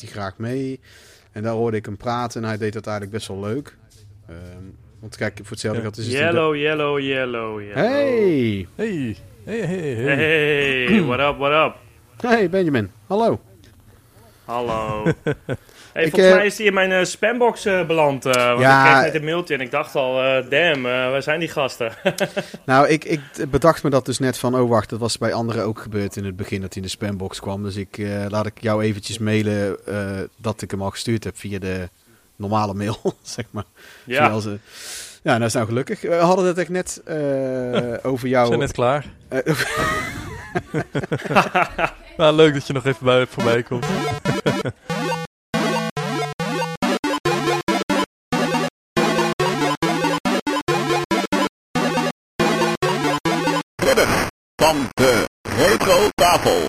hij graag mee. En daar hoorde ik hem praten en hij deed dat eigenlijk best wel leuk. Ehm, want kijk, voor hetzelfde Ja. geld is het... Yellow, yellow, yellow, yellow. Hey! Hey, hey, hey, hey. Hey, what up, what up? Hey Benjamin, hallo. Hallo. Hey, Ik, volgens eh, mij is die in mijn eh, spambox eh, beland. eh, want Ja. ik kreeg net een mailtje en ik dacht al, eh, damn, waar zijn die gasten? Nou, ik, ik bedacht me dat dus net van, oh wacht, dat was bij anderen ook gebeurd in het begin dat hij in de spambox kwam. Dus ik eh, laat ik jou eventjes mailen eh, dat ik hem al gestuurd heb via de normale mail, zeg maar. Ja, onze- ja, nou is nou gelukkig. We hadden het echt net eh, over We jou. zijn net klaar. Nou, leuk dat je nog even bij, voorbij komt. van de retro tafel.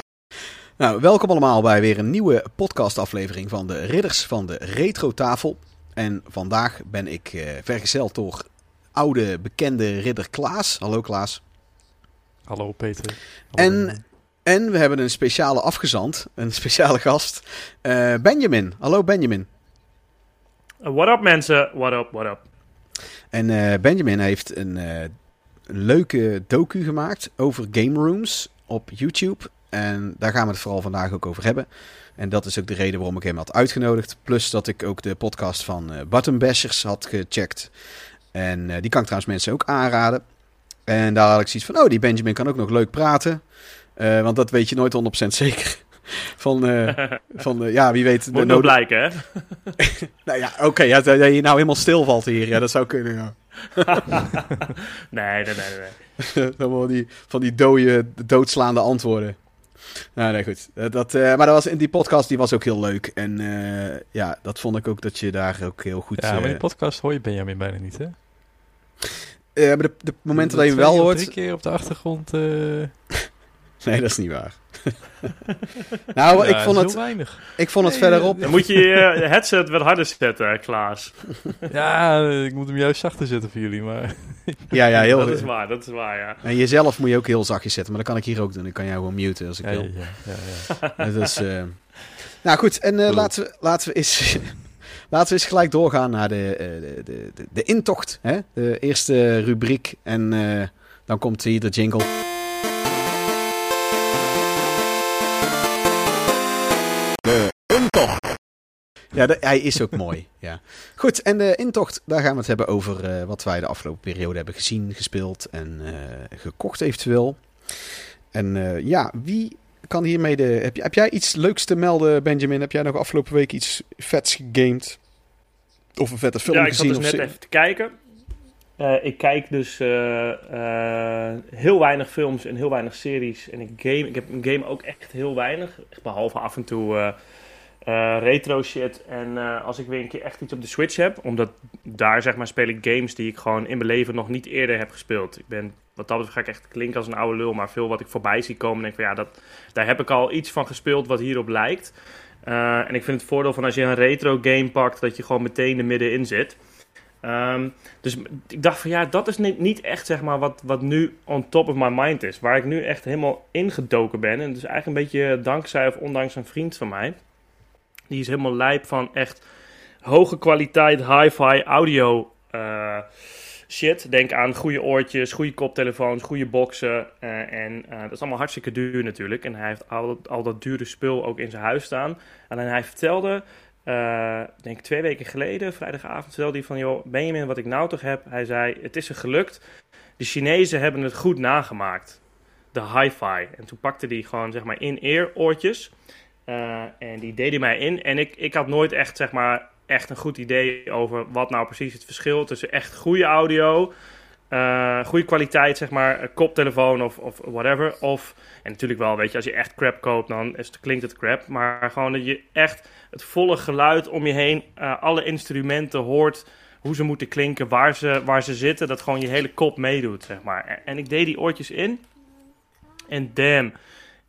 Nou, welkom allemaal bij weer een nieuwe podcastaflevering van de Ridders van de Retro Tafel. En vandaag ben ik eh, vergezeld door oude bekende ridder Klaas. Hallo Klaas. Hallo Peter. Hallo En-. En we hebben een speciale afgezant, een speciale gast, eh, Benjamin. Hallo Benjamin. what up mensen, what up, what up? En eh, Benjamin heeft een, eh, een leuke docu gemaakt over game rooms op YouTube. En daar gaan we het vooral vandaag ook over hebben. En dat is ook de reden waarom ik hem had uitgenodigd. Plus dat ik ook de podcast van eh Button Bashers had gecheckt. En eh, die kan ik trouwens mensen ook aanraden. En daar had ik zoiets van, oh die Benjamin kan ook nog leuk praten. Eh, want dat weet je nooit 100% zeker. Van, eh, van eh, ja, wie weet. Moet nog blijken, hè? Nou ja, oké, ja, dat dat je nou helemaal stilvalt hier. Ja, dat zou kunnen, ja. nee, nee, nee, nee. Dan wel die, van die dode, doodslaande antwoorden. Nou, nee, goed. Dat, eh, maar dat was, in die podcast die was ook heel leuk. En eh, ja, dat vond ik ook dat je daar ook heel goed... Ja, maar in de podcast hoor je Benjamin bijna niet, hè? eh, maar de, de momenten dat je hem Twee wel hoort... drie keer op de achtergrond. Eh Nee, dat is niet waar. nou, ik vond het, weinig. ik vond het Nee, verderop... Dan moet je je eh, headset wat harder zetten, Klaas. Ja, ik moet hem juist zachter zetten voor jullie, maar... Ja, ja, heel Dat is waar, dat is waar, ja. En jezelf moet je ook heel zachtjes zetten. Maar dat kan ik hier ook doen. Ik kan jou gewoon muten als ik Ja, wil. ja, ja, ja. Dus, eh, nou goed, en eh, laten, we, laten, we eens, laten we eens gelijk doorgaan naar de, eh, de, de, de, de intocht. Hè? De eerste rubriek. En eh, dan komt hier de jingle. Ja, de- hij is ook mooi. Ja. Goed, en de intocht, daar gaan we het hebben over eh, wat wij de afgelopen periode hebben gezien, gespeeld en eh, gekocht eventueel. En eh, ja, wie kan hiermee de... Heb, jij- heb jij iets leuks te melden, Benjamin? Heb jij nog afgelopen week iets vets gegamed? Of een vette film ja, ik zat gezien? dus net even te kijken. Ik kijk dus heel weinig films en heel weinig series. En ik game, ik heb een game ook echt heel weinig. Behalve af en toe eh, retro shit. En eh, als ik weer een keer echt iets op de Switch heb, omdat daar zeg maar speel ik games die ik gewoon in mijn leven nog niet eerder heb gespeeld. Ik ben, wat dat betreft ga ik echt klinken als een oude lul, maar veel wat ik voorbij zie komen, denk ik van ja, dat, daar heb ik al iets van gespeeld wat hierop lijkt. Eh, en ik vind het voordeel van als je een retro game pakt, dat je gewoon meteen er middenin zit. Ehm, dus ik dacht van ja, dat is niet, niet echt zeg maar wat, wat nu on top of my mind is. Waar ik nu echt helemaal ingedoken ben. En dus eigenlijk een beetje dankzij of ondanks een vriend van mij. Die is helemaal lijp van echt hoge kwaliteit hi-fi audio eh, shit. Denk aan goede oortjes, goede koptelefoons, goede boxen. eh, en eh, dat is allemaal hartstikke duur natuurlijk. En hij heeft al, al dat dure spul ook in zijn huis staan. Alleen hij vertelde denk ik twee weken geleden, vrijdagavond, vertelde hij van... joh, Benjamin, wat ik nou toch heb? Hij zei, het is er gelukt. De Chinezen hebben het goed nagemaakt. De hi-fi. En toen pakte hij gewoon, zeg maar, in-ear oortjes. Eh, en die hij mij in. En ik, ik had nooit echt, zeg maar, echt een goed idee over wat nou precies het verschil tussen echt goede audio... eh, goede kwaliteit, zeg maar, koptelefoon of, of whatever. Of, en natuurlijk wel, weet je, als je echt crap koopt, dan is het, klinkt het crap. Maar gewoon dat je echt het volle geluid om je heen, eh, alle instrumenten hoort, hoe ze moeten klinken, waar ze, waar ze zitten, dat gewoon je hele kop meedoet, zeg maar. En, en ik deed die oortjes in en damn,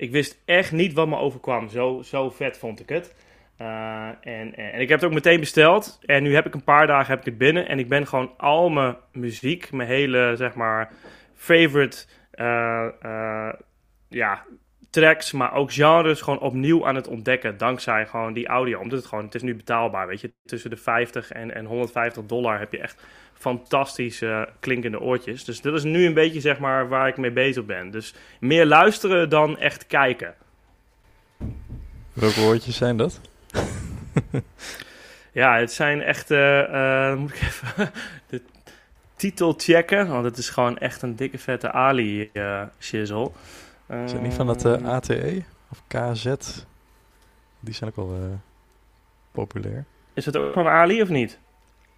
ik wist echt niet wat me overkwam. Zo, zo vet vond ik het. Eh, en, en ik heb het ook meteen besteld. En nu heb ik een paar dagen heb ik het binnen. En ik ben gewoon al mijn muziek, mijn hele, zeg maar, favorite, eh, eh, ja, tracks, maar ook genres gewoon opnieuw aan het ontdekken. Dankzij gewoon die audio. Omdat het gewoon, het is nu betaalbaar, weet je. Tussen de 50 en, en 150 dollar heb je echt fantastische klinkende oortjes. Dus dat is nu een beetje zeg maar waar ik mee bezig ben. Dus meer luisteren dan echt kijken. Welke woordjes zijn dat? Ja, het zijn echt. dan moet ik even de titel checken. Want het is gewoon echt een dikke vette Ali eh. Is het niet van dat eh, Ehm, ATE of KZ? Die zijn ook wel eh, populair. Is het ook van Ali of niet?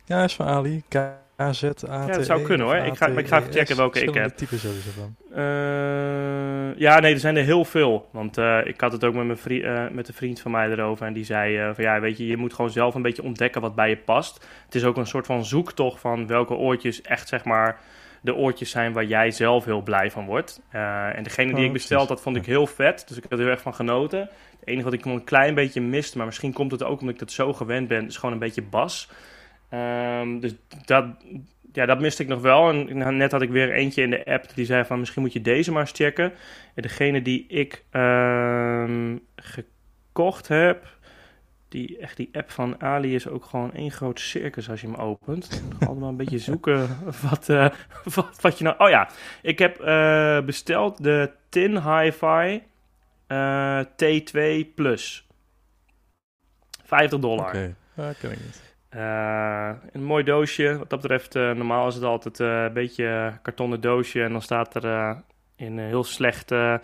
Ja, is van Ali. KZ, ATE. Ja, dat zou kunnen, hoor. Ik ga- maar ik ga even checken welke ik heb. types hebben ze van. Eh, ja, nee, er zijn er heel veel. Want eh, ik had het ook met, mijn vri- eh, met een vriend van mij erover. En die zei eh, van ja, weet je, je moet gewoon zelf een beetje ontdekken wat bij je past. Het is ook een soort van zoektocht van welke oortjes echt zeg maar de oortjes zijn waar jij zelf heel blij van wordt. Eh, en degene die Oh, ik besteld had, vond ik heel vet. Dus ik had er heel erg van genoten. Het enige wat ik nog een klein beetje miste, maar misschien komt het ook omdat ik dat zo gewend ben, is gewoon een beetje bas. Ehm, dus dat, ja, dat miste ik nog wel. En net had ik weer eentje in de app die zei van misschien moet je deze maar eens checken. En degene die ik ehm, gekocht heb, die, echt die app van Ali is ook gewoon één groot circus als je hem opent. Maar een beetje zoeken wat, eh, wat, wat je nou... Oh ja, ik heb eh, besteld de Tin Hi-Fi eh, T2 Plus. 50 dollar. Oké, Ah, ken ik niet. Een mooi doosje. Wat dat betreft, normaal is het altijd een beetje kartonnen doosje. En dan staat er in eh, heel slecht eh,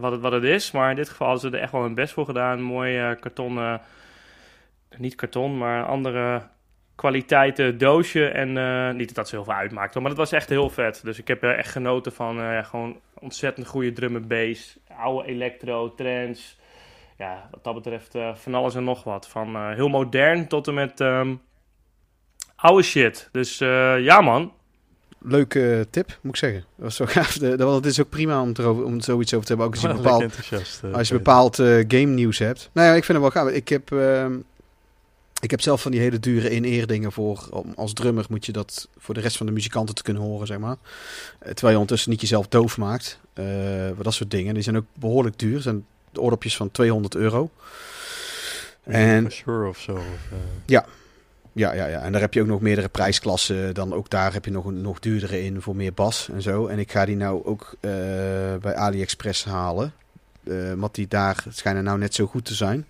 wat, het, wat het is. Maar in dit geval hebben ze er echt wel hun best voor gedaan. Mooi kartonnen, niet karton, maar andere kwaliteiten doosje. En niet dat zo heel veel uitmaakt, hoor, maar het was echt heel vet. Dus ik heb er echt genoten van gewoon ontzettend goede drum en bass. Oude electro, trance ja, wat dat betreft van alles en nog wat. Van heel modern tot en met ehm, oude shit. Dus ja, man. Leuke tip, moet ik zeggen. Dat was zo gaaf. De, dat- het is ook prima om, erover, om zoiets over te hebben. Ook als je bepaald, eh, als je bepaald eh, game nieuws hebt. Nou ja, ik vind het wel gaaf. Ik heb, ehm, ik heb zelf van die hele dure in-ear dingen voor. Om, als drummer moet je dat voor de rest van de muzikanten te kunnen horen, zeg maar. Eh, terwijl je ondertussen niet jezelf doof maakt. Wat dat soort dingen. Die zijn ook behoorlijk duur. Zijn de oordopjes van 200 euro. En Sure of zo. Eh, ja, ja, ja. En daar heb je ook nog meerdere prijsklassen. Dan ook daar heb je nog een nog duurdere in voor meer bas en zo. En ik ga die nou ook eh, bij AliExpress halen. Eh want die daar schijnen nou net zo goed te zijn.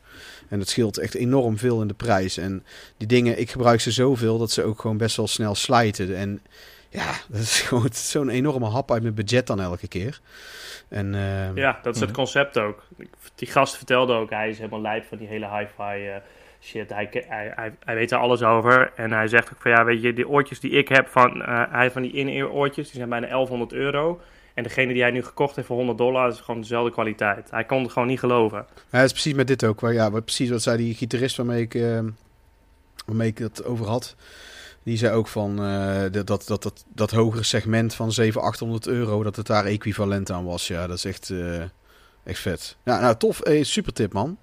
En dat scheelt echt enorm veel in de prijs. En die dingen, ik gebruik ze zoveel dat ze ook gewoon best wel snel slijten. En ja, dat is gewoon zo'n enorme hap uit mijn budget dan elke keer. En eh, Ja, dat is het Mhm. concept ook. Die gast vertelde ook, hij is helemaal lijp van die hele hi-fi shit. Hij, hij, hij, hij weet er alles over. En hij zegt ook van, ja, weet je, die oortjes die ik heb van... eh, hij van die in-ear oortjes, die zijn bijna 1100 euro. En degene die hij nu gekocht heeft voor 100 dollar, is gewoon dezelfde kwaliteit. Hij kon het gewoon niet geloven. Dat is precies met dit ook. Waar, ja, wat, precies wat zei die gitarist waarmee ik, eh, waarmee ik het over had. Die zei ook van eh, dat, dat, dat, dat, hogere segment van 700, 800 euro, dat het daar equivalent aan was. Ja, dat is echt, eh, echt vet. Ja, nou tof. Super tip, man.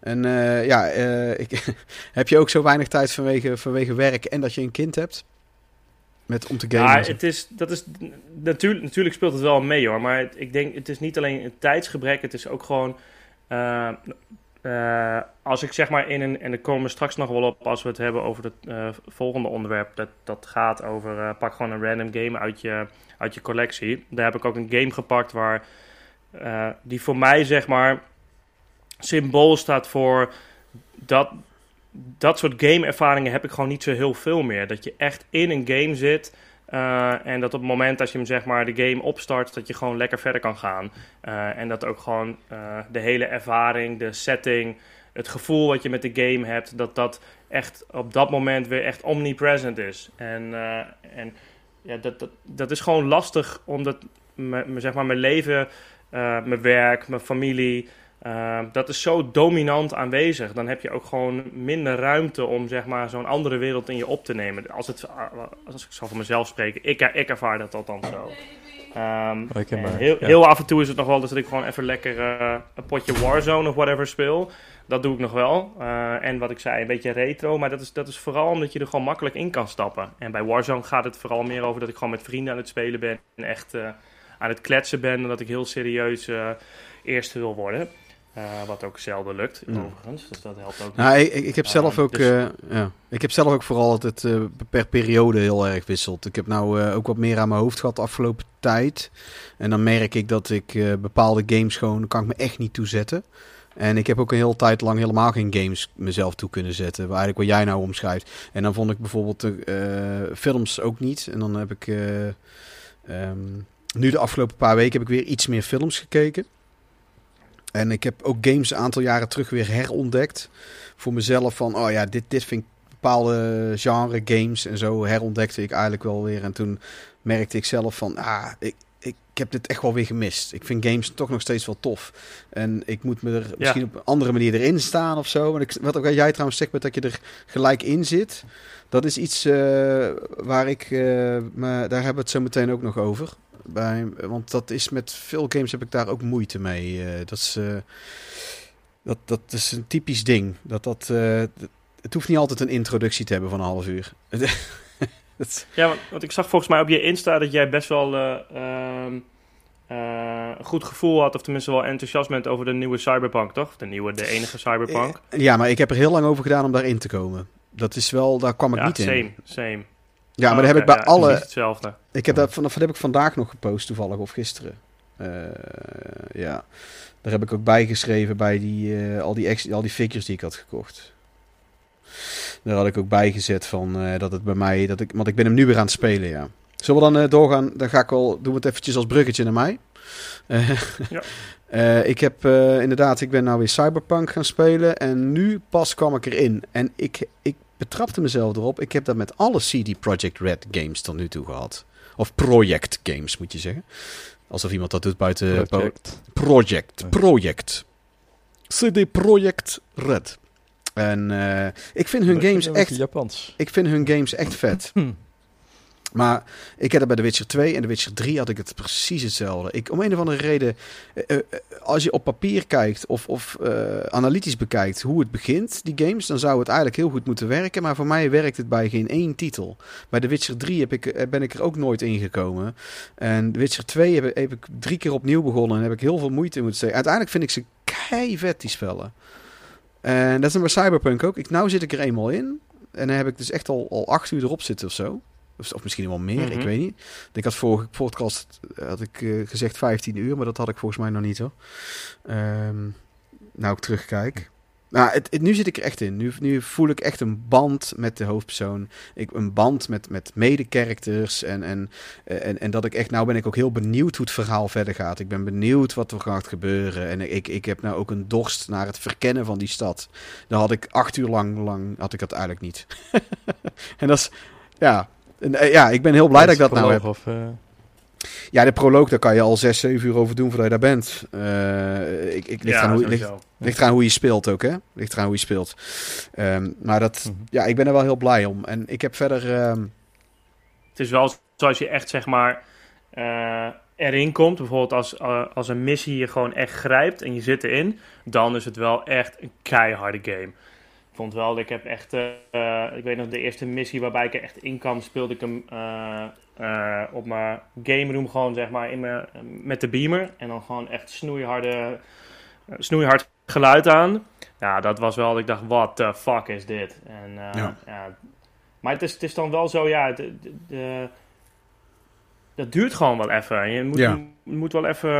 En eh, ja, eh, ik, heb je ook zo weinig tijd vanwege, vanwege werk en dat je een kind hebt? Met om te gamen? Ja, het is, dat is, natuurlijk, natuurlijk speelt het wel mee hoor. Maar het- ik denk, het is niet alleen een tijdsgebrek. Het is ook gewoon... eh, als ik zeg maar in een... En daar komen we straks nog wel op als we het hebben over het volgende onderwerp. Dat, dat gaat over... pak gewoon een random game uit je, uit je collectie. Daar heb ik ook een game gepakt waar... die voor mij zeg maar... Symbool staat voor... Dat, dat soort game-ervaringen heb ik gewoon niet zo heel veel meer. Dat je echt in een game zit. eh, en dat op het moment als je hem zeg maar de game opstart, dat je gewoon lekker verder kan gaan. Eh, en dat ook gewoon eh, de hele ervaring, de setting, het gevoel wat je met de game hebt, dat dat echt op dat moment weer echt omnipresent is. En, en ja, dat, dat, dat is gewoon lastig, omdat me, me- zeg maar, mijn leven, mijn werk, mijn familie, uh, dat is zo dominant aanwezig. Dan heb je ook gewoon minder ruimte om zeg maar, zo'n andere wereld in je op te nemen. Als, het, als ik zal voor mezelf spreken, ik, ik ervaar dat althans zo. Um, Herkenbaar, heel, ja. heel af en toe is het nog wel dus dat ik gewoon even lekker uh, een potje Warzone of whatever speel. Dat doe ik nog wel. Uh, en wat ik zei, een beetje retro. Maar dat is, dat is vooral omdat je er gewoon makkelijk in kan stappen. En bij Warzone gaat het vooral meer over dat ik gewoon met vrienden aan het spelen ben. En echt uh, aan het kletsen ben... en dat ik heel serieus eh eerste wil worden. Eh, wat ook zelden lukt, Ja. overigens. Dus dat helpt ook Nou, ik, ik, heb zelf Ah, ook, dus- eh, ja, ik heb zelf ook vooral dat het eh, per periode heel erg wisselt. Ik heb nou ook wat meer aan mijn hoofd gehad de afgelopen tijd. En dan merk ik dat ik bepaalde games gewoon, kan ik me echt niet toe zetten. En ik heb ook een hele tijd lang helemaal geen games mezelf toe kunnen zetten. Waar eigenlijk wat jij nou omschrijft. En dan vond ik bijvoorbeeld de films ook niet. En dan heb ik eh, ehm, nu de afgelopen paar weken heb ik weer iets meer films gekeken. En ik heb ook games een aantal jaren terug weer herontdekt. Voor mezelf van, oh ja, dit, dit vind ik bepaalde genre games en zo herontdekte ik eigenlijk wel weer. En toen merkte ik zelf van, ah, ik, ik, heb dit echt wel weer gemist. Ik vind games toch nog steeds wel tof. En ik moet me er misschien op een andere manier erin staan of zo. En ik, wat ook jij trouwens zegt, met dat je er gelijk in zit. Dat is iets eh, waar ik, eh, me, daar hebben we het zo meteen ook nog over. Bij, want dat is met veel games heb ik daar ook moeite mee. Eh, dat, is, dat, dat is een typisch ding. Dat, dat, eh, het hoeft niet altijd een introductie te hebben van een half uur. Ja, want, want ik zag volgens mij op je Insta dat jij best wel eh, ehm, eh, een goed gevoel had, of tenminste wel enthousiast bent over de nieuwe Cyberpunk, toch? De nieuwe, de enige Cyberpunk. ja, maar ik heb er heel lang over gedaan om daarin te komen. Dat is wel, daar kwam ik ja, niet in. same, same. Ja, maar Oh, dat heb ik bij ja, alle. hetzelfde. Ik heb dat, van, dat heb ik vandaag nog gepost, toevallig, of gisteren. Eh, ja, daar heb ik ook bijgeschreven bij die, eh, al, die ex, al die figures die ik had gekocht. Daar had ik ook bijgezet van eh, dat het bij mij, dat ik, want ik ben hem nu weer aan het spelen, ja. Zullen we dan doorgaan? Dan ga ik wel, doen we het eventjes als bruggetje naar mij. Ja. ik heb inderdaad, ik ben nou weer Cyberpunk gaan spelen en nu pas kwam ik erin. En ik, ik betrapte mezelf erop. Ik heb dat met alle CD Projekt Red games tot nu toe gehad. Of project games, moet je zeggen. Alsof iemand dat doet buiten... Project. Project. Project. CD Projekt Red. En eh, ik vind hun games echt... Japans. Ik vind hun games echt vet. Maar ik heb dat bij The Witcher 2 en The Witcher 3 had ik het precies hetzelfde. Ik, om een of andere reden, eh, eh, als je op papier kijkt of, of eh, analytisch bekijkt hoe het begint, die games, dan zou het eigenlijk heel goed moeten werken. Maar voor mij werkt het bij geen één titel. Bij The Witcher 3 heb ik, ben ik er ook nooit ingekomen. En The Witcher 2 heb, ik drie keer opnieuw begonnen en heb ik heel veel moeite moeten steken. Uiteindelijk vind ik ze kei vet, die spellen. En dat is bij Cyberpunk ook. Ik, nou zit ik er eenmaal in. En dan heb ik dus echt al, al acht uur erop zitten of zo. Of, of misschien wel meer, Mhm. ik weet niet. Ik had vorige podcast had ik, eh, gezegd 15 uur, maar dat had ik volgens mij nog niet hoor. Ehm, nou, ik terugkijk. Nou, het, het- nu zit ik er echt in. Nu, nu voel ik echt een band met de hoofdpersoon. Ik, een band met, met mede-characters. En, en, eh, en, en dat ik echt, nou ben ik ook heel benieuwd hoe het verhaal verder gaat. Ik ben benieuwd wat er gaat gebeuren. En ik, ik heb nou ook een dorst naar het verkennen van die stad. Dan had ik acht uur lang, lang had ik dat eigenlijk niet. en dat is, ja, en, eh, ja, ik ben heel blij dat ik dat nou heb. Of, eh, Ja, de proloog, daar kan je al zes, zeven uur over doen voordat je daar bent. Eh, ik, ik, ligt, Ja, aan hoe, ligt, sowieso. ligt eraan hoe je speelt ook, hè? Ligt eraan hoe je speelt. Ehm, maar dat, Mhm. ja, ik ben er wel heel blij om. En ik heb verder... ehm, Het is wel zoals je echt, zeg maar, eh, erin komt. Bijvoorbeeld als, als een missie je gewoon echt grijpt en je zit erin. Dan is het wel echt een keiharde game. Ik vond wel, ik heb echt... eh, ik weet nog, de eerste missie waarbij ik er echt in kwam, speelde ik hem eh, eh, op mijn game room gewoon, zeg maar, in mijn, met de beamer. En dan gewoon echt snoeiharde, snoeihard geluid aan. Ja, dat was wel, ik dacht, what the fuck is dit? En Ja. ja. Maar het is, het is dan wel zo, ja, de, de, de- dat duurt gewoon wel even. Je moet, Ja. je moet wel even,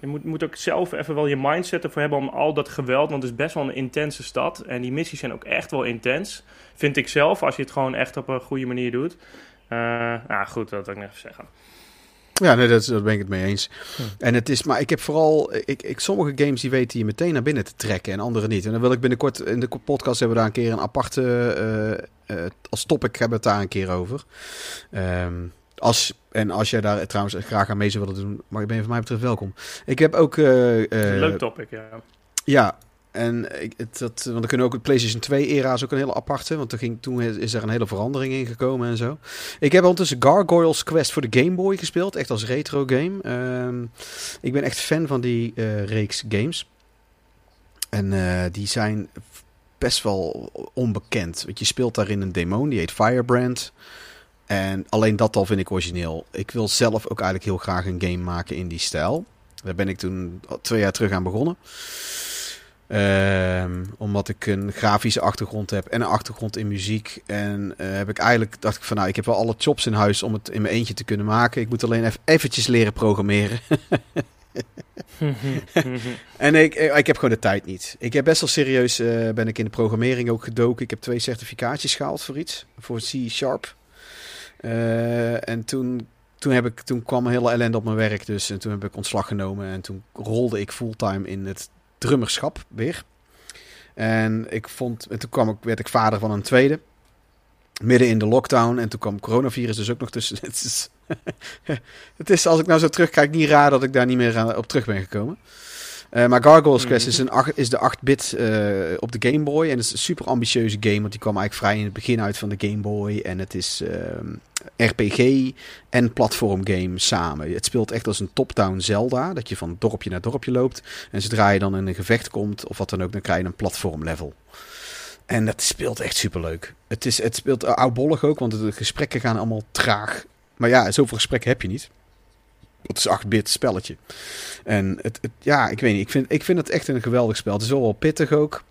je moet, moet ook zelf even wel je mindset ervoor hebben om al dat geweld, want het is best wel een intense stad. En die missies zijn ook echt wel intens, vind ik zelf, als je het gewoon echt op een goede manier doet. Eh nou goed, dat wil ik nog even zeggen. ja, nee, dat, dat ben ik het mee eens. Hm. En het is, maar ik heb vooral... Ik, ik, sommige games die weten je meteen naar binnen te trekken en andere niet. En dan wil ik binnenkort... In de podcast hebben we daar een keer een aparte... eh, eh, als topic hebben we het daar een keer over. Ehm, als, en als jij daar trouwens graag aan mee zou willen doen, maar ben je van mij betreft welkom. Ik heb ook... eh, eh, Leuk topic, ja. Ja, en ik, het, dat, want dan kunnen ook het PlayStation 2-era is ook een hele aparte. Want er ging, toen is er een hele verandering in gekomen en zo. Ik heb ondertussen Gargoyles Quest voor de Game Boy gespeeld. Echt als retro game. Ehm, ik ben echt fan van die eh, reeks games. En die zijn best wel onbekend. Want je speelt daarin een demon, die heet Firebrand. En alleen dat al vind ik origineel. Ik wil zelf ook eigenlijk heel graag een game maken in die stijl. Daar ben ik toen twee jaar terug aan begonnen. Ehm, omdat ik een grafische achtergrond heb en een achtergrond in muziek. En eh, heb ik eigenlijk dacht ik van nou, ik heb wel alle chops in huis om het in mijn eentje te kunnen maken. Ik moet alleen even eventjes leren programmeren. en ik, eh, ik heb gewoon de tijd niet. Ik heb best wel serieus eh, ben ik in de programmering ook gedoken. Ik heb twee certificaatjes gehaald voor iets. Voor C Sharp. Eh, en toen, toen, heb ik, toen kwam een hele ellende op mijn werk dus. En toen heb ik ontslag genomen. En toen rolde ik fulltime in het drummerschap weer. En, ik vond, en toen kwam ik, werd ik vader van een tweede. Midden in de lockdown. En toen kwam coronavirus dus ook nog tussen. Het is, het is, als ik nou zo terugkijk, niet raar dat ik daar niet meer op terug ben gekomen. Eh, maar Gargoyles Quest is, een, acht- is de 8-bit eh, op de Game Boy. En het is een super ambitieuze game, want die kwam eigenlijk vrij in het begin uit van de Game Boy. En het is ehm, RPG en platformgame samen. Het speelt echt als een top-down Zelda, dat je van dorpje naar dorpje loopt. En zodra je dan in een gevecht komt, of wat dan ook, dan krijg je een platformlevel. En dat speelt echt superleuk. Het, is, het speelt oudbollig ook, want de gesprekken gaan allemaal traag. Maar ja, zoveel gesprekken heb je niet. Het is 8-bit spelletje. En het, het- ja, ik weet niet. Ik vind, ik vind het echt een geweldig spel. Het is wel wel pittig ook.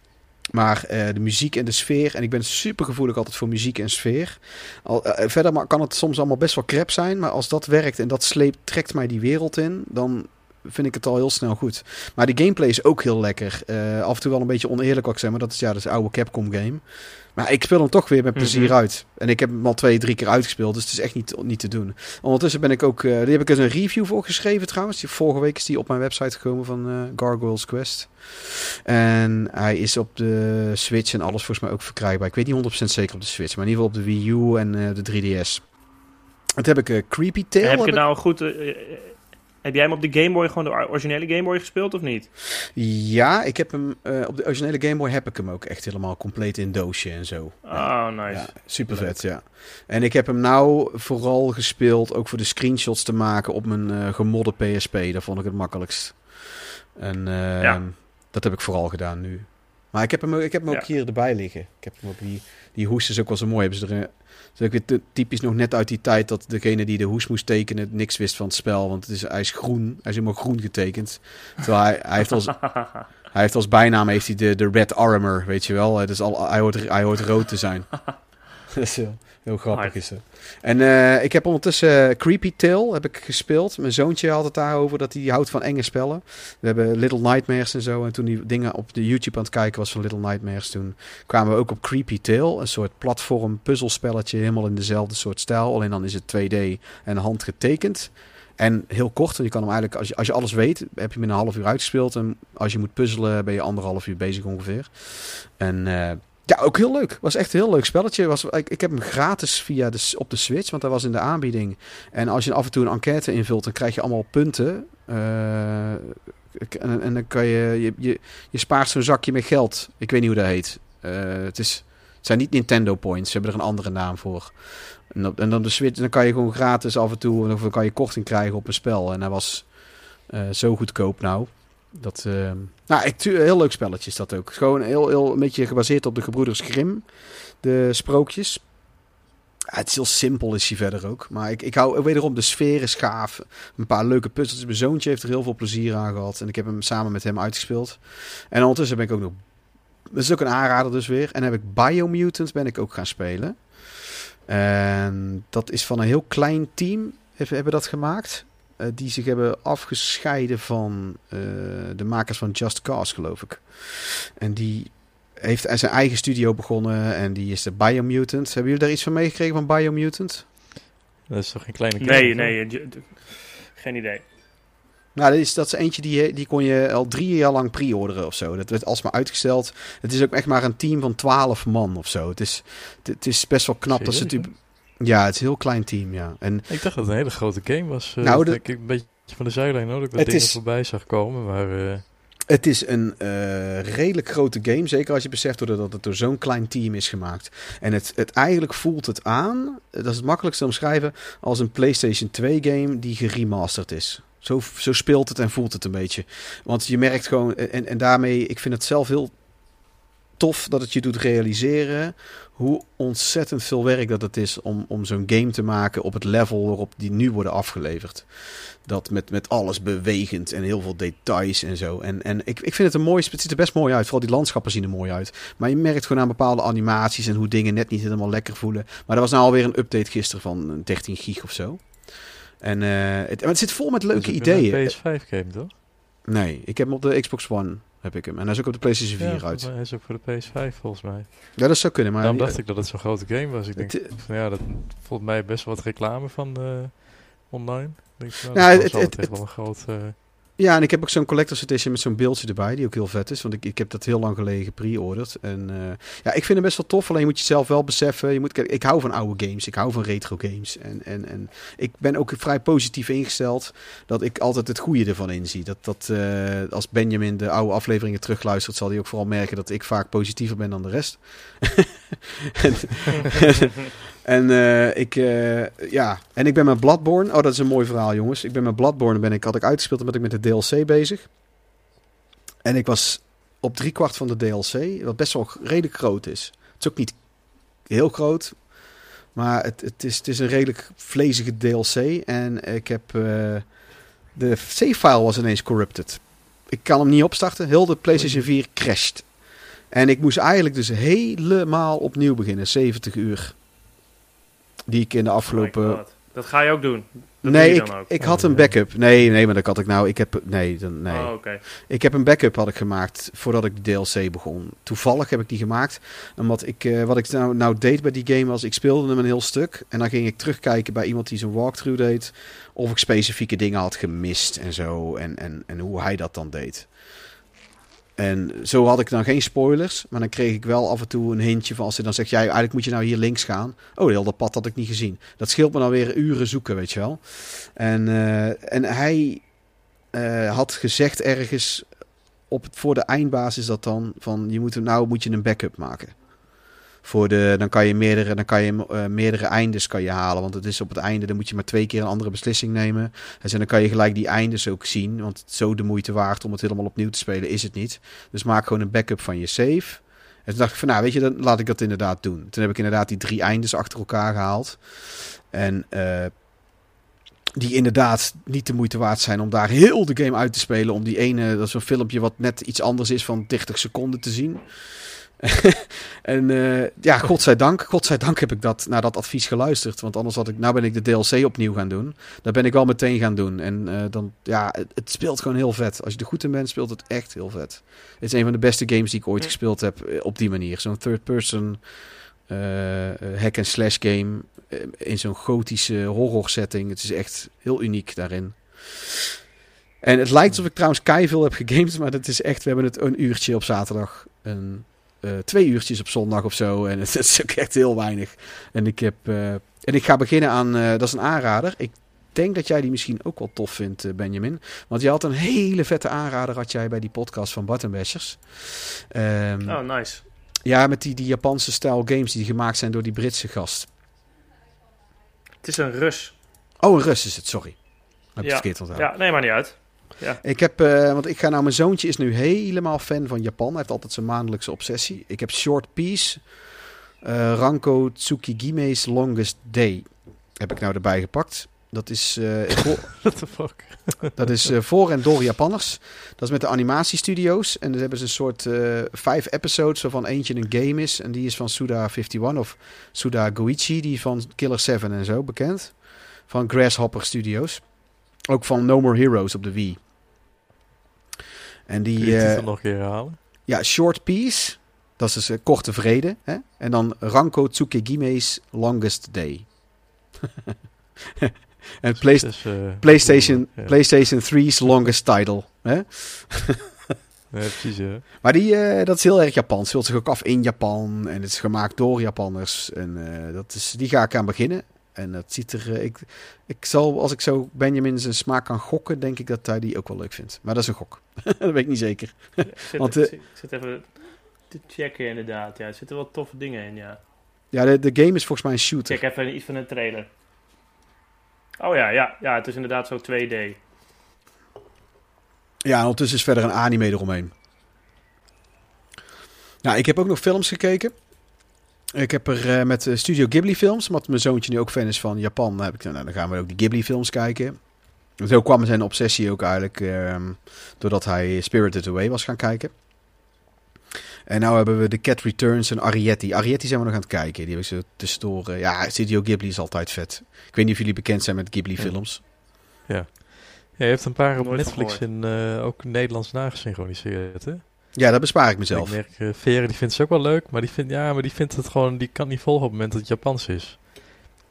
Maar eh, de muziek en de sfeer. En ik ben super gevoelig altijd voor muziek en sfeer. Al, eh, verder maar kan het soms allemaal best wel crap zijn. Maar als dat werkt en dat sleept, trekt mij die wereld in. Dan vind ik het al heel snel goed. Maar de gameplay is ook heel lekker. Eh, af en toe wel een beetje oneerlijk, wat ik zeg. Maar dat is ja, dat is oude Capcom game. Maar ik speel hem toch weer met plezier Mhm. uit. En ik heb hem al twee, drie keer uitgespeeld. Dus het is echt niet, niet te doen. Ondertussen ben ik ook... eh die heb ik eens een review voor geschreven trouwens. Die, vorige week is die op mijn website gekomen van eh, Gargoyles Quest. En hij is op de Switch en alles volgens mij ook verkrijgbaar. Ik weet niet 100% zeker op de Switch. Maar in ieder geval op de Wii U en eh, de 3DS. Het heb ik Creepy Tale. heb heb je ik- nou goed... heb jij hem op de Game Boy, gewoon de originele Game Boy gespeeld of niet? Ja, ik heb hem... eh, op de originele Game Boy heb ik hem ook echt helemaal compleet in doosje en zo. Oh, nice. Ja, super vet, ja. En ik heb hem nou vooral gespeeld, ook voor de screenshots te maken op mijn eh gemodde PSP. Daar vond ik het makkelijkst. En eh, Ja. dat heb ik vooral gedaan nu. Maar ik heb hem, ook- ik heb hem ook hier erbij liggen. Ik heb hem ook die, die hoes is ook wel zo mooi. Hebben ze er, weer ty- typisch nog net uit die tijd dat degene die de hoes moest tekenen niks wist van het spel. Want het is, hij is groen. Hij is helemaal groen getekend. Terwijl hij, hij heeft als, hij heeft als bijnaam heeft hij de, de Red Armor, weet je wel. Het is al, hij, hoort, hij hoort rood te zijn. dat is heel, heel grappig. Hard. Is dat. En eh, ik heb ondertussen eh, Creepy Tale heb ik gespeeld. Mijn zoontje had het daarover dat hij houdt van enge spellen. We hebben Little Nightmares en zo. En toen die dingen op de YouTube aan het kijken was van Little Nightmares, toen kwamen we ook op Creepy Tale. Een soort platform puzzelspelletje, helemaal in dezelfde soort stijl. Alleen dan is het 2D en handgetekend. En heel kort, want je kan hem eigenlijk, als je, als je alles weet, heb je hem in een half uur uitgespeeld. En als je moet puzzelen, ben je anderhalf uur bezig ongeveer. En eh, ja, ook heel leuk. Was echt een heel leuk spelletje. Was, ik, ik heb hem gratis via de, op de Switch, want hij was in de aanbieding. En als je af en toe een enquête invult, dan krijg je allemaal punten. Eh, en, en dan kan je, je, je, spaart zo'n zakje met geld. Ik weet niet hoe dat heet. Eh, het, is, het zijn niet Nintendo points, ze hebben er een andere naam voor. En, dan- en dan de Switch, dan kan je gewoon gratis af en toe, of dan kan je korting krijgen op een spel. En hij was eh, zo goedkoop nou. Dat, eh, nou, ik, heel leuk spelletje is dat ook. Gewoon heel, heel een beetje gebaseerd op de gebroeders Grimm. De sprookjes. Het is heel simpel is hij verder ook. Maar ik, ik hou wederom, de sfeer is. Een paar leuke puzzels. Mijn zoontje heeft er heel veel plezier aan gehad. En ik heb hem samen met hem uitgespeeld. En ondertussen ben ik ook nog... Dat is ook een aanrader dus weer. En heb ik Biomutant ben ik ook gaan spelen. En dat is van een heel klein team. Hebben dat gemaakt. Eh, die zich hebben afgescheiden van eh, de makers van Just Cause, geloof ik. En die heeft zijn eigen studio begonnen. En die is de Biomutant. Hebben jullie daar iets van meegekregen van Biomutant? Dat is toch geen kleine Nee, kerel, nee. d- Geen idee. Nou, dat is, dat is eentje die, die kon je al drie jaar lang pre-orderen of zo. Dat werd alsmaar uitgesteld. Het is ook echt maar een team van twaalf man of zo. Het is, het, het is best wel knap dat ze natuurlijk... Ja, het is een heel klein team, ja. En Ik dacht dat het een hele grote game was. eh, Nou, dat ik een beetje van de zijlijn hoor. Dat ik wat dingen is- voorbij zag komen. Maar eh, het is een eh, redelijk grote game. Zeker als je beseft dat het door zo'n klein team is gemaakt. En het, het eigenlijk voelt het aan, dat is het makkelijkste te omschrijven, als een PlayStation 2 game die geremasterd is. Zo, zo speelt het en voelt het een beetje. Want je merkt gewoon, en, en daarmee, ik vind het zelf heel tof dat het je doet realiseren hoe ontzettend veel werk dat het is om, om zo'n game te maken op het level waarop die nu worden afgeleverd. Dat met, met alles bewegend en heel veel details en zo. En, en ik, ik vind het een mooi, het ziet er best mooi uit. Vooral die landschappen zien er mooi uit. Maar je merkt gewoon aan bepaalde animaties en hoe dingen net niet helemaal lekker voelen. Maar er was nou alweer een update gisteren van 13 gig of zo. En uh, het, maar het zit vol met leuke Dus ideeën. Een PS5 game, toch? Nee, ik heb hem op de Xbox One. Heb ik hem. En hij is ook op de PlayStation 4 Ja, uit. Hij is ook voor de PS5 volgens mij. Ja, dat zou kunnen. Maar Daarom dacht ik dat het zo'n grote game was. Ik denk, Het- van, ja, dat volgens mij best wel wat reclame van eh, online. Denk, nou, Nou, dat het- het- wel een groot... eh, Ja, en ik heb ook zo'n collector's edition met zo'n beeldje erbij, die ook heel vet is. Want ik, ik heb dat heel lang geleden gepreorderd. En eh, ja, ik vind hem best wel tof. Alleen moet je zelf wel beseffen. Je moet, ik hou van oude games. Ik hou van retro games. En, en, en ik ben ook vrij positief ingesteld dat ik altijd het goede ervan inzie. Dat, dat eh, als Benjamin de oude afleveringen terugluistert, zal hij ook vooral merken dat ik vaak positiever ben dan de rest. en eh, ik, eh, ja, en ik ben met Bloodborne. Oh, dat is een mooi verhaal, jongens. Ik ben met Bloodborne ben ik, had ik uitgespeeld en ik met de DLC bezig. En ik was op drie kwart van de DLC, wat best wel redelijk groot is. Het is ook niet heel groot, maar het, het, is, het is een redelijk vlezige DLC. En ik heb eh, de save file was ineens corrupted. Ik kan hem niet opstarten. Heel de PlayStation 4 crasht. En ik moest eigenlijk dus helemaal opnieuw beginnen. 70 uur. Die ik in de afgelopen... Oh. Dat ga je ook doen. Dat nee, doe je ik, dan ook. ik had een backup. Nee, nee, maar dat had ik nou. Ik heb, nee, dan, nee. Oh, oké. Ik heb een backup had ik gemaakt voordat ik de DLC begon. Toevallig heb ik die gemaakt. Omdat ik, eh, wat ik nou, nou deed bij die game was, ik speelde hem een heel stuk. En dan ging ik terugkijken bij iemand die zo'n walkthrough deed. Of ik specifieke dingen had gemist en zo. En, en, en hoe hij dat dan deed. En zo had ik dan geen spoilers. Maar dan kreeg ik wel af en toe een hintje van als hij dan zegt... Ja, eigenlijk moet je nou hier links gaan. Oh, heel dat pad had ik niet gezien. Dat scheelt me dan weer uren zoeken, weet je wel. En, eh, en hij eh, had gezegd ergens op voor de eindbasis dat dan van je moet nou moet je een backup maken. Voor de, dan kan je meerdere, dan kan je eh, meerdere eindes kan je halen. Want het is op het einde, dan moet je maar twee keer een andere beslissing nemen. En dan kan je gelijk die eindes ook zien. Want zo de moeite waard om het helemaal opnieuw te spelen is het niet. Dus maak gewoon een backup van je save. En toen dacht ik van nou weet je, dan laat ik dat inderdaad doen. Toen heb ik inderdaad die drie eindes achter elkaar gehaald. En eh, die inderdaad niet de moeite waard zijn om daar heel de game uit te spelen. Om die ene, dat is een filmpje wat net iets anders is van 30 seconden te zien. en eh, ja, godzijdank, godzijdank heb ik dat naar dat advies geluisterd. Want anders had ik, nou ben ik de DLC opnieuw gaan doen. Dat ben ik wel meteen gaan doen. En eh, dan, ja, het, het speelt gewoon heel vet. Als je er goed in bent, speelt het echt heel vet. Het is een van de beste games die ik ooit gespeeld heb eh, op die manier. Zo'n third person eh, hack and slash game in zo'n gotische horror setting. Het is echt heel uniek daarin. En het lijkt alsof ik trouwens veel heb gegamed, maar dat is echt, we hebben het een uurtje op zaterdag, een, eh, twee uurtjes op zondag of zo. En het, is ook echt heel weinig. En ik heb, eh, en ik ga beginnen aan, eh, dat is een aanrader. Ik denk dat jij die misschien ook wel tof vindt, eh, Benjamin. Want je had een hele vette aanrader, had jij bij die podcast van Button Bashers. Ehm, Oh, nice. Ja, met die, die Japanse stijl games die gemaakt zijn door die Britse gast. Het is een Rus. Oh, een Rus is het, sorry. Heb ik Ja. verkeerd onthouden. Ja, nee, maar niet uit. Ik heb, eh, want ik ga nou, mijn zoontje is nu helemaal fan van Japan. Hij heeft altijd zijn maandelijkse obsessie. Ik heb Short Piece, eh, Ranko Tsukigime's Longest Day, heb ik nou erbij gepakt. Dat is, eh, voor, What the fuck? dat is voor en door Japanners. Dat is met de animatiestudio's. En dan hebben ze een soort vijf episodes waarvan eentje een game is. En die is van Suda51 of Suda Goichi, die van Killer 7 en zo bekend. Van Grasshopper Studios. Ook van No More Heroes op de Wii. En Kun je die, die eh, nog een keer herhalen? ja, Short Piece. Dat is dus eh, korte vrede. Hè? En dan Ranko Tsukigime's Longest Day. en Play- eh, PlayStation, ja. PlayStation 3's Longest Title. Hè? Ja, precies, hè. Maar die, dat is heel erg Japans. Speelt zich ook af in Japan. En het is gemaakt door Japanners. En dat is, die ga ik aan beginnen. En dat ziet er. eh, ik, ik zal, als ik zo Benjamin zijn smaak kan gokken, denk ik dat hij die ook wel leuk vindt. Maar dat is een gok. dat weet ik niet zeker. Ik zit, Want, ik eh, zit- ik zit even te checken inderdaad. Ja, er zitten wel toffe dingen in, ja. Ja, de, de game is volgens mij een shooter. Check even iets van een trailer. Oh ja, ja, ja, het is inderdaad zo 2D. Ja, en ondertussen is verder een anime eromheen. Nou, ik heb ook nog films gekeken. Ik heb er eh, met eh, Studio Ghibli films, omdat mijn zoontje nu ook fan is van Japan, heb ik, nou, dan gaan we ook die Ghibli films kijken. Zo kwam zijn obsessie ook eigenlijk ehm, doordat hij Spirited Away was gaan kijken. En nou hebben we The Cat Returns en Arietti. Arietti zijn we nog aan het kijken. Die heb ik zo tussendoor. eh, ja, Studio Ghibli is altijd vet. Ik weet niet of jullie bekend zijn met Ghibli films. Ja, je hebt een paar op Netflix in eh, ook Nederlands nagesynchroniseerd, hè? Ja, dat bespaar ik mezelf. Ik merk, eh, Veren die vindt ze ook wel leuk, maar die vindt, ja, maar die vindt het gewoon, die kan niet volgen op het moment dat het Japans is.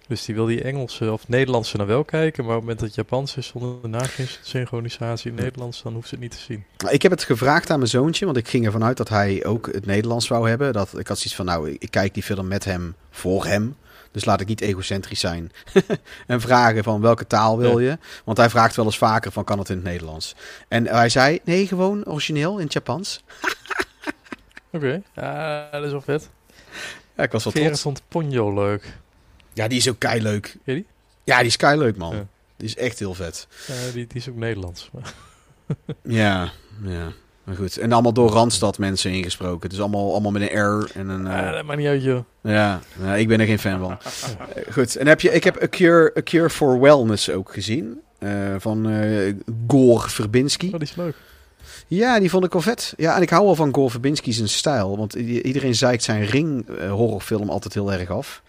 Dus die wil die Engelse of Nederlandse dan wel kijken, maar op het moment dat het Japans is zonder nasynchronisatie in Nederlands, dan hoeft ze het niet te zien. Ik heb het gevraagd aan mijn zoontje, want ik ging ervan uit dat hij ook het Nederlands zou hebben. Dat, ik had zoiets van, nou, ik kijk die film met hem, voor hem. Dus laat ik niet egocentrisch zijn. en vragen van welke taal wil je? Want hij vraagt wel eens vaker van, kan het in het Nederlands? En hij zei, nee, gewoon origineel in het Japans. Oké, dat is wel vet. Ja, ik was wel Veren trots. vond Ponyo leuk. Ja, die is ook kei leuk. Die? Ja, die is kei leuk, man. Ja. Die is echt heel vet. Die, die is ook Nederlands. Maar. Ja, ja. Maar goed. En allemaal door Randstad mensen ingesproken. Dus allemaal, allemaal met een R en een... Ja, eh, dat maakt niet uit, joh. Ja, nou, ik ben er geen fan van. Eh, goed, en heb je, ik heb A Cure, A Cure for Wellness ook gezien. eh, van eh Gore Verbinski. Oh, die is leuk. Ja, die vond ik wel vet. Ja, en ik hou wel van Gore Verbinski zijn stijl. Want iedereen zeikt zijn ring horrorfilm altijd heel erg af.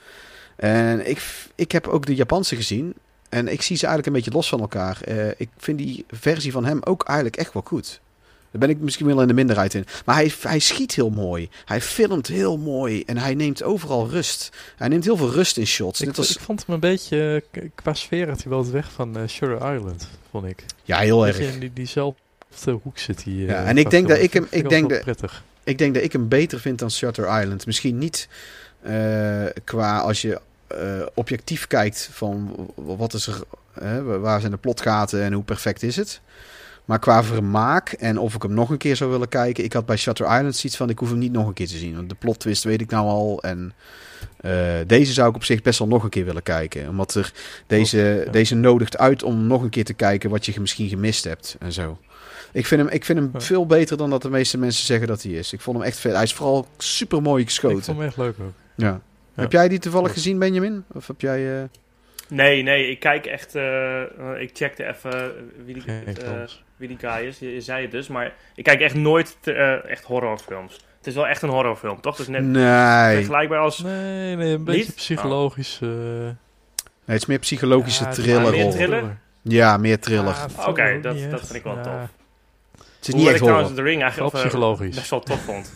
En ik, ik heb ook de Japanse gezien. En ik zie ze eigenlijk een beetje los van elkaar. Ik vind die versie van hem ook eigenlijk echt wel goed. Daar ben ik misschien wel in de minderheid in. Maar hij, hij schiet heel mooi. Hij filmt heel mooi. En hij neemt overal rust. Hij neemt heel veel rust in shots. Ik, als, ik vond hem een beetje, eh, qua sfeer had hij wel het weg van eh Shutter Island, vond ik. ja, heel erg. in die, diezelfde hoek zit hij. eh, Ja, en ik denk dat ik hem- ik denk dat- prettig. Ik denk dat ik hem beter vind dan Shutter Island. Misschien niet qua als je objectief kijkt van wat is er, hè, waar zijn de plotgaten en hoe perfect is het. Maar qua vermaak en of ik hem nog een keer zou willen kijken. Ik had bij Shutter Island zoiets van ik hoef hem niet nog een keer te zien. Want de plot twist weet ik nou al. En eh, deze zou ik op zich best wel nog een keer willen kijken. Omdat er deze, ja. deze nodigt uit om nog een keer te kijken wat je misschien gemist hebt en zo. Ik vind hem, ik vind hem Ja. veel beter dan dat de meeste mensen zeggen dat hij is. Ik vond hem echt vet. Hij is vooral super mooi Ik geschoten. vond hem echt leuk ook. Ja. Ja. Heb jij die toevallig Ja. gezien, Benjamin? Of heb jij... eh, Nee, nee, ik kijk echt. eh, eh, ik checkte even wie die, Guy is. Je, je zei het dus, maar ik kijk echt nooit te- eh, echt horrorfilms. Het is wel echt een horrorfilm, toch? Dus net Nee. vergelijkbaar als. Nee, nee, een beetje Niet? psychologisch. eh, nee, het is meer psychologische ja, thriller. meer? Ja, meer thriller. Ja, Oké, dat- dat vind ik wel Ja, tof. het is Hoewel niet echt ik trouwens. The Ring Wel eigenlijk eh, psychologisch. best wel tof vond.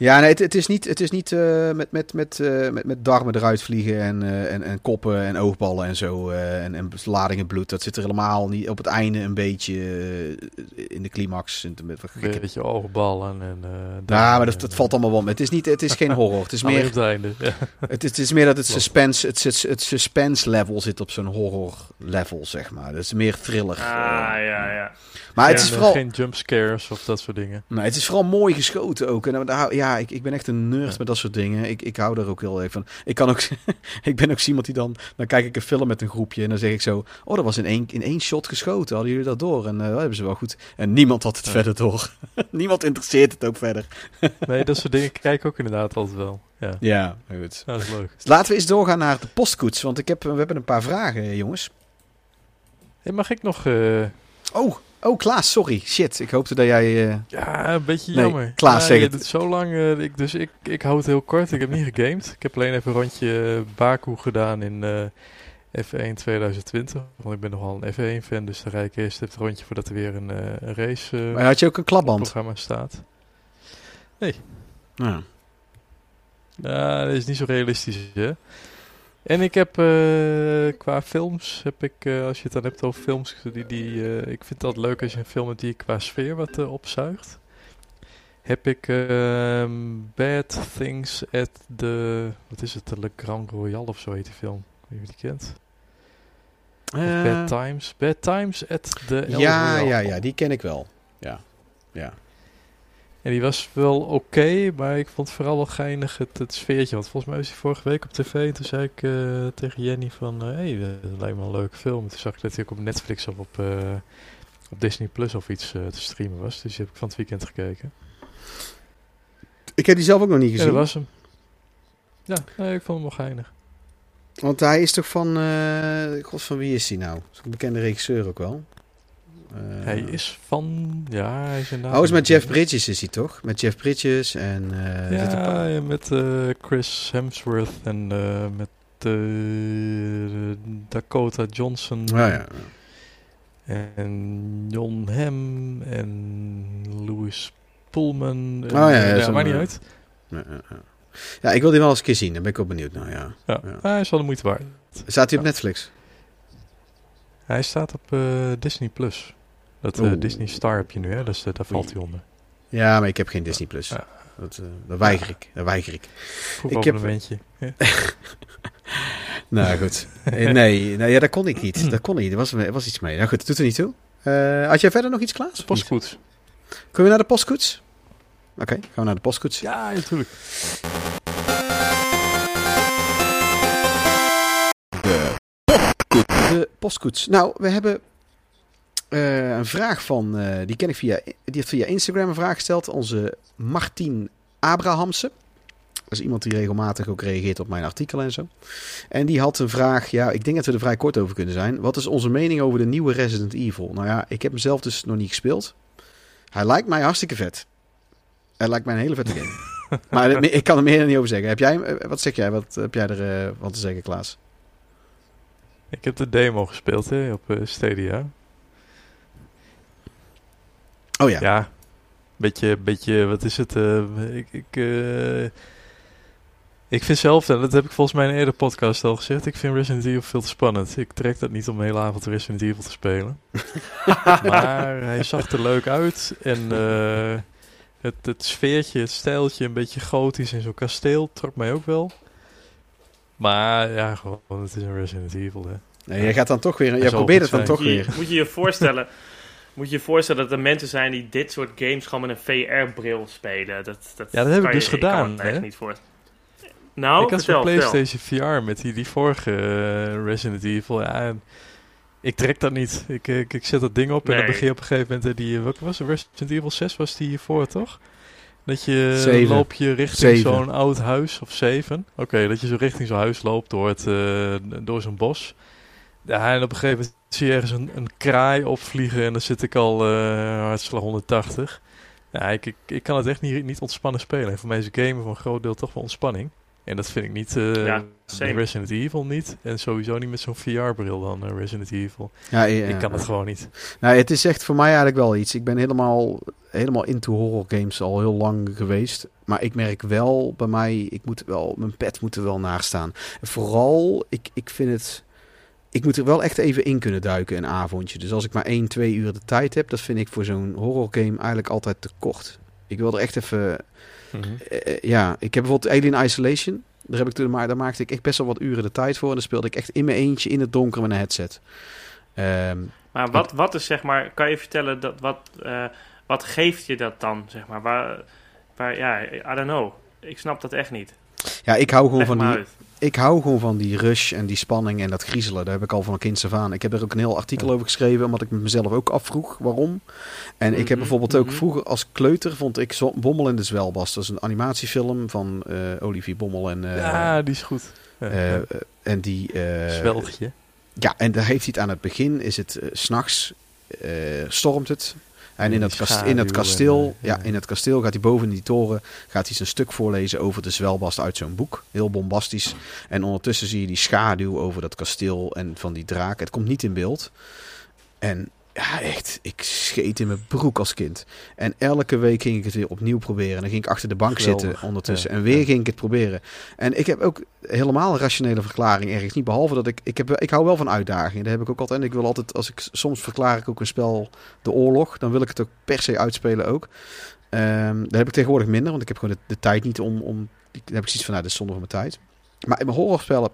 Ja, nee, het, het is niet, het is niet eh, met, met, met, eh, met, met darmen eruit vliegen en, eh, en, en koppen en oogballen en zo. eh, en, en ladingen bloed. Dat zit er helemaal niet. Op het einde een beetje in de climax. Een beetje oogballen en... eh Ja, maar dat, dat valt allemaal wel mee. Het is, niet, het is geen horror. Het is meer het einde. Ja. Het, is- het is meer dat het suspense, het, het suspense level zit op zo'n horror level, zeg maar. Dat is meer thriller. Ah, ja, ja. maar het Ja. is vooral, Geen jumpscares of dat soort dingen. nee, het is vooral mooi geschoten ook. En daar hou- ja, ik, ik ben echt een nerd Ja. met dat soort dingen. Ik, ik hou er ook heel erg van. Ik, kan ook, ik ben ook iemand die dan, dan kijk ik een film met een groepje en dan zeg ik zo, oh, dat was in één, in één shot geschoten. Hadden jullie dat door? En eh, dat hebben ze wel goed. En niemand had het Ja. verder door. niemand interesseert het ook verder. Nee, dat soort dingen kijk ik ook inderdaad altijd wel. Ja, Ja, goed. dat is leuk. Laten we eens doorgaan naar de postkoets, want ik heb, we hebben een paar vragen, jongens. Hey, mag ik nog... eh, Oh, oh Klaas, sorry. Shit, ik hoopte dat jij... eh, Ja, een beetje Nee, jammer. Klaas, ja, het. zo lang, eh, ik, dus ik, ik hou het heel kort. Ik heb niet gegamed. Ik heb alleen even een rondje eh, Baku gedaan in eh, F1 2020. Want ik ben nogal een F1-fan, dus dan rijd ik eerst even het rondje voordat er weer een, race maar had je ook een klapband? programma staat. Ja. Ja, dat is niet zo realistisch, hè. En ik heb eh, qua films, heb ik, eh, als je het dan hebt over films, die, die, eh, ik vind altijd leuk als je een film hebt die qua sfeer wat opzuigt. Heb ik ehm, Bad Things at the, wat is het, de Le Grand Royal of zo heet die film. Weet je wie die kent? Bad Times. Bad Times at the El ja, Royal. ja, ja, die ken ik wel. Ja, ja. En die was wel oké, maar ik vond vooral wel geinig het, het sfeertje. Want volgens mij was hij vorige week op tv. En toen zei ik eh, tegen Jenny van... Hé, hey, dat lijkt me een leuke film. En toen zag ik dat hij ook op Netflix of op, eh, op Disney Plus of iets eh, te streamen was. Dus die heb ik van het weekend gekeken. Ik heb die zelf ook nog niet Ja, gezien. dat was hem. Ja, nee, ik vond hem wel geinig. Want hij is toch van... eh God, van wie is hij nou? Is een bekende regisseur ook wel. Eh, hij is van... Ja, hij is inderdaad... Oh, is met Jeff Bridges is hij toch? Met Jeff Bridges en... eh, zit een Ja, paar- ja, met eh, Chris Hemsworth en eh, met Dakota Johnson. Oh, ja. En John Hamm en Louis Pullman. Oh, ja, ja, maakt niet uit. Ja, ja, ja. Ja, ik wil die wel eens een keer zien. Daar ben ik ook benieuwd naar, ja. Ja, ja. hij is wel de moeite waard. Staat hij op Ja. Netflix? Hij staat op eh, Disney+. Plus. Dat eh. Disney Star heb je nu, hè? Dus eh, daar valt hij onder. Ja, maar ik heb geen Disney+. Plus. Ja. Dat, eh, dat weiger ik. Dat weiger ik. Vroeg Ik heb-. Ja. Nou, goed. Nee, nee ja, dat kon ik niet. Dat kon niet. Er was, er was iets mee. Nou goed, dat doet er niet toe. Eh, had jij verder nog iets, Klaas? Postkoets. Kunnen we naar de postkoets? Oké, gaan we naar de postkoets. Ja, natuurlijk. De postkoets. Nou, we hebben eh, een vraag van, eh, die ken ik via, die heeft via Instagram een vraag gesteld. Onze Martien Abrahamse. Dat is iemand die regelmatig ook reageert op mijn artikelen en zo. En die had een vraag, ja, ik denk dat we er vrij kort over kunnen zijn. Wat is onze mening over de nieuwe Resident Evil? Nou ja, ik heb hem zelf dus nog niet gespeeld. Hij lijkt mij hartstikke vet. Hij lijkt mij een hele vette game. maar ik kan er meer niet over zeggen. Heb jij, eh, wat zeg jij? Wat heb jij er van te zeggen, Klaas? Ik heb de demo gespeeld hè, op Stadia. Oh ja. Ja, beetje, beetje, wat is het? eh, ik, ik, eh, ik vind zelf, en dat heb ik volgens mij in een eerder podcast al gezegd, ik vind Resident Evil veel te spannend. Ik trek dat niet om de hele avond Resident Evil te spelen. maar hij zag er leuk uit en eh, het, het sfeertje, het stijltje, een beetje gotisch in zo'n kasteel, trok mij ook wel. Maar ja, gewoon, het is een Resident Evil, hè. Nee, jij gaat dan toch weer. Jij probeert het dan zijn. toch weer. moet je je voorstellen... Moet je je voorstellen dat er mensen zijn die dit soort games gewoon met een VR-bril spelen. Dat, dat Ja, dat heb kan ik dus je- gedaan, kan me echt hè? niet voor. Nou, ik had zo'n. PlayStation VR met die, die vorige eh, Resident Evil. Ja, en ik trek dat niet. Ik, ik, ik zet dat ding op en dan begin je op een gegeven moment... eh, Die, wat was het? Resident Evil 6 was die hiervoor, toch? Dat je Zeven. loop je richting zo'n oud huis, of zeven. Oké, dat je zo richting zo'n huis loopt door, het, eh, door zo'n bos. Ja, en op een gegeven moment zie je ergens een, een kraai opvliegen en dan zit ik al eh hartslag 180. Ja, ik, ik, ik kan het echt niet, niet ontspannen spelen. En voor mij is gamen voor een groot deel toch wel ontspanning. En dat vind ik niet eh Ja, same. Resident Evil niet. En sowieso niet met zo'n VR-bril dan eh, Resident Evil. Ja, ja, Ik kan het gewoon niet. Nou, het is echt voor mij eigenlijk wel iets. Ik ben helemaal, helemaal into horror games al heel lang geweest. Maar ik merk wel bij mij, ik moet wel, mijn pet moet er wel naar staan. En vooral, ik, ik vind het. Ik moet er wel echt even in kunnen duiken een avondje. Dus als ik maar 1, 2 uur de tijd heb, dat vind ik voor zo'n horror game eigenlijk altijd te kort. Ik wil er echt even Mhm. Eh, eh, ja, ik heb bijvoorbeeld Alien Isolation. Daar, heb ik toen, maar daar maakte ik echt best wel wat uren de tijd voor. En dan speelde ik echt in mijn eentje in het donker met een headset. Ehm, Maar wat, wat is zeg maar, kan je vertellen dat wat, eh, wat geeft je dat dan, zeg maar? Waar, waar, ja, I don't know. Ik snap dat echt niet. Ja, ik hou gewoon Leg van die, uit. ik hou gewoon van die rush en die spanning en dat griezelen. Daar heb ik al van een kind af aan. Ik heb er ook een heel artikel over geschreven, omdat ik me mezelf ook afvroeg waarom. En ik heb Mhm, bijvoorbeeld ook mhm. vroeger als kleuter vond ik Bommel in de Zwelbast. Dat is een animatiefilm van eh, Olivier Bommel en, eh, ja, die is goed. Ja, eh, ja. en die... eh, Zwelgje. Ja, en daar heeft hij het aan het begin, is het s s'nachts, eh stormt het. En in schaduw kasteel, en, eh, ja, ja. in het kasteel gaat hij boven in die toren, gaat hij zijn stuk voorlezen over de zwelbast uit zo'n boek. Heel bombastisch. En ondertussen zie je die schaduw over dat kasteel en van die draak. Het komt niet in beeld. En ja, echt, ik scheet in mijn broek als kind. En elke week ging ik het weer opnieuw proberen. En dan ging ik achter de bank Geweldig, zitten ondertussen. ja, en weer ja. ging ik het proberen. En ik heb ook helemaal een rationele verklaring ergens niet. Behalve dat ik, ik, heb, ik hou wel van uitdagingen. Dat heb ik ook altijd. En ik wil altijd, als ik soms verklaar ik ook een spel de oorlog. Dan wil ik het ook per se uitspelen ook. Dat heb ik tegenwoordig minder. Want ik heb gewoon de, de tijd niet om, om... Dan heb ik zoiets van, nou, dit is zonde van mijn tijd. Maar in mijn horrorspellen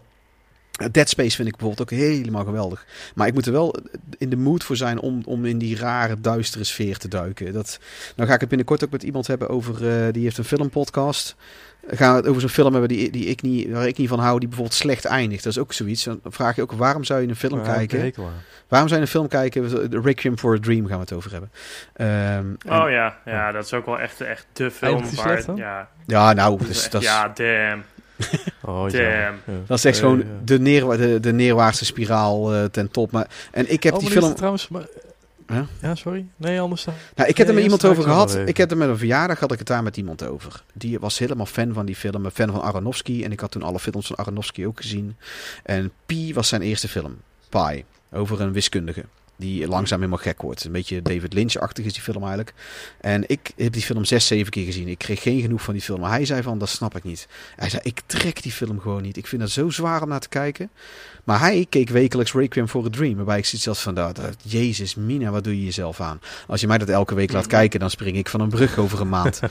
Dead Space vind ik bijvoorbeeld ook helemaal geweldig. Maar ik moet er wel in de mood voor zijn om, om in die rare, duistere sfeer te duiken. Dat, nou ga ik het binnenkort ook met iemand hebben over, eh, die heeft een filmpodcast. Gaan we het over zo'n film hebben die, die ik niet, waar ik niet van hou, die bijvoorbeeld slecht eindigt. Dat is ook zoiets. Dan vraag je ook, waarom zou je een film Ja, kijken? Waarom zou je een film kijken? The Requiem for a Dream gaan we het over hebben. Ehm, en- Oh ja, ja, dat is ook wel echt, echt de film waar... slecht ja, ja, nou, dat is dus, dat is, ja, damn. Oh, ja. dat is echt gewoon de, neerwa de, de neerwaartse spiraal eh, ten top. Maar, en ik heb Oh, die film... is trouwens... Maar... Ja? Ja, sorry. Nee, anders dan. Nou, ik heb er met iemand over gehad. Ik heb er met een verjaardag had ik het daar met iemand over. Die was helemaal fan van die film, een fan van Aronofsky. En ik had toen alle films van Aronofsky ook gezien. En Pi was zijn eerste film. Pi. Over een wiskundige. Die langzaam helemaal gek wordt. Een beetje David Lynch-achtig is die film eigenlijk. En ik heb die film zes, zeven keer gezien. Ik kreeg geen genoeg van die film. Maar hij zei van, dat snap ik niet. Hij zei, ik trek die film gewoon niet. Ik vind het zo zwaar om naar te kijken. Maar hij keek wekelijks Requiem for a Dream. Waarbij ik zoiets had van, dat, dat- Jezus, Mina, wat doe je jezelf aan? Als je mij dat elke week laat kijken, dan spring ik van een brug over een maand.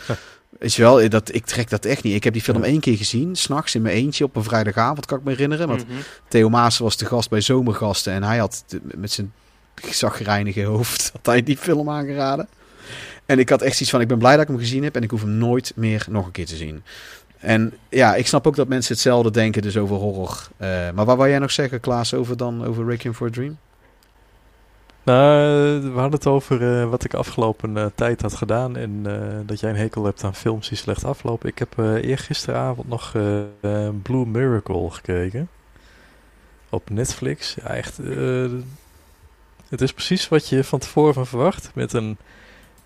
Weet je wel, dat, ik trek dat echt niet. Ik heb die film één keer gezien, s'nachts in mijn eentje op een vrijdagavond, kan ik me herinneren. Want Mhm. Theo Maas was de gast bij Zomergasten en hij had met zijn zagrijnige hoofd hij die film aangeraden. En ik had echt zoiets van, ik ben blij dat ik hem gezien heb en ik hoef hem nooit meer nog een keer te zien. En ja, ik snap ook dat mensen hetzelfde denken dus over horror. Eh, maar wat wou jij nog zeggen, Klaas, over dan over Requiem for a Dream? Nou, we hadden het over eh, wat ik afgelopen eh, tijd had gedaan. En eh, dat jij een hekel hebt aan films die slecht aflopen. Ik heb eh eergisteravond nog eh, eh, Blue Miracle gekeken. Op Netflix. Echt. Het is precies wat je van tevoren van verwacht. Met een,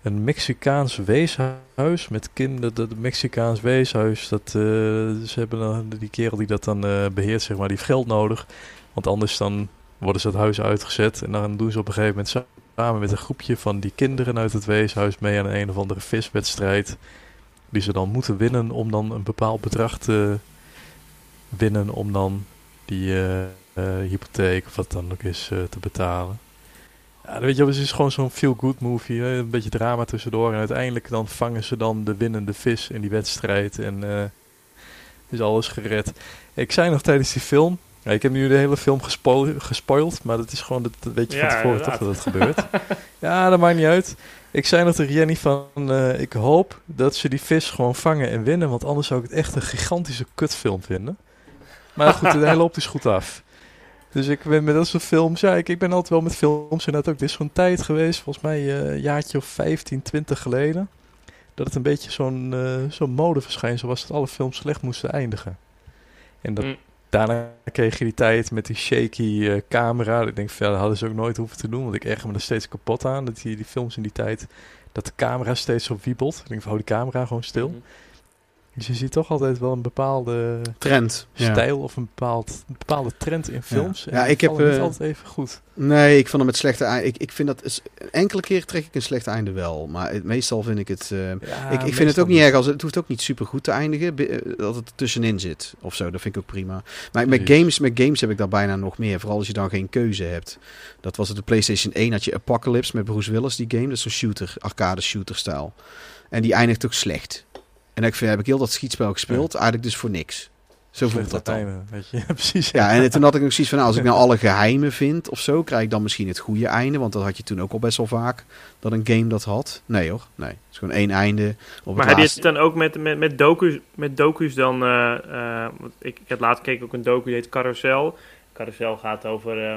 een Mexicaans weeshuis. Met kinderen. Dat Mexicaans weeshuis. Dat, eh, ze hebben dan, die kerel die dat dan eh, beheert, zeg maar, die heeft geld nodig. Want anders dan worden ze het huis uitgezet. En dan doen ze op een gegeven moment sa- samen met een groepje van die kinderen uit het weeshuis mee aan een, of andere viswedstrijd. Die ze dan moeten winnen om dan een bepaald bedrag te winnen om dan die eh, hypotheek of wat dan ook is te betalen. Ja, weet je, het is gewoon zo'n feel-good movie. Hè? Een beetje drama tussendoor. En uiteindelijk dan vangen ze dan de winnende vis in die wedstrijd. En eh, is alles gered. Ik zei nog tijdens die film. Ja, ik heb nu de hele film gespoil- gespoild. Maar dat is gewoon, dat, dat weet je van Ja, tevoren toch inderdaad. dat het gebeurt. ja, dat maakt niet uit. Ik zei nog tegen Jenny van, eh, ik hoop dat ze die vis gewoon vangen en winnen. Want anders zou ik het echt een gigantische kutfilm vinden. Maar goed, hij loopt dus goed af. Dus ik ben met dat soort films, ja, ik, ik ben altijd wel met films en dat ook. Dit is zo'n tijd geweest, volgens mij eh, een jaartje of 15, 20 geleden. Dat het een beetje zo'n eh zo'n modeverschijnsel was dat alle films slecht moesten eindigen. En dat, Mm. daarna kreeg je die tijd met die shaky eh, camera. Ik denk, ja, dat hadden ze ook nooit hoeven te doen. Want ik erger me er steeds kapot aan. Dat die, die films in die tijd, dat de camera steeds zo wiebelt. Ik denk, van, hou die camera gewoon stil. Mhm. Dus je ziet toch altijd wel een bepaalde Trend. Ja. stijl of een, bepaald, een bepaalde trend in films. Ja, ik heb, niet eh, altijd even goed. Nee, ik vond hem het slechte einde. Ik, ik vind dat is, een enkele keer trek ik een slecht einde wel. Maar het, meestal vind ik het. eh, Ja, ik, ik vind het ook niet erg als het hoeft ook niet super goed te eindigen. eh, Dat het tussenin zit of zo. Dat vind ik ook prima. Maar met Precies. games, met games heb ik daar bijna nog meer. Vooral als je dan geen keuze hebt. Dat was het de PlayStation 1 had je Apocalypse met Bruce Willis die game. Dat is zo'n shooter, arcade shooter stijl. En die eindigt ook slecht. En ik vind, heb ik heel dat schietspel gespeeld. Eigenlijk dus voor niks. Zo voelt dat dan. einde, weet je. Ja, precies. Ja, en toen had ik ook zoiets van, nou, als ik nou alle geheimen vind of zo, krijg ik dan misschien het goede einde. Want dat had je toen ook al best wel vaak, dat een game dat had. Nee hoor, nee. Het is gewoon één einde. Op Maar het heb je het dan ook met, met, met, docu's, met docu's dan... eh, eh, want ik, ik heb laatst gekeken ook een docu, die heet Carousel. Carousel gaat over eh,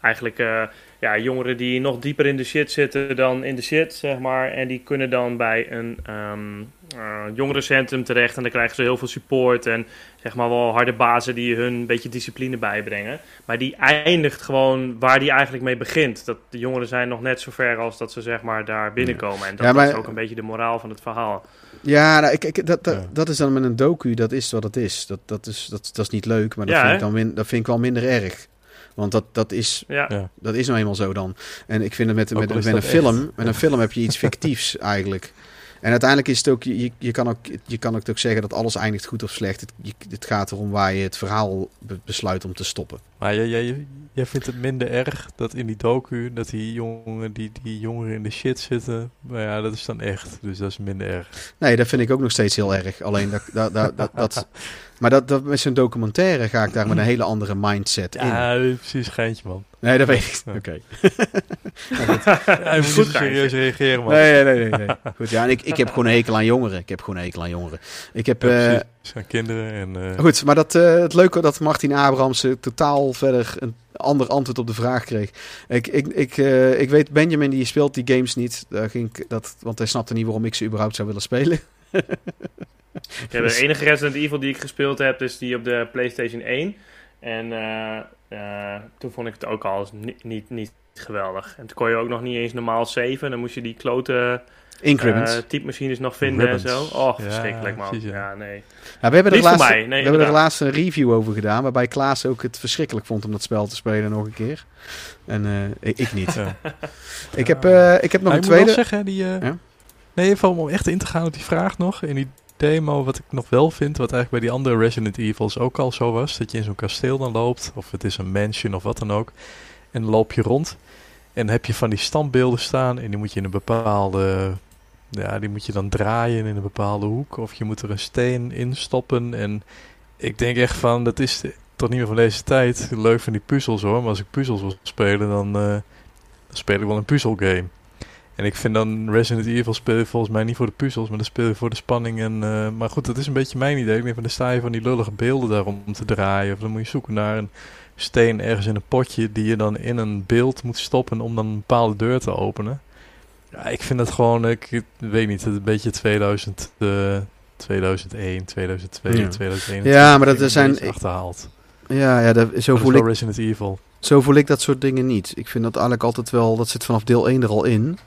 eigenlijk eh, ja, jongeren die nog dieper in de shit zitten dan in de shit, zeg maar. En die kunnen dan bij een ehm eh, jongerencentrum terecht en dan krijgen ze heel veel support en zeg maar wel harde bazen die hun een beetje discipline bijbrengen. Maar die eindigt gewoon waar die eigenlijk mee begint. Dat de jongeren zijn nog net zo ver als dat ze zeg maar daar binnenkomen. En dat, Ja, maar- dat is ook een beetje de moraal van het verhaal. Ja, nou, ik, ik, dat, dat, Ja. dat is dan met een docu, dat is wat het is. Dat, dat, is, dat, dat is niet leuk, maar dat, Ja, vind ik dan min, dat vind ik wel minder erg. Want dat, dat, is, Ja. Dat is nou eenmaal zo dan. En ik vind het met, met, met, een film, echt. met een film heb je iets fictiefs eigenlijk. En uiteindelijk is het ook, je, je, kan ook, je kan ook zeggen dat alles eindigt goed of slecht. Het, je, het gaat erom waar je het verhaal be- besluit om te stoppen. Maar jij, jij, jij vindt het minder erg dat in die docu dat die jongen, die, die jongeren in de shit zitten. Maar ja, dat is dan echt. Dus dat is minder erg. Nee, dat vind ik ook nog steeds heel erg. Alleen dat, dat, dat, dat, dat- maar dat, dat met zo'n documentaire ga ik daar met een hele andere mindset in. Ja, precies schijntje, man. Nee, dat weet ik. Ja. Oké. Hij moet Goed geintje. serieus reageren, man. Nee, nee, nee, nee. Goed, ja, en ik, ik heb gewoon een hekel aan jongeren. Ik heb gewoon een hekel aan jongeren. Ik heb, Ja, eh, zijn kinderen en... eh, goed, maar dat, eh, het leuke dat Martin Abrams eh, totaal verder een ander antwoord op de vraag kreeg. Ik, ik, ik, eh, ik weet, Benjamin die speelt die games niet. Daar ging ik dat, want hij snapte niet waarom ik ze überhaupt zou willen spelen. Ja, de enige Resident Evil die ik gespeeld heb, is die op de PlayStation 1. En eh, eh, toen vond ik het ook al niet, niet, niet geweldig. En toen kon je ook nog niet eens normaal saven. Dan moest je die klote Increments. eh typemachines nog vinden en zo. Oh, Ja, verschrikkelijk man. precies, ja. ja. nee. Ja, we hebben er Niet voor laatst, mij, nee, we hebben er laatst een review over gedaan, waarbij Klaas ook het verschrikkelijk vond om dat spel te spelen nog een keer. En eh, ik, ik niet. ja. Ik, heb, eh, ik heb nog een ik moet wel tweede. zeggen, die... eh, Ja? Nee, even om echt in te gaan op die vraag nog. In die demo, wat ik nog wel vind, wat eigenlijk bij die andere Resident Evils ook al zo was. Dat je in zo'n kasteel dan loopt, of het is een mansion of wat dan ook. En loop je rond. En heb je van die standbeelden staan en die moet je in een bepaalde... Ja, die moet je dan draaien in een bepaalde hoek. Of je moet er een steen in stoppen. En ik denk echt van, dat is toch niet meer van deze tijd. Leuk van die puzzels hoor. Maar als ik puzzels wil spelen, dan, eh, dan speel ik wel een puzzelgame. En ik vind dan Resident Evil speel je volgens mij niet voor de puzzels, maar dan speel je voor de spanning. En, eh, maar goed, dat is een beetje mijn idee. Ik denk van, dan sta je van die lullige beelden daarom te draaien. Of dan moet je zoeken naar een steen ergens in een potje die je dan in een beeld moet stoppen om dan een bepaalde deur te openen. Ja, ik vind dat gewoon, ik weet niet, het is een beetje 2000, eh 2001, 2002, Ja. 2001. Ja, maar dat er zijn- achterhaald. Ja, ja dat, zo, Zo voel ik, Resident Evil. zo voel ik dat soort dingen niet. Ik vind dat eigenlijk altijd wel, dat zit vanaf deel 1 er al in.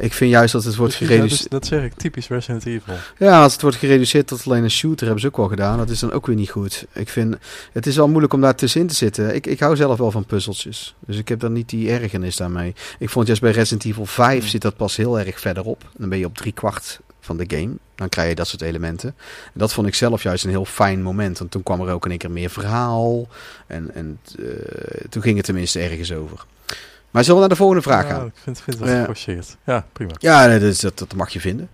Ik vind juist dat het wordt gereduceerd. dat zeg ik, typisch Resident Evil. Ja, als het wordt gereduceerd tot alleen een shooter, hebben ze ook wel gedaan. Dat is dan ook weer niet goed. Ik vind, het is wel moeilijk om daar tussenin te zitten. Ik, ik hou zelf wel van puzzeltjes. Dus ik heb dan niet die ergernis daarmee. Ik vond juist bij Resident Evil 5 Hmm. zit dat pas heel erg verderop. Dan ben je op drie kwart van de game. Dan krijg je dat soort elementen. En dat vond ik zelf juist een heel fijn moment. Want toen kwam er ook in één keer meer verhaal. En, en eh, toen ging het tenminste ergens over. Maar zullen we naar de volgende vraag Ja, gaan? ik vind, vind het Ja. geforceerd. Ja, prima. Ja, dat, is- dat, dat mag je vinden.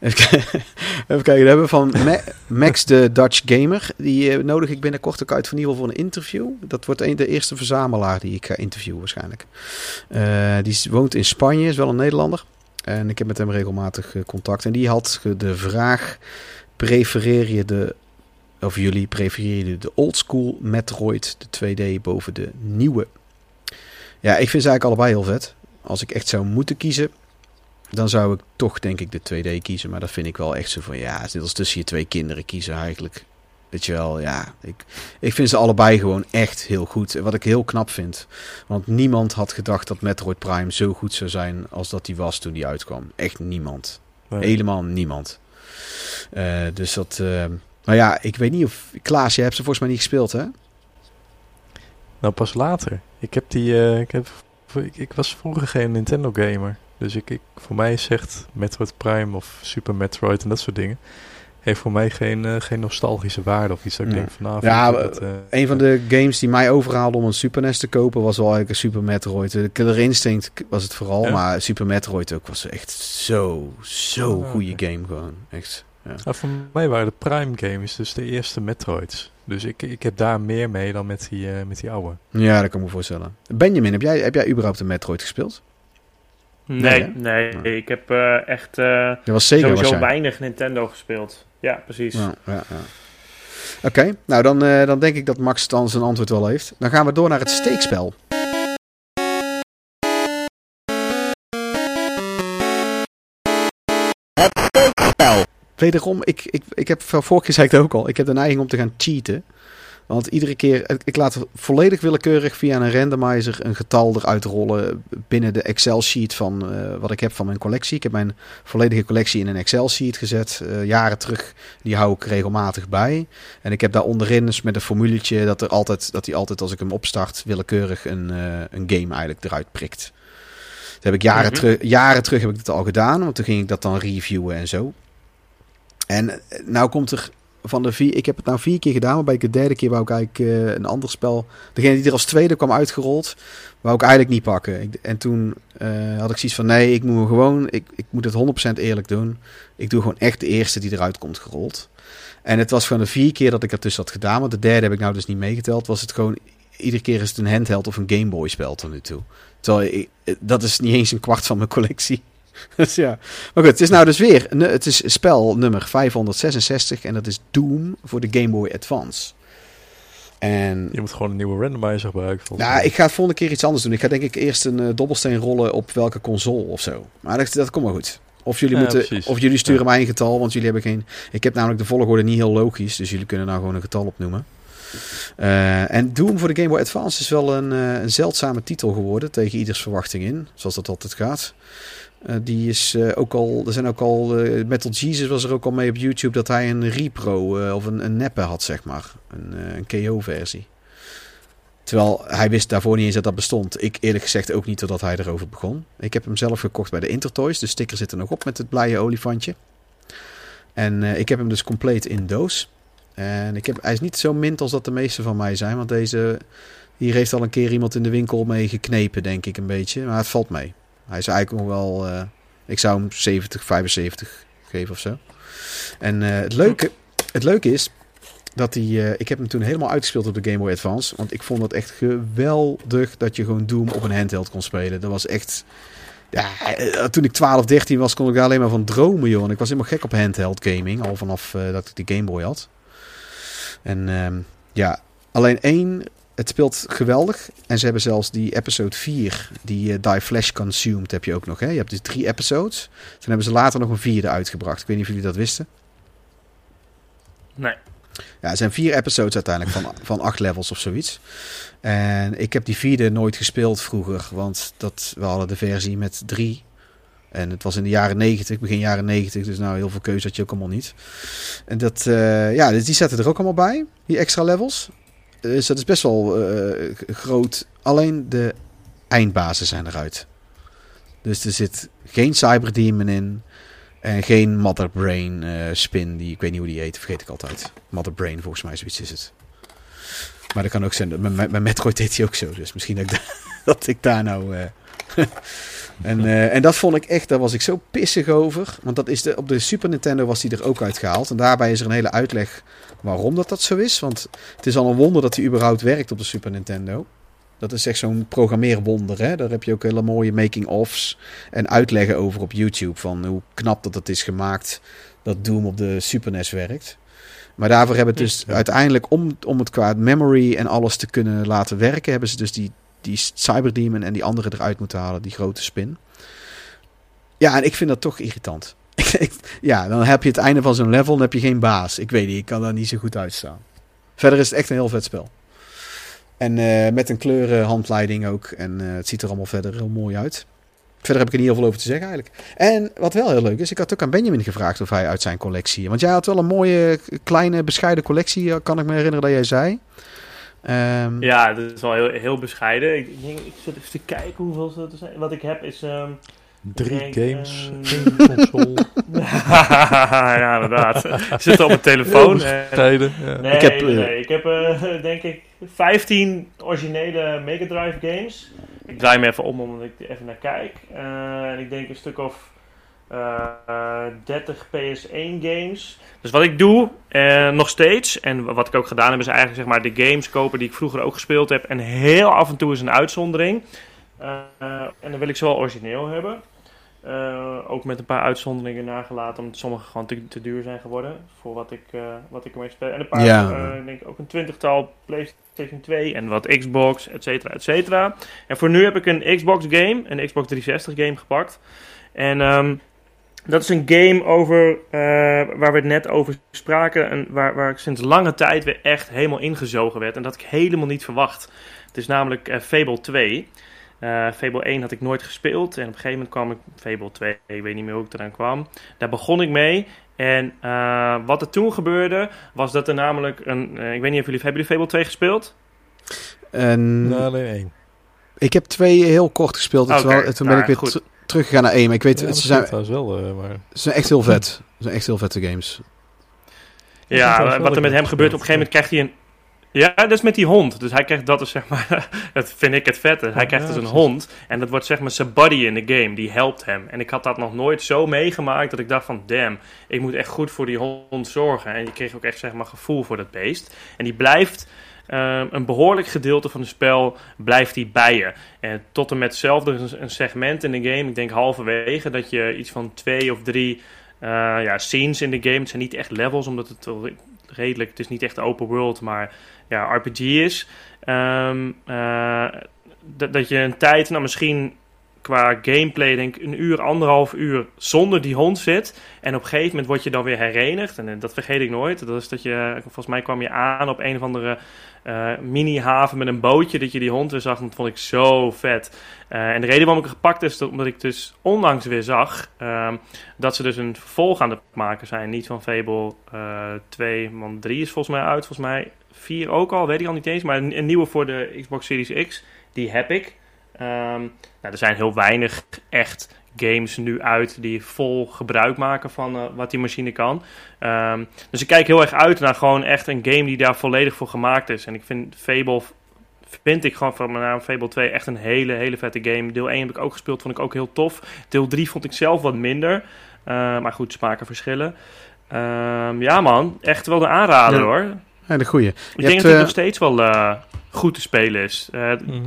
Even kijken, even kijken, we hebben van Ma- Max de Dutch Gamer. Die eh, nodig ik binnenkort ook uit van ieder voor een interview. Dat wordt een, de eerste verzamelaar die ik ga interviewen waarschijnlijk. Eh, die woont in Spanje, is wel een Nederlander. En ik heb met hem regelmatig eh, contact. En die had de vraag, prefereer je de... Of jullie prefereren de oldschool Metroid, de 2D, boven de nieuwe? Ja, ik vind ze eigenlijk allebei heel vet. Als ik echt zou moeten kiezen, dan zou ik toch denk ik de 2D kiezen. Maar dat vind ik wel echt zo van, ja, het is net als tussen je twee kinderen kiezen eigenlijk. Weet je wel, ja. Ik, ik vind ze allebei gewoon echt heel goed. En Wat ik heel knap vind. Want niemand had gedacht dat Metroid Prime zo goed zou zijn als dat die was toen die uitkwam. Echt niemand. Nee. Helemaal niemand. Eh, dus dat... eh, maar ja, ik weet niet of... Klaas, jij hebt ze volgens mij niet gespeeld, hè? Nou, pas later. Ik heb die. eh, ik, heb, ik, ik was vroeger geen Nintendo gamer. Dus ik, ik, voor mij zegt Metroid Prime of Super Metroid en dat soort dingen. Heeft voor mij geen, eh, geen nostalgische waarde of iets dat ik Ja. denk van nou, Ja, dat, eh, Een van de games die mij overhaalde om een Super NES te kopen was wel eigenlijk een Super Metroid. De Killer Instinct was het vooral, Ja. maar Super Metroid ook was echt zo, zo Oh, goede game gewoon. Echt. Ja. Nou, voor mij waren de Prime games dus de eerste Metroids. Dus ik, ik heb daar meer mee dan met die, eh, met die oude. ja, dat kan ik me voorstellen. Benjamin, heb jij, heb jij überhaupt een Metroid gespeeld? Nee, Nee, nee, ik heb eh, echt eh, Dat was Sega sowieso weinig Nintendo gespeeld. Ja, precies. Ja, ja, ja. Oké, nou dan, eh, dan denk ik dat Max dan zijn antwoord wel heeft. Dan gaan we door naar het steekspel. Spel. Wederom, ik, ik, ik heb vorige keer zei ik het ook al, ik heb de neiging om te gaan cheaten. Want iedere keer, ik- laat volledig willekeurig via een randomizer een getal eruit rollen binnen de Excel-sheet van eh, wat ik heb van mijn collectie. Ik heb mijn volledige collectie in een Excel-sheet gezet, eh, jaren terug. Die hou ik regelmatig bij. En ik heb daar onderin dus met een formuletje dat er altijd, dat hij altijd als ik hem opstart, willekeurig een, eh, een game eigenlijk eruit prikt. Dat heb ik jaren, Mhm. terug, jaren terug heb ik dat al gedaan, want toen ging ik dat dan reviewen en zo. En eh, nou komt er van de vier, ik heb het nou vier keer gedaan, maar bij de derde keer wou ik eh, een ander spel. Degene die er als tweede kwam uitgerold, wou ik eigenlijk niet pakken. En toen eh, had ik zoiets van, nee, ik moet gewoon, ik, ik moet het 100% eerlijk doen. Ik doe gewoon echt de eerste die eruit komt gerold. En het was gewoon de vier keer dat ik het dus had gedaan, want de derde heb ik nou dus niet meegeteld. Was het gewoon, iedere keer is het een handheld of een Game Boy spel tot nu toe. Terwijl, dat is niet eens een kwart van mijn collectie. dus ja. Maar goed, het is nou dus weer. Het is spel nummer 566 en dat is Doom voor de Game Boy Advance. En Je moet gewoon een nieuwe randomizer gebruiken. nou, ik ga het volgende keer iets anders doen. Ik ga denk ik eerst een eh, dobbelsteen rollen op welke console of zo. Maar dat, dat komt wel goed. Of jullie, Ja, moeten, precies. of jullie sturen Ja. mij een getal, want jullie hebben geen... Ik heb namelijk de volgorde niet heel logisch, dus jullie kunnen nou gewoon een getal opnoemen. Eh, en Doom voor de Game Boy Advance is wel een, eh, een zeldzame titel geworden, tegen ieders verwachting in, zoals dat altijd gaat. Eh, die is eh, ook al, er zijn ook al, eh, Metal Jesus was er ook al mee op YouTube dat hij een repro of een, een neppe had, zeg maar. Een, een KO-versie. Terwijl hij wist daarvoor niet eens dat dat bestond. Ik eerlijk gezegd ook niet totdat hij erover begon. Ik heb hem zelf gekocht bij de Intertoys. De sticker zit er nog op met het blije olifantje. En ik heb hem dus compleet in doos. En ik heb, hij is niet zo mint als dat de meeste van mij zijn. Want deze, hier heeft al een keer iemand in de winkel mee geknepen, denk ik een beetje. Maar het valt mee. Hij is eigenlijk nog wel... eh, ik zou hem 70, 75 geven of zo. En eh, het, leuke, het leuke is dat hij... eh, ik heb hem toen helemaal uitgespeeld op de Game Boy Advance. Want ik vond het echt geweldig dat je gewoon Doom op een handheld kon spelen. Dat was echt... Ja, toen ik 12, 13 was, kon ik daar alleen maar van dromen, joh. En ik was helemaal gek op handheld gaming. Al vanaf dat ik de Game Boy had. En ehm, ja, alleen één... Het speelt geweldig. En ze hebben zelfs die episode 4, die eh, Die Flash Consumed, heb je ook nog. Hè? Je hebt dus drie episodes. Toen hebben ze later nog een vierde uitgebracht. Ik weet niet of jullie dat wisten. Nee. Ja, er zijn vier episodes uiteindelijk van, van acht levels of zoiets. En ik heb die vierde nooit gespeeld vroeger, want dat, we hadden de versie met drie. En het was in de jaren 90, begin jaren 90, dus nou heel veel keuze had je ook allemaal niet. En dat, eh, ja, dus die zetten er ook allemaal bij, die extra levels. Dus dat is best wel eh, groot. Alleen de eindbazen zijn eruit. Dus er zit geen Cyberdemon in. En geen Mother Brain eh, spin, die ik weet niet hoe die heet, vergeet ik altijd. Mother Brain, volgens mij zoiets is het. Maar dat kan ook zijn, met, met Metroid deed hij ook zo, dus misschien dat ik, daar nou... eh, en, en dat vond ik echt, daar was ik zo pissig over. Want dat is de, op de Super Nintendo was die er ook uitgehaald. En daarbij is er een hele uitleg waarom dat, dat zo is. Want het is al een wonder dat hij überhaupt werkt op de Super Nintendo. Dat is echt zo'n programmeerwonder. Hè? Daar heb je ook hele mooie making-ofs en uitleggen over op YouTube. Van hoe knap dat het is gemaakt dat Doom op de Super NES werkt. Maar daarvoor hebben het dus Ja. uiteindelijk, om, om het qua memory en alles te kunnen laten werken, hebben ze dus die, die Cyberdemon en die andere eruit moeten halen, die grote spin. Ja, en ik vind dat toch irritant. ja, dan heb je het einde van zo'n level, dan heb je geen baas. Ik weet niet, ik kan daar niet zo goed uitstaan. Verder is het echt een heel vet spel. En eh, met een kleurenhandleiding ook. En eh, het ziet er allemaal verder heel mooi uit. Verder heb ik er niet heel veel over te zeggen eigenlijk. En wat wel heel leuk is, ik had ook aan Benjamin gevraagd of hij uit zijn collectie. Want jij had wel een mooie, kleine, bescheiden collectie, kan ik me herinneren dat jij zei. Ehm, Ja, dat is wel heel, heel bescheiden. Ik, ik, zit even te kijken hoeveel er zijn. Wat ik heb is... ehm, Drie denk, games, eh, één console, ja, inderdaad. Ik zit op mijn telefoon. en- tijden. Ja. Nee, Ik heb, nee, eh, ik heb eh, denk ik 15 originele Mega Drive games. Ik draai me even om omdat ik er even naar kijk. Eh, en ik denk een stuk of eh, eh, 30 PS1 games. Dus wat ik doe, eh, nog steeds, en wat ik ook gedaan heb, is eigenlijk zeg maar de games kopen die ik vroeger ook gespeeld heb. En heel af en toe is een uitzondering. Eh, eh, en dan wil ik ze wel origineel hebben. Eh, ook met een paar uitzonderingen nagelaten, omdat sommige gewoon te, te duur zijn geworden voor wat ik, eh, wat ik ermee speel. En een paar, Ja. eh, ik denk ook een twintigtal PlayStation 2 en wat Xbox, et cetera, et cetera. En voor nu heb ik een Xbox game, een Xbox 360 game gepakt. En ehm, dat is een game over, waar we het net over spraken. En waar, waar ik sinds lange tijd weer echt helemaal ingezogen werd. En dat ik helemaal niet verwacht. Het is namelijk Fable 2. Eh, Fable 1 had ik nooit gespeeld. En op een gegeven moment kwam ik Fable 2. Ik weet niet meer hoe ik eraan kwam. Daar begon ik mee. En eh, wat er toen gebeurde, was dat er namelijk een... eh, ik weet niet of jullie... Hebben jullie Fable 2 gespeeld? en Nou, alleen één. ik heb twee heel kort gespeeld. toen ben nou, ik weer ter- teruggegaan naar één. Maar ik weet, Ja, dat ze, zijn, wel, eh, maar... ze zijn echt heel vet. Ze zijn echt heel vette games. Ja, wat er met hem gebeurt, op een gegeven moment krijgt hij een... Ja, dat is met die hond. Dus hij krijgt, dat is zeg maar, dat vind ik het vette. Hij krijgt dus een hond en dat wordt zeg maar zijn buddy in de game. Die helpt hem. En ik had dat nog nooit zo meegemaakt dat ik dacht van, damn, ik moet echt goed voor die hond zorgen. En je kreeg ook echt zeg maar gevoel voor dat beest. En die blijft, eh, een behoorlijk gedeelte van het spel blijft die bij je. En tot en met zelf, er is een segment in de game, ik denk halverwege, dat je iets van twee of drie eh, ja, scenes in de game. Het zijn niet echt levels, omdat het redelijk, het is niet echt open world, maar ja, RPG is. Dat, dat je een tijd, nou misschien qua gameplay, denk ik een uur, anderhalf uur zonder die hond zit. En op een gegeven moment word je dan weer herenigd. En eh, dat vergeet ik nooit. Dat is dat je, volgens mij kwam je aan op een of andere eh, mini-haven met een bootje. Dat je die hond weer zag. En dat vond ik zo vet. Eh, en de reden waarom ik het gepakt is, dat omdat ik dus onlangs weer zag ehm, dat ze dus een vervolg aan het maken zijn. Niet van Fable eh 2, want 3 is volgens mij uit. Volgens mij 4 ook al, weet ik al niet eens. Maar een nieuwe voor de Xbox Series X, die heb ik. Ehm, nou, er zijn heel weinig echt games nu uit die vol gebruik maken van eh, wat die machine kan. Ehm, dus ik kijk heel erg uit naar gewoon echt een game die daar volledig voor gemaakt is. En ik vind Fable, vind ik gewoon van mijn naam Fable 2 echt een hele, hele vette game. Deel 1 heb ik ook gespeeld, vond ik ook heel tof. Deel 3 vond ik zelf wat minder. Eh, maar goed, smaken verschillen. Ehm, ja man, echt wel de aanrader Ja. hoor. Ja, de goeie. Ik Je denk hebt, dat het eh, nog steeds wel eh, goed te spelen is. Eh, Mhm.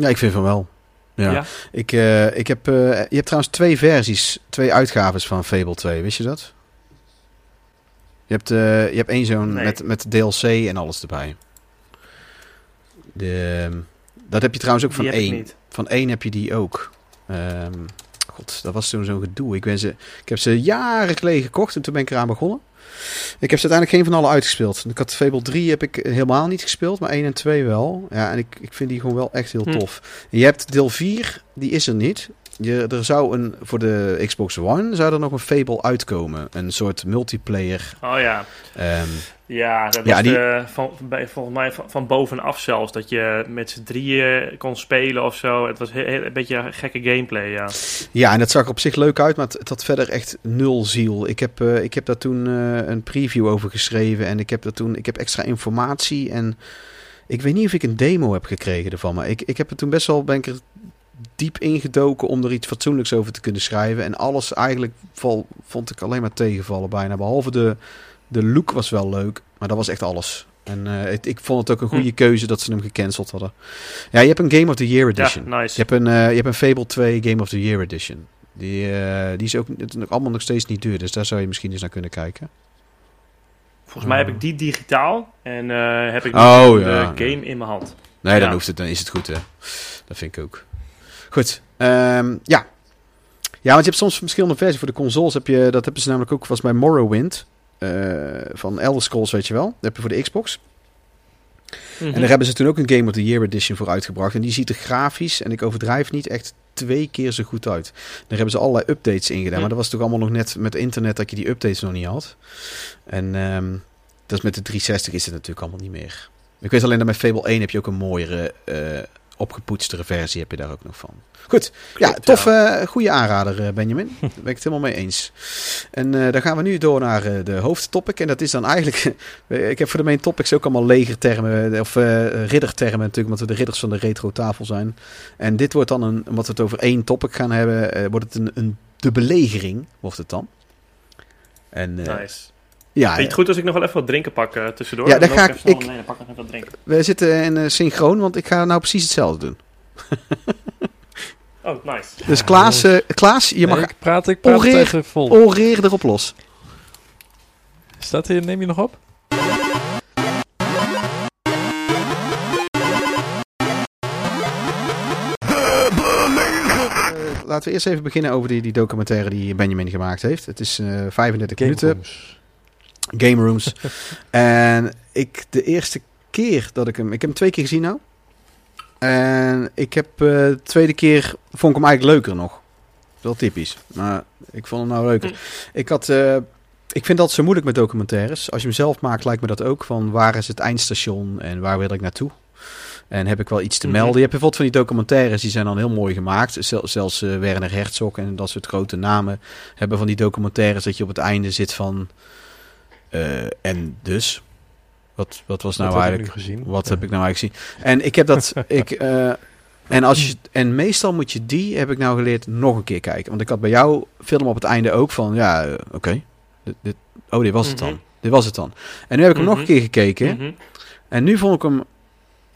Ja, ik vind van wel. Ja. Ja. Ik, eh, ik heb, eh, je hebt trouwens twee versies, twee uitgaves van Fable 2, wist je dat? Je hebt, eh, je hebt één zo'n Nee. met, met DLC en alles erbij. De, ehm, dat heb je trouwens ook van die één. Van één heb je die ook. Ehm, God, dat was toen zo'n gedoe. Ik, ben ze, ik heb ze jaren geleden gekocht en toen ben ik eraan begonnen. Ik heb ze uiteindelijk geen van alle uitgespeeld. Ik had Fable 3 heb ik helemaal niet gespeeld, maar 1 en 2 wel. Ja, en ik, ik vind die gewoon wel echt heel Hm. tof. Je hebt deel 4, die is er niet. Je, er zou een, voor de Xbox One zou er nog een Fable uitkomen. Een soort multiplayer. Oh ja. ehm, Ja, dat Ja, was die- eh, van, bij, volgens mij van, van bovenaf zelfs. Dat je met z'n drieën kon spelen of zo. Het was he- he- een beetje een gekke gameplay, ja. Ja, en dat zag er op zich leuk uit, maar het, het had verder echt nul ziel. Ik heb, eh, ik heb daar toen eh, een preview over geschreven en ik heb, daar toen, ik heb extra informatie en ik weet niet of ik een demo heb gekregen ervan, maar ik, ik heb er toen best wel, ben ik er diep ingedoken om er iets fatsoenlijks over te kunnen schrijven. En alles eigenlijk val, vond ik alleen maar tegenvallen bijna, behalve de, de look was wel leuk, maar dat was echt alles. En eh, ik vond het ook een goede keuze dat ze hem gecanceld hadden. Ja, je hebt een Game of the Year edition. Ja, nice. Je hebt een, eh, je hebt een Fable 2 Game of the Year Edition. Die, eh, die is ook het is allemaal nog steeds niet duur, dus daar zou je misschien eens naar kunnen kijken. Volgens mij heb ik die digitaal. En heb ik Oh, de ja, game in mijn hand. Nee, dan, hoeft het, dan is het goed, hè. Dat vind ik ook. Goed, ehm, ja. Ja, want je hebt soms verschillende versies. Voor de consoles heb je, dat hebben ze namelijk ook, was bij Morrowind. eh, van Elder Scrolls, weet je wel. Dat heb je voor de Xbox. Mhm. En daar hebben ze toen ook een Game of the Year Edition voor uitgebracht. En die ziet er grafisch, en ik overdrijf niet, echt twee keer zo goed uit. Daar hebben ze allerlei updates in gedaan. Hm. Maar dat was toch allemaal nog net met internet dat je die updates nog niet had. En ehm, dat is met de 360 is het natuurlijk allemaal niet meer. Ik weet alleen dat met Fable 1 heb je ook een mooiere, eh opgepoetstere versie heb je daar ook nog van. Goed, ja, tof, eh goede aanrader eh, Benjamin. Daar ben ik het helemaal mee eens. En eh dan gaan we nu door naar eh, de hoofdtopic. En dat is dan eigenlijk, ik heb voor de main topics ook allemaal legertermen, of eh riddertermen natuurlijk, omdat we de ridders van de retro tafel zijn. En dit wordt dan, een, omdat we het over één topic gaan hebben, eh, wordt het een, een, de belegering, wordt het dan. En eh, Nice. Ja, Vind je het goed als ik nog wel even wat drinken pak eh, tussendoor? Ja, Dan ga ik- en pak nog even wat drinken. we zitten in eh, synchroon, want ik ga nou precies hetzelfde doen. Oh, nice. Dus Klaas, eh, Klaas je mag ik praat, ik praat Oreer- even vol. erop los. Staat hier, neem je nog op? Laten we eerst even beginnen over die, die documentaire die Benjamin gemaakt heeft. Het is eh 35 minuten. Game Rooms. en ik, de eerste keer dat ik hem... Ik heb hem twee keer gezien nou. En ik heb eh, de tweede keer... Vond ik hem eigenlijk leuker nog. Wel typisch. Maar ik vond hem nou leuker. Hm. Ik had... eh, ik vind dat zo moeilijk met documentaires. Als je hem zelf maakt, lijkt me dat ook. Van waar is het eindstation en waar wil ik naartoe? En heb ik wel iets te Mhm. melden? Je hebt bijvoorbeeld van die documentaires, die zijn dan heel mooi gemaakt. Zel- zelfs eh, Werner Herzog en dat soort grote namen hebben van die documentaires dat je op het einde zit van... Eh, en dus, wat, wat was nou dat heb ik eigenlijk... gezien. Wat Ja. heb ik nou eigenlijk gezien? En ik heb dat. ik, eh, en, als je, en meestal moet je die, heb ik nou geleerd, nog een keer kijken. Want ik had bij jou film op het einde ook van, ja, eh, oké. Dit, dit, oh, dit was het dan. Mhm. Dit was het dan. En nu heb ik hem nog een Mhm. keer gekeken. Mhm. En nu vond ik hem.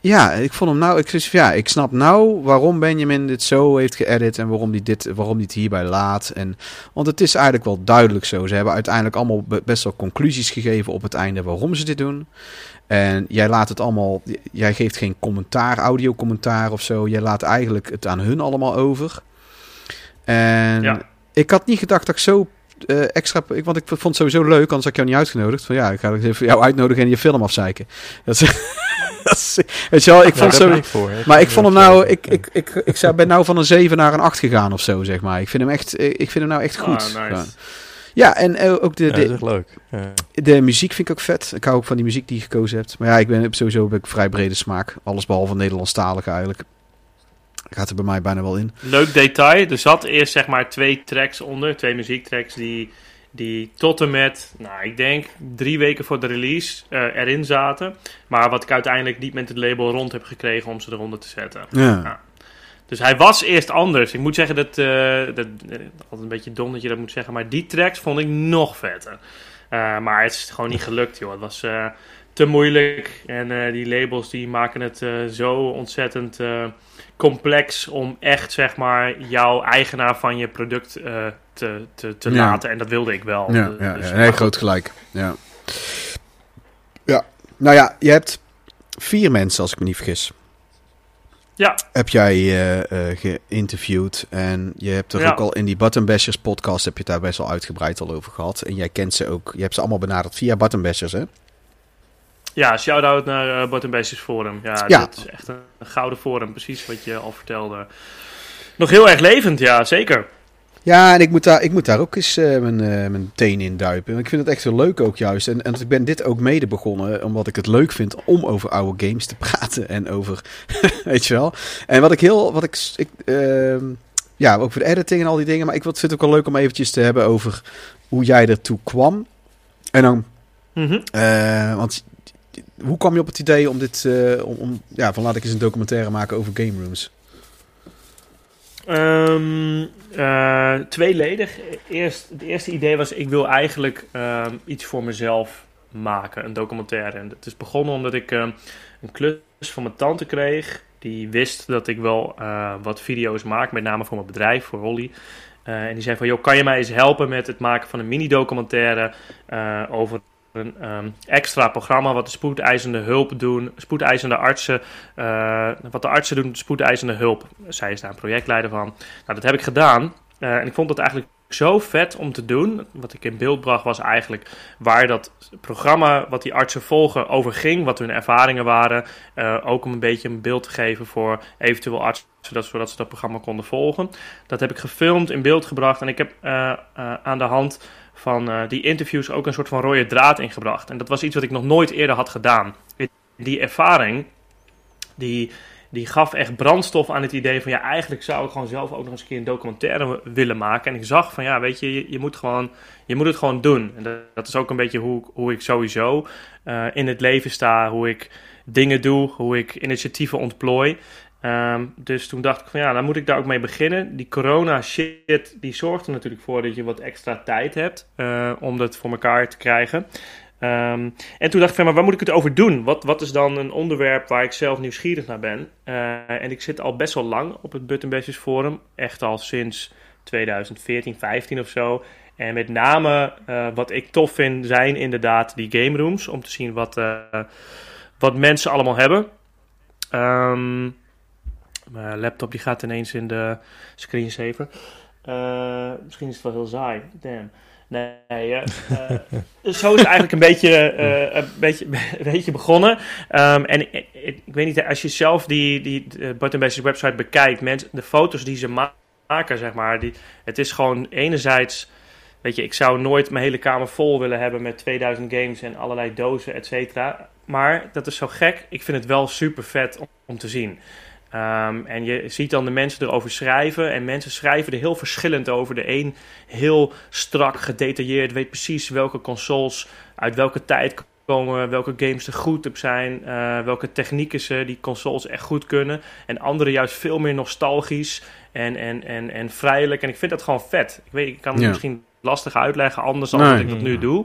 Ja, ik vond hem nou. Ik, ja, ik snap nou waarom Benjamin dit zo heeft geëdit. En waarom hij dit, waarom hij het hierbij laat. En, want het is eigenlijk wel duidelijk zo. Ze hebben uiteindelijk allemaal be- best wel conclusies gegeven op het einde waarom ze dit doen. En jij laat het allemaal. Jij geeft geen commentaar, audio-commentaar of zo. Jij laat eigenlijk het aan hun allemaal over. En Ja. ik had niet gedacht dat ik zo eh, extra. Ik, want ik vond het sowieso leuk, anders had ik jou niet uitgenodigd. Van ja, ik ga even jou uitnodigen en je film afzeiken. Dat is- weet je wel, ik Ja, vond zo. voor. Maar ik vond hem nou, ik, ik, ik, ik zou, ben nou van een 7 naar een 8 gegaan of zo, zeg maar. Ik vind hem echt, ik vind hem nou echt goed. Ah, nice. Gewoon. Ja, en eh, ook de, Ja, dat is de, leuk. Ja. de muziek vind ik ook vet. Ik hou ook van die muziek die je gekozen hebt. Maar ja, ik ben sowieso heb ik vrij brede smaak. Alles behalve Nederlandstalig eigenlijk. Gaat er bij mij bijna wel in. Leuk detail. Er zat eerst zeg maar twee tracks onder, twee muziektracks die, die tot en met, nou ik denk drie weken voor de release eh, erin zaten. Maar wat ik uiteindelijk niet met het label rond heb gekregen om ze eronder te zetten. Ja. Dus hij was eerst anders. Ik moet zeggen dat, eh, dat eh, altijd een beetje dom dat je dat moet zeggen, maar die tracks vond ik nog vetter. Maar het is gewoon niet gelukt, joh. Het was te moeilijk en die labels die maken het zo ontzettend complex om echt zeg maar jouw eigenaar van je product eh, te, te, te Ja. laten. En dat wilde ik wel. Ja, Dus, ja, dus- ja, nee, groot gelijk. Ja. ja. Nou ja, je hebt vier mensen, als ik me niet vergis. Ja. Heb jij eh, geïnterviewd. En je hebt er Ja. ook al in die Button Bashers podcast... heb je het daar best wel uitgebreid al over gehad. En jij kent ze ook. Je hebt ze allemaal benaderd via Button Bashers, hè? Ja, shout-out naar uh, Bottom Basis Forum. Ja, Ja. dat is echt een, een gouden forum. Precies wat je al vertelde. Nog heel erg levend, ja, zeker. Ja, en ik moet daar, ik moet daar ook eens eh, mijn, eh, mijn teen in duipen. Ik vind het echt wel leuk ook juist. En, en ik ben dit ook mede begonnen, omdat ik het leuk vind om over oude games te praten. En over, weet je wel. En wat ik heel, wat ik, ik ehm, ja, ook voor de editing en al die dingen. Maar ik vind het ook wel leuk om eventjes te hebben over hoe jij ertoe kwam. En dan, Mhm. eh, want hoe kwam je op het idee om dit, eh, om, ja, van laat ik eens een documentaire maken over game rooms? Ehm, eh, tweeledig. Eerst, het eerste idee was, ik wil eigenlijk ehm, iets voor mezelf maken, een documentaire. En het is begonnen omdat ik ehm, een klus van mijn tante kreeg. Die wist dat ik wel eh, wat video's maak, met name voor mijn bedrijf, voor Holly. En die zei van, joh, kan je mij eens helpen met het maken van een mini-documentaire over een ehm, extra programma wat de spoedeisende hulp doen, spoedeisende artsen, eh, wat de artsen doen, spoedeisende hulp. Zij is daar een projectleider van. Nou, dat heb ik gedaan Eh, en ik vond het eigenlijk zo vet om te doen. Wat ik in beeld bracht was eigenlijk waar dat programma, wat die artsen volgen, over ging, wat hun ervaringen waren. Eh, ook om een beetje een beeld te geven voor eventueel artsen, zodat, zodat ze dat programma konden volgen. Dat heb ik gefilmd, in beeld gebracht en ik heb aan de hand van eh, die interviews ook een soort van rode draad ingebracht. En dat was iets wat ik nog nooit eerder had gedaan. Die ervaring, die, die gaf echt brandstof aan het idee van... ja, eigenlijk zou ik gewoon zelf ook nog eens een keer een documentaire willen maken. En ik zag van, ja, weet je, je, moet, gewoon, je moet het gewoon doen. En dat, dat is ook een beetje hoe, hoe ik sowieso eh, in het leven sta. Hoe ik dingen doe, hoe ik initiatieven ontplooi. Ehm, dus toen dacht ik van ja, dan moet ik daar ook mee beginnen. Die corona shit, die zorgt er natuurlijk voor dat je wat extra tijd hebt eh, om dat voor elkaar te krijgen. Ehm, en toen dacht ik van, maar waar moet ik het over doen? Wat, wat is dan een onderwerp waar ik zelf nieuwsgierig naar ben? Eh, en ik zit al best wel lang op het Button Bashes Forum. Echt al sinds 2014, 15 of zo. En met name eh, wat ik tof vind zijn inderdaad die game rooms. Om te zien wat, wat mensen allemaal hebben. Ehm, mijn laptop die gaat ineens in de screensaver. Eh, misschien is het wel heel saai. Damn. Nee, eh, eh, zo is het eigenlijk een beetje, een beetje, een beetje begonnen. Ehm, en ik, weet niet, als je zelf die, die Button website bekijkt, mensen, de foto's die ze ma maken, zeg maar, die, het is gewoon enerzijds, weet je, ik zou nooit mijn hele kamer vol willen hebben met 2000 games en allerlei dozen, et cetera. Maar dat is zo gek, ik vind het wel super vet om te zien. Ehm, en je ziet dan de mensen erover schrijven. En mensen schrijven er heel verschillend over. De een heel strak, gedetailleerd, weet precies welke consoles uit welke tijd komen, welke games er goed op zijn, eh, welke technieken ze die consoles echt goed kunnen. En andere juist veel meer nostalgisch en, en, en, en vrijelijk. En ik vind dat gewoon vet. Ik, weet, ik kan het Ja. misschien lastig uitleggen, anders dan Nee. dat ik dat nu doe.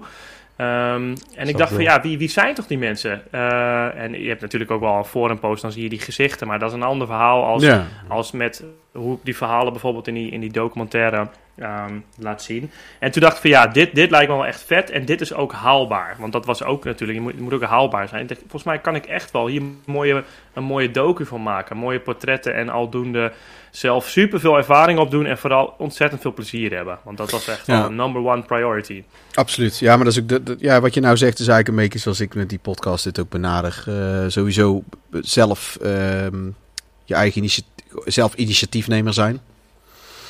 Ehm, en ik dacht van ja, wie, wie zijn toch die mensen? Eh, en je hebt natuurlijk ook wel een forumpost, dan zie je die gezichten. Maar dat is een ander verhaal als, Ja. als met hoe ik die verhalen bijvoorbeeld in die, in die documentaire ehm, laat zien. En toen dacht ik van ja, dit, dit lijkt me wel echt vet en dit is ook haalbaar. Want dat was ook natuurlijk, je moet, moet ook haalbaar zijn. Dacht, volgens mij kan ik echt wel hier een mooie, een mooie docu van maken. Mooie portretten en aldoende zelf super veel ervaring opdoen en vooral ontzettend veel plezier hebben. Want dat was echt Ja. een number one priority. Absoluut. Ja, maar dat is ook de, de- ja, wat je nou zegt is eigenlijk een beetje zoals ik met die podcast dit ook benader. Eh, sowieso zelf ehm, je eigen initiatief, zelf initiatiefnemer zijn.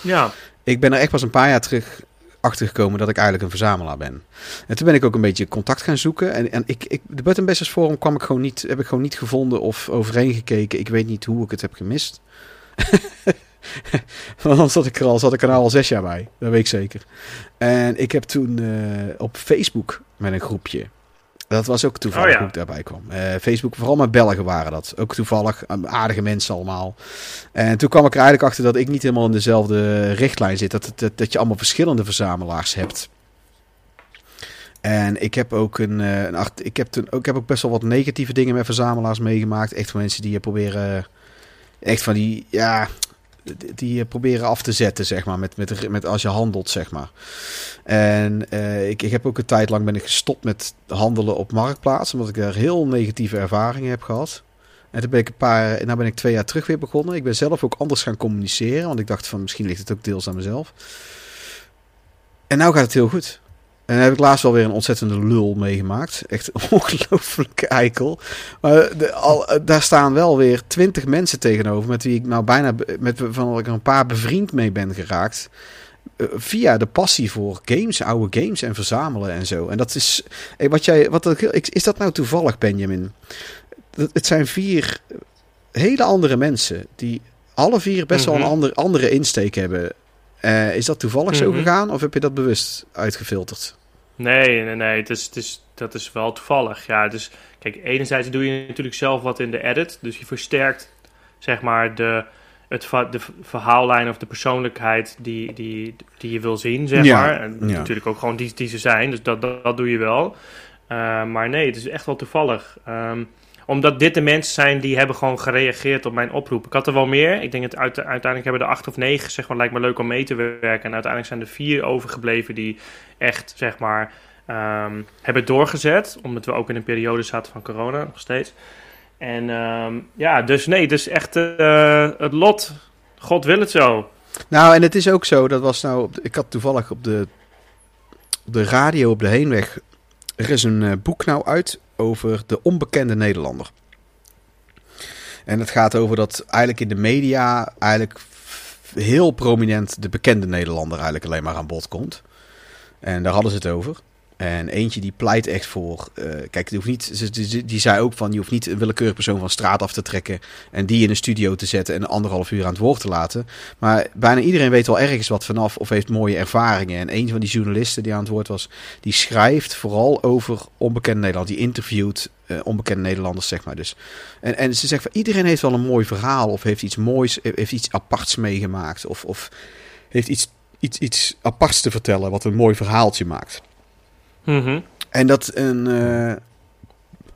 Ja, Ik ben er echt pas een paar jaar terug achter gekomen dat ik eigenlijk een verzamelaar ben. En toen ben ik ook een beetje contact gaan zoeken. En, en ik, ik, de Button Bashers Forum kwam ik gewoon niet, heb ik gewoon niet gevonden of overheen gekeken. Ik weet niet hoe ik het heb gemist. Want anders zat ik er al, zat ik er nou al zes jaar bij. Dat weet ik zeker. En ik heb toen eh, op Facebook met een groepje. Dat was ook toevallig Oh ja. hoe ik daarbij kwam. Eh, Facebook, vooral met Belgen waren dat. Ook toevallig, aardige mensen allemaal. En toen kwam ik er eigenlijk achter dat ik niet helemaal in dezelfde richtlijn zit. Dat, dat, dat je allemaal verschillende verzamelaars hebt. En ik heb ook een, eh, een art- ik heb toen ook, ik heb ook best wel wat negatieve dingen met verzamelaars meegemaakt. Echt van mensen die je proberen, echt van die, ja, die- je proberen af te zetten, zeg maar, met, met, met als je handelt, zeg maar. En eh, ik, ik heb ook een tijd lang ben ik gestopt met handelen op marktplaats, omdat ik daar heel negatieve ervaringen heb gehad. En toen ben ik een paar, nou ben ik twee jaar terug weer begonnen. Ik ben zelf ook anders gaan communiceren, want ik dacht van misschien ligt het ook deels aan mezelf. En nou gaat het heel goed. En heb ik laatst wel weer een ontzettende lul meegemaakt. Echt een ongelooflijke eikel. Maar de, al, eh, daar staan wel weer twintig mensen tegenover met wie ik nou bijna met van ik er een paar bevriend mee ben geraakt. Eh, via de passie voor games, oude games en verzamelen en zo. En dat is. eh, Wat jij, wat, is dat nou toevallig, Benjamin? Het zijn vier hele andere mensen die alle vier best wel Mhm. een ander, andere insteek hebben. Is dat toevallig zo Mhm. gegaan of heb je dat bewust uitgefilterd? Nee, nee, nee. Het is, het is, dat is wel toevallig. Ja, dus kijk, enerzijds doe je natuurlijk zelf wat in de edit. Dus je versterkt, zeg maar, de, het, de verhaallijn of de persoonlijkheid die, die, die je wil zien, zeg Ja, maar. En ja. natuurlijk ook gewoon die, die ze zijn. Dus dat, dat, dat doe je wel. Eh, maar nee, het is echt wel toevallig. Ehm, omdat dit de mensen zijn die hebben gewoon gereageerd op mijn oproep. Ik had er wel meer. Ik denk dat uit, uiteindelijk hebben er acht of negen, zeg maar, lijkt me leuk om mee te werken. En uiteindelijk zijn er vier overgebleven die echt, zeg maar, ehm, hebben doorgezet. Omdat we ook in een periode zaten van corona, nog steeds. En ehm, ja, dus nee, dus echt eh, het lot. God wil het zo. Nou, en het is ook zo, dat was nou, ik had toevallig op de, de radio op de heenweg, er is een eh, boek nou uit over de onbekende Nederlander. En het gaat over dat eigenlijk in de media eigenlijk heel prominent de bekende Nederlander eigenlijk alleen maar aan bod komt. En daar hadden ze het over. En eentje die pleit echt voor. eh, kijk, die, hoeft niet, die, die zei ook van: je hoeft niet een willekeurig persoon van straat af te trekken. en die in een studio te zetten en anderhalf uur aan het woord te laten. Maar bijna iedereen weet wel ergens wat vanaf of heeft mooie ervaringen. En een van die journalisten die aan het woord was, die schrijft vooral over onbekende Nederland. Die interviewt eh, onbekende Nederlanders, zeg maar. Dus. En, en ze zegt van iedereen heeft wel een mooi verhaal of heeft iets moois, heeft iets aparts meegemaakt. Of, of heeft iets, iets, iets aparts te vertellen wat een mooi verhaaltje maakt. Mhm. En dat een. eh,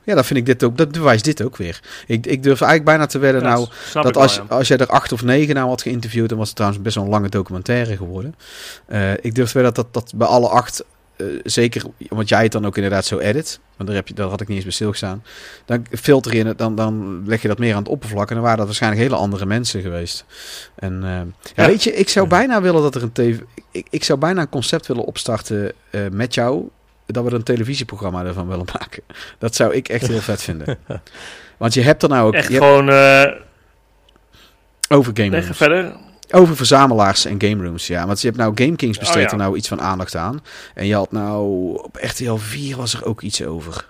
ja, dat vind ik dit ook. Dat bewijst dit ook weer. Ik, ik durf eigenlijk bijna te wedden. Ja, nou, dat wel, als, ja. als jij er acht of negen nou had geïnterviewd, dan was het trouwens best wel een lange documentaire geworden. Eh, ik durf te wedden dat dat bij alle acht, eh, zeker, want jij het dan ook inderdaad zo edit, want daar, heb je, daar had ik niet eens bij stilgestaan, dan filter je het, dan, dan leg je dat meer aan het oppervlak en dan waren dat waarschijnlijk hele andere mensen geweest. En ja, Ja. weet je, ik zou bijna willen dat er een tv, ik, ik zou bijna een concept willen opstarten met jou, dat we er een televisieprogramma ervan willen maken. Dat zou ik echt heel vet vinden. Want je hebt er nou ook Echt hebt gewoon uh, over game rooms. verder. Over verzamelaars en game rooms, ja. Want je hebt nou Game Kings besteedt Oh, ja. er nou iets van aandacht aan. En je had nou op RTL 4 was er ook iets over.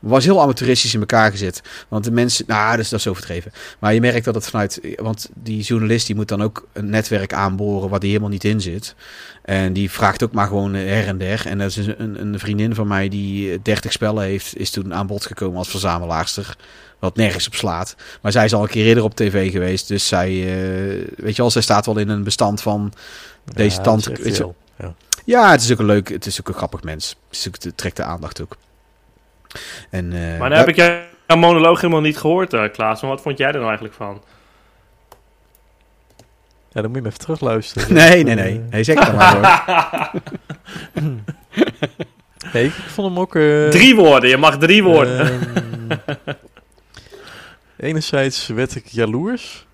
Was heel amateuristisch in elkaar gezet. Want de mensen, nou, dat is, dat is overdreven. Maar je merkt dat het vanuit, want die journalist die moet dan ook een netwerk aanboren waar die helemaal niet in zit. En die vraagt ook maar gewoon her en der. En dat is een, een vriendin van mij die 30 spellen heeft, is toen aan bod gekomen als verzamelaarster. Wat nergens op slaat. Maar zij is al een keer eerder op tv geweest. Dus zij, uh, weet je wel, zij staat wel in een bestand van deze Ja, heel- ja. ja, het is ook een leuk, het is ook een grappig mens. Het, is ook, het trekt de aandacht ook. En, eh, Maar dan heb ik jouw monoloog helemaal niet gehoord, eh, Klaas. Maar wat vond jij er nou eigenlijk van? Ja, dan moet je me even terugluisteren. Nee, nee, nee. Eh, Nee, zeg dan maar hoor. nee, ik vond hem ook... eh, drie woorden, je mag drie woorden. Ehm, enerzijds werd ik jaloers.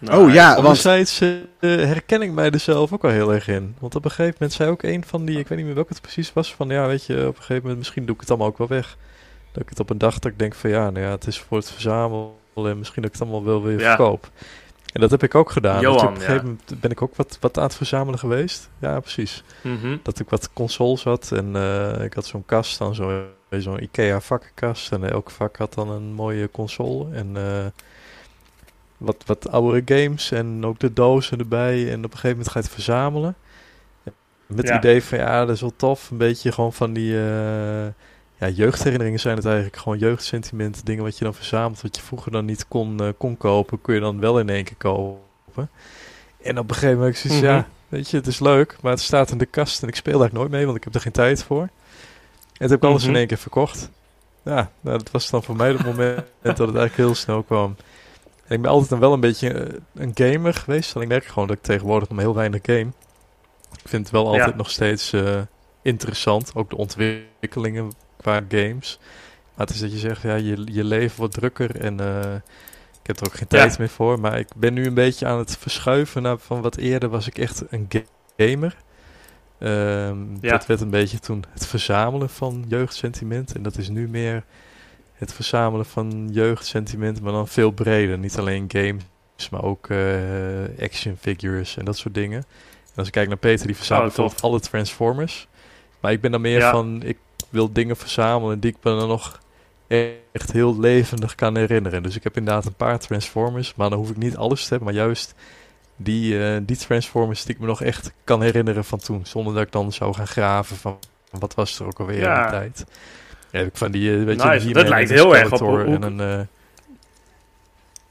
Nou, oh ja, want Anderzijds eh, herken ik mij er zelf ook wel heel erg in. Want op een gegeven moment zei ook een van die, ik weet niet meer welke het precies was, van ja, weet je, op een gegeven moment misschien doe ik het allemaal ook wel weg. Dat ik het op een dag dat ik denk van ja, nou ja, het is voor het verzamelen en misschien dat ik het allemaal wel weer Ja. verkoop. En dat heb ik ook gedaan. Johan, op een ja. gegeven moment ben ik ook wat, wat aan het verzamelen geweest. Ja, precies. Mhm. Dat ik wat consoles had en eh, ik had zo'n kast dan, zo- zo'n Ikea vakkenkast. En elk vak had dan een mooie console en eh, wat, wat oudere games en ook de dozen erbij. En op een gegeven moment ga je het verzamelen. Met Ja. het idee van ja, dat is wel tof. Een beetje gewoon van die eh, ja, jeugdherinneringen zijn het eigenlijk. Gewoon jeugdsentimenten, dingen wat je dan verzamelt. Wat je vroeger dan niet kon, eh, kon kopen, kun je dan wel in één keer kopen. En op een gegeven moment zoiets, Mhm. ja, weet je, het is leuk, maar het staat in de kast en ik speel daar nooit mee, want ik heb er geen tijd voor. En toen heb ik alles Mhm. in één keer verkocht. Ja, nou, dat was dan voor mij het moment dat het eigenlijk heel snel kwam. En ik ben altijd dan wel een beetje eh, een gamer geweest. En ik merk gewoon dat ik tegenwoordig nog heel weinig game. Ik vind het wel altijd Ja. nog steeds eh, interessant. Ook de ontwikkelingen qua games. Maar het is dat je zegt, ja, je, je leven wordt drukker en eh, ik heb er ook geen Ja. tijd meer voor. Maar ik ben nu een beetje aan het verschuiven naar van wat eerder was ik echt een ga- gamer. Ehm, Ja. Dat werd een beetje toen het verzamelen van jeugdsentiment. En dat is nu meer het verzamelen van jeugdsentiment, maar dan veel breder. Niet alleen games, maar ook eh, action figures en dat soort dingen. En als ik kijk naar Peter, die verzamelt Oh, tof. bijvoorbeeld alle Transformers. Maar ik ben dan meer Ja. van, ik wil dingen verzamelen die ik me dan nog echt heel levendig kan herinneren. Dus ik heb inderdaad een paar Transformers, maar dan hoef ik niet alles te hebben, maar juist die, eh, die Transformers die ik me nog echt kan herinneren van toen. Zonder dat ik dan zou gaan graven van wat was er ook alweer in die tijd. Ja, heb ik van die, eh, weet je, Nice, die dat lijkt heel erg op en een... eh,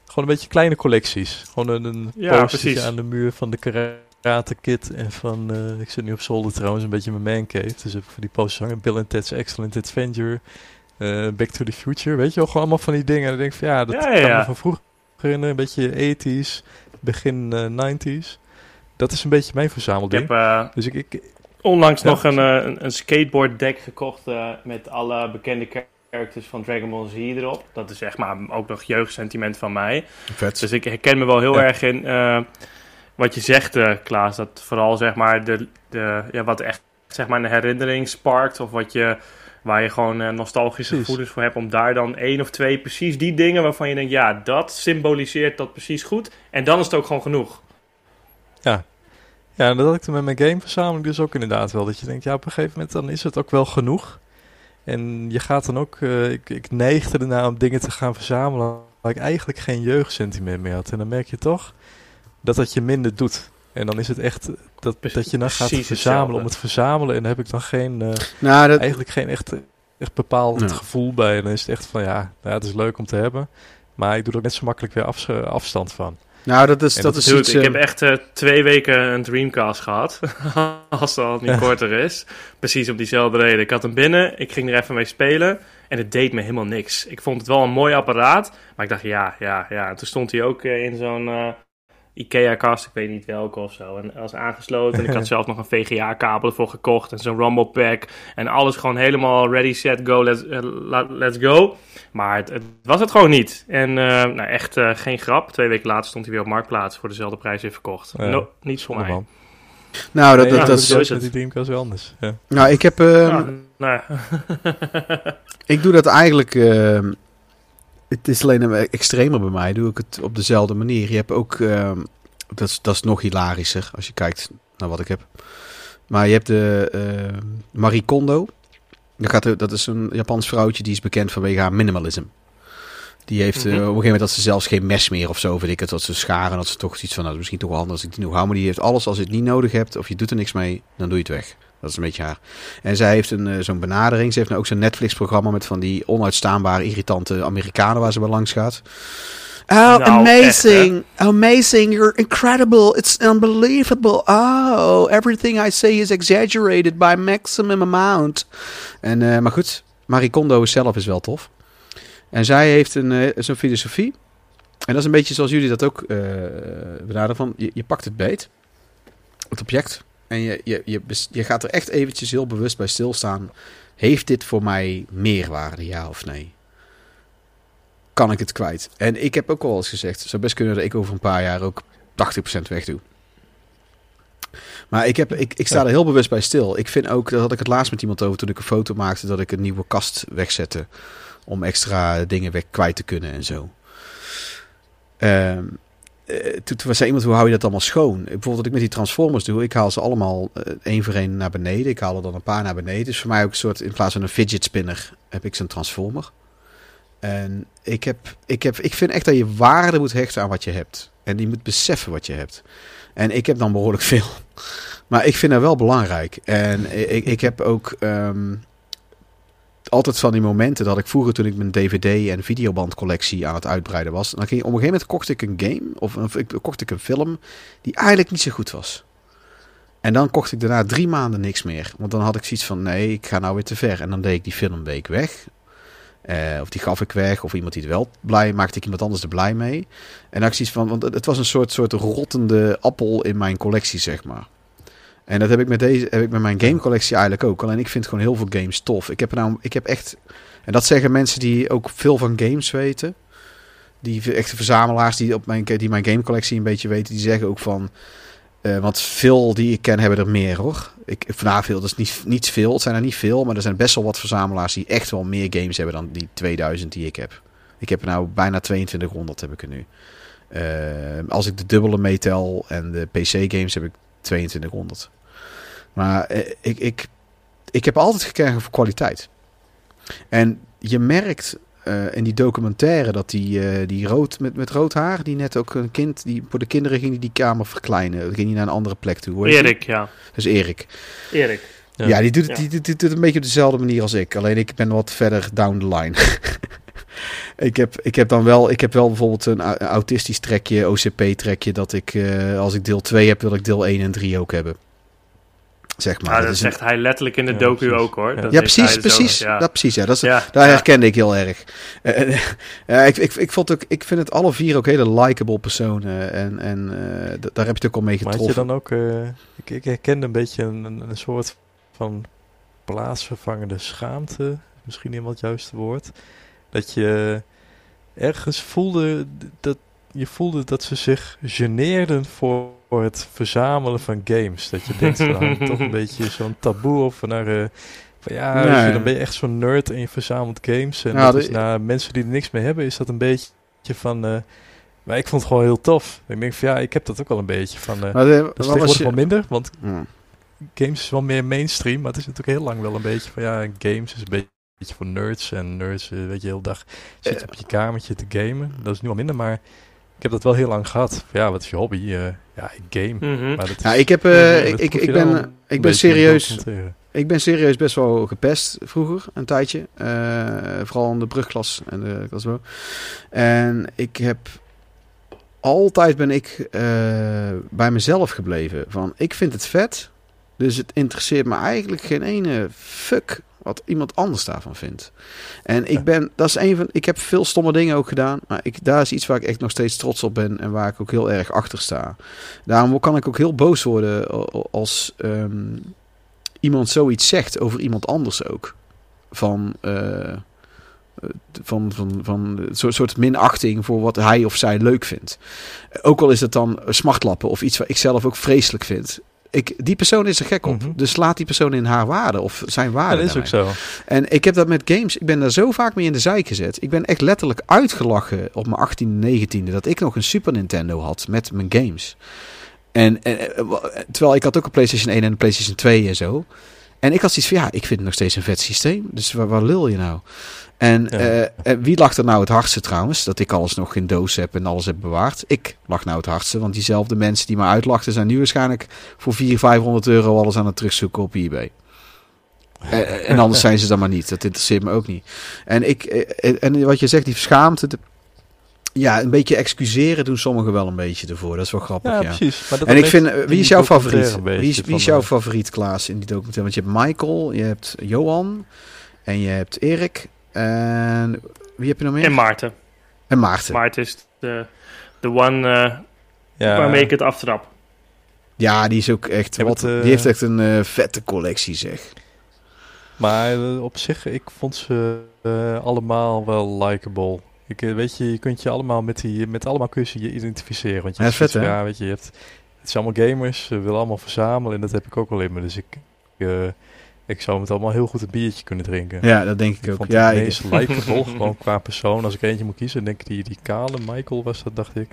gewoon een beetje kleine collecties. Gewoon een, Ja, precies. aan de muur van de Karate Kid en van... eh, ik zit nu op zolder trouwens, een beetje mijn mancave. Dus heb ik van die posters hangen. Bill and Ted's Excellent Adventure. Back to the Future. Weet je wel, gewoon allemaal van die dingen. En dan denk ik van ja, dat Ja, ja, kan me van vroeger herinneren. Een beetje 80s, begin eh, 90s. Dat is een beetje mijn Ik verzamelding. heb Dus ik, ik, onlangs nog een, eh, een, een skateboard deck gekocht eh, met alle bekende characters van Dragon Ball Z erop. Dat is echt maar ook nog jeugdsentiment van mij. vet. Dus ik herken me wel heel Ja. erg in eh, wat je zegt, eh, Klaas. Dat vooral zeg maar de, de, ja, wat echt zeg maar een herinnering sparkt. Of wat je, waar je gewoon nostalgische gevoelens voor hebt. Om daar dan één of twee precies die dingen waarvan je denkt, ja, dat symboliseert dat precies goed. En dan is het ook gewoon genoeg. Ja, en dat had ik toen met mijn gameverzameling dus ook inderdaad wel. Dat je denkt, ja, op een gegeven moment dan is het ook wel genoeg. En je gaat dan ook, eh, ik, ik neigde ernaar om dingen te gaan verzamelen waar ik eigenlijk geen jeugdsentiment meer had. En dan merk je toch dat dat je minder doet. En dan is het echt dat, Pre- dat je dan gaat verzamelen om het verzamelen. En dan heb ik dan geen, eh, Nou, dat, eigenlijk geen echt, echt bepaald Ja. gevoel bij. En dan is het echt van, ja, nou, het is leuk om te hebben. Maar ik doe er ook net zo makkelijk weer afs- afstand van. Nou, dat is, En dat dat is iets... ik eh, heb echt eh, twee weken een Dreamcast gehad. Als dat al niet korter is. Precies om diezelfde reden. Ik had hem binnen, ik ging er even mee spelen. En het deed me helemaal niks. Ik vond het wel een mooi apparaat. Maar ik dacht, ja, ja, ja. En toen stond hij ook eh, in zo'n IKEA-kast. Ik weet niet welke of zo. En was aangesloten. En ik had zelf nog een VGA-kabel ervoor gekocht. En zo'n Rumble Pack. En alles gewoon helemaal ready, set, go, let's, eh, let's go. Maar het, het was het gewoon niet. En eh, nou, echt eh, geen grap. Twee weken later stond hij weer op Marktplaats voor dezelfde prijs weer verkocht. Ja. No, niet voor mij. man. nou, dat, Nee, dat, ja, dat is is... zo is met het. die Dreamcast wel anders. Ja. Nou, ik heb... ehm, Ja, nou ja. Ik doe dat eigenlijk. Het is alleen een extremer bij mij. Doe ik het op dezelfde manier. Je hebt ook. ehm, dat, is, dat is nog hilarischer als je kijkt naar wat ik heb. Maar je hebt de ehm Marie Kondo. Dat, gaat, dat is een Japans vrouwtje die is bekend vanwege haar minimalism. Die heeft eh, Mhm. op een gegeven moment dat ze zelfs geen mes meer of zo, weet ik het, dat ze scharen, dat ze toch iets van, nou, misschien toch wel handig als ik die nog hou. Maar die heeft alles, als je het niet nodig hebt of je doet er niks mee, dan doe je het weg. Dat is een beetje haar. En zij heeft een, eh, zo'n benadering. Ze heeft nou ook zo'n Netflix-programma met van die onuitstaanbare, irritante Amerikanen waar ze bij langs gaat. Oh, Nou, amazing. amazing. You're incredible. It's unbelievable. Oh, everything I say is exaggerated by maximum amount. En, eh, maar goed, Marie Kondo zelf is wel tof. En zij heeft een, eh, zo'n filosofie. En dat is een beetje zoals jullie dat ook eh benaderen. Van, je, je pakt het beet, het object. En je, je, je, je gaat er echt eventjes heel bewust bij stilstaan. Heeft dit voor mij meerwaarde, ja of nee? Kan ik het kwijt? En ik heb ook al eens gezegd, het zou best kunnen dat ik over een paar jaar ook 80% wegdoe. Maar ik, heb, ik, ik sta er heel bewust bij stil. Ik vind ook, dat had ik het laatst met iemand over toen ik een foto maakte, dat ik een nieuwe kast wegzette. Om extra dingen weg kwijt te kunnen en zo. Eh, toen, toen zei iemand, hoe hou je dat allemaal schoon? Bijvoorbeeld wat ik met die Transformers doe, ik haal ze allemaal eh, één voor één naar beneden. Ik haal er dan een paar naar beneden. Dus voor mij ook een soort, in plaats van een fidget spinner, heb ik zo'n Transformer. En ik, heb, ik, heb, ik vind echt dat je waarde moet hechten aan wat je hebt. En je moet beseffen wat je hebt. En ik heb dan behoorlijk veel. Maar ik vind dat wel belangrijk. En ik, ik heb ook ehm, altijd van die momenten dat ik vroeger toen ik mijn DVD en videobandcollectie aan het uitbreiden was. Dan ging, op een gegeven moment kocht ik een game of, ik, kocht ik een film die eigenlijk niet zo goed was. En dan kocht ik daarna drie maanden niks meer. Want dan had ik zoiets van nee, ik ga nou weer te ver. En dan deed ik die film een week weg. Eh, of die gaf ik weg. Of iemand die het wel blij maakte ik iemand anders er blij mee. En dan had ik zoiets van, want het was een soort, soort rottende appel in mijn collectie, zeg maar. En dat heb ik met deze, heb ik met mijn gamecollectie eigenlijk ook. Alleen ik vind gewoon heel veel games tof. Ik heb nou, ik heb echt, en dat zeggen mensen die ook veel van games weten. Die echte verzamelaars die, op mijn, die mijn gamecollectie een beetje weten, die zeggen ook van. eh, want veel die ik ken hebben er meer hoor. Ik, vandaag veel, dat is niet, niet veel. Het zijn er niet veel, maar er zijn best wel wat verzamelaars die echt wel meer games hebben dan die 2000 die ik heb. Ik heb er nou bijna 2200 heb ik er nu. Eh, als ik de dubbele meetel en de PC games heb ik 2200. Maar eh, ik, ik, ik heb altijd gekregen voor kwaliteit. En je merkt eh, in die documentaire dat die, eh, die rood met, met rood haar, die net ook een kind, die voor de kinderen ging die die kamer verkleinen. Dan ging hij naar een andere plek toe. Erik, ja. Dat is Erik. Erik. Ja, Ja. die, doet het, Ja. die, doet- die doet het een beetje op dezelfde manier als ik. Alleen ik ben wat verder down the line. ik, heb, ik heb dan wel, ik heb wel bijvoorbeeld een au- autistisch trekje, OCP-trekje, dat ik eh, als ik deel 2 heb, wil ik deel 1 en 3 ook hebben. Zeg maar. Ah, Dat dat is een- zegt hij letterlijk in de Ja, docu precies. ook hoor. Ja. Dat ja, precies, precies. ja. Dat, precies, ja. Dat is, Ja, daar ja. herkende ik heel erg. Eh, eh, ja, ik, ik, ik, vond ook, ik vind het alle vier ook hele likable personen. En, en eh, daar heb je het ook al mee Maar had je getroffen. dan ook... eh, ik, ik herkende een beetje een, een, een soort van plaatsvervangende schaamte. Misschien niet het juiste woord. Dat je ergens voelde dat... Je voelde dat ze zich geneerden voor het verzamelen van games. Dat je denkt, van, hangt toch een beetje zo'n taboe op van naar... eh, van ja, je, dan ben je echt zo'n nerd en je verzamelt games. En Ja, dat de- is naar mensen die er niks mee hebben, is dat een beetje van... eh, maar ik vond het gewoon heel tof. Ik denk van ja, ik heb dat ook wel een beetje van... eh Maar, eh, dat is wat was tegenwoordig je- wel minder, want Ja. games is wel meer mainstream. Maar het is natuurlijk heel lang wel een beetje van ja, games is een beetje, beetje voor nerds. En nerds, weet je, heel dag zitten op je kamertje te gamen. Dat is nu al minder, maar ik heb dat wel heel lang gehad. Ja, wat is je hobby? Eh, ja, ik game. Mhm. Maar dat is, Ja, ik, heb, eh, Ja, ik, ik, proef ik ben, ik ben serieus, ik ben serieus best wel gepest vroeger, een tijdje. Eh, vooral in de brugklas en de klas bo. En ik heb altijd ben ik eh, bij mezelf gebleven. Van, ik vind het vet, dus het interesseert me eigenlijk geen ene fuck wat iemand anders daarvan vindt. En ik ben, dat is een van, ik heb veel stomme dingen ook gedaan, maar ik, daar is iets waar ik echt nog steeds trots op ben en waar ik ook heel erg achter sta. Daarom kan ik ook heel boos worden als ehm, iemand zoiets zegt over iemand anders ook. Van, eh, van, van, van een soort, soort minachting voor wat hij of zij leuk vindt. Ook al is het dan smartlappen of iets wat ik zelf ook vreselijk vind. Ik, die persoon is er gek op. Mhm. Dus laat die persoon in haar waarde of zijn Ja, waarde. dat is ook zo. En ik heb dat met games. Ik ben daar zo vaak mee in de zijk gezet. Ik ben echt letterlijk uitgelachen op mijn 18e, 19e. Dat ik nog een Super Nintendo had met mijn games. En, en, terwijl ik had ook een PlayStation 1 en een PlayStation 2 en zo. En ik had zoiets van, ja, ik vind het nog steeds een vet systeem. Dus waar, waar lul je nou? En Ja. eh, en wie lag er nou het hardste trouwens? Dat ik alles nog in doos heb en alles heb bewaard. Ik lag nou het hardste, want diezelfde mensen die me uitlachten... zijn nu waarschijnlijk voor 400, 500 euro alles aan het terugzoeken op eBay. Eh, en anders zijn ze dan maar niet. Dat interesseert me ook niet. En, ik, eh, en wat je zegt, die schaamte... ja, een beetje excuseren doen sommigen wel een beetje ervoor. Dat is wel grappig, Ja, ja. precies. Maar dat En ik vind, eh, in wie is jouw favoriet? Wie is, wie is jouw eh, favoriet, Klaas, in die documentaire? Want je hebt Michael, je hebt Johan en je hebt Erik. En wie heb je nog meer? En Maarten. En Maarten. Maarten is de, de one eh, ja, waarmee ik het aftrap. Ja, die is ook echt. Ja, wat, eh, die heeft echt een eh, vette collectie, zeg. Maar eh, op zich, ik vond ze eh, allemaal wel likable. Ik, eh, weet je, je kunt je allemaal met die, met allemaal kun je je identificeren. Want je Ja, hebt vet? Ja, weet je, je hebt, het zijn allemaal gamers, ze willen allemaal verzamelen en dat heb ik ook wel in me. Dus ik, ik, eh, ik zou met allemaal heel goed een biertje kunnen drinken. Ja, dat denk ik Ik ook. vond Ja, ik, meest likable, gewoon qua persoon. Als ik eentje moet kiezen, denk ik die, die kale Michael was dat, dacht ik.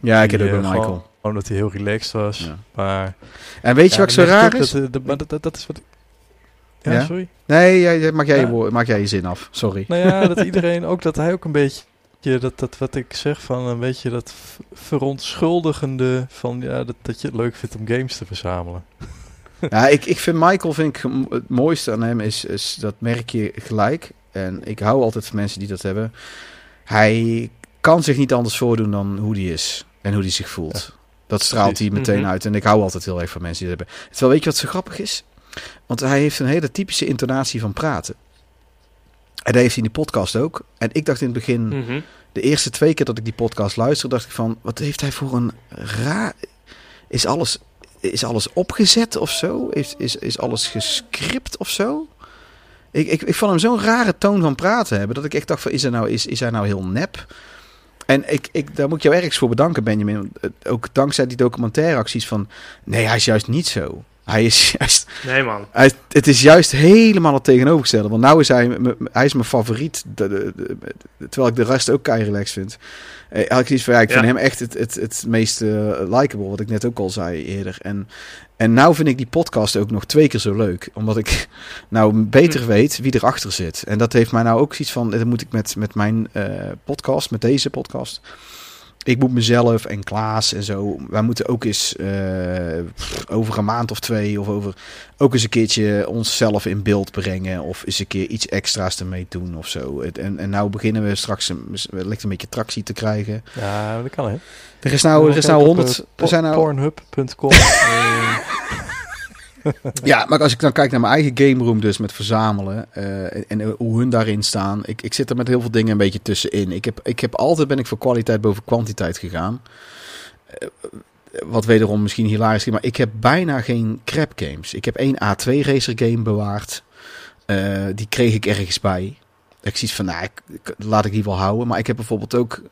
ja, ik heb ook eh, bij Michael. Gewoon, gewoon dat hij heel relaxed was. Ja. Maar, En weet je Ja, wat zo merk je raar is? Dat, dat, dat, dat is wat ik... Ja, Ja? sorry. Nee, jij, maak, jij je woord- maak jij je zin af. Sorry. Nou ja, dat iedereen ook, dat hij ook een beetje, dat, dat wat ik zeg van een beetje dat verontschuldigende van ja, dat, dat je het leuk vindt om games te verzamelen. Ja, ik, ik vind Michael vind ik, het mooiste aan hem is, is dat merk je gelijk. En ik hou altijd van mensen die dat hebben. Hij kan zich niet anders voordoen dan hoe hij is en hoe hij zich voelt. Dat straalt Precies. hij meteen Mhm. uit. En ik hou altijd heel erg van mensen die dat hebben. Terwijl weet je wat zo grappig is? Want hij heeft een hele typische intonatie van praten. En dat heeft hij in die podcast ook. En ik dacht in het begin, Mhm. de eerste twee keer dat ik die podcast luisterde, dacht ik van, wat heeft hij voor een raar... Is alles, is alles opgezet of zo? Is, is, is alles gescript of zo? Ik, ik, ik vond hem zo'n rare toon van praten hebben, dat ik echt dacht van, is hij nou, is, is hij nou heel nep? En ik, ik, daar moet ik jou ergens voor bedanken, Benjamin. Ook dankzij die documentaire acties van, nee, hij is juist niet zo. Hij is juist Nee, man. hij, het is juist helemaal het tegenovergestelde. Want nou is hij, hij is mijn favoriet. De, de- de- de- terwijl ik de rest ook kei relaxed vind. Eh, had ik iets van, ja, ik vind hem echt het, het, het meest eh, likable. Wat ik net ook al zei eerder. En, en nou vind ik die podcast ook nog twee keer zo leuk. Omdat ik nou beter Hm. weet wie erachter zit. En dat heeft mij nou ook iets van... Dat moet ik met, met mijn eh, podcast, met deze podcast... Ik moet mezelf en Klaas en zo. Wij moeten ook eens eh, over een maand of twee of over ook eens een keertje onszelf in beeld brengen. Of eens een keer iets extra's ermee doen of zo. Het- En, en nou beginnen we straks een, wellicht een beetje tractie te krijgen. Ja, dat kan hè. Er is nou, er is nou Kijk op, 100. eh, Er zijn nou, Pornhub.com. ja, maar als ik dan kijk naar mijn eigen game room dus met verzamelen. eh, en, hoe hun daarin staan. Ik, ik zit er met heel veel dingen een beetje tussenin. Ik heb, ik heb altijd ben ik voor kwaliteit boven kwantiteit gegaan. Eh, wat wederom misschien hilarisch is, maar ik heb bijna geen crap games. Ik heb één A2 racer game bewaard. Eh, die kreeg ik ergens bij. Ik zie van, nou, ik- laat ik die wel houden. Maar ik heb bijvoorbeeld ook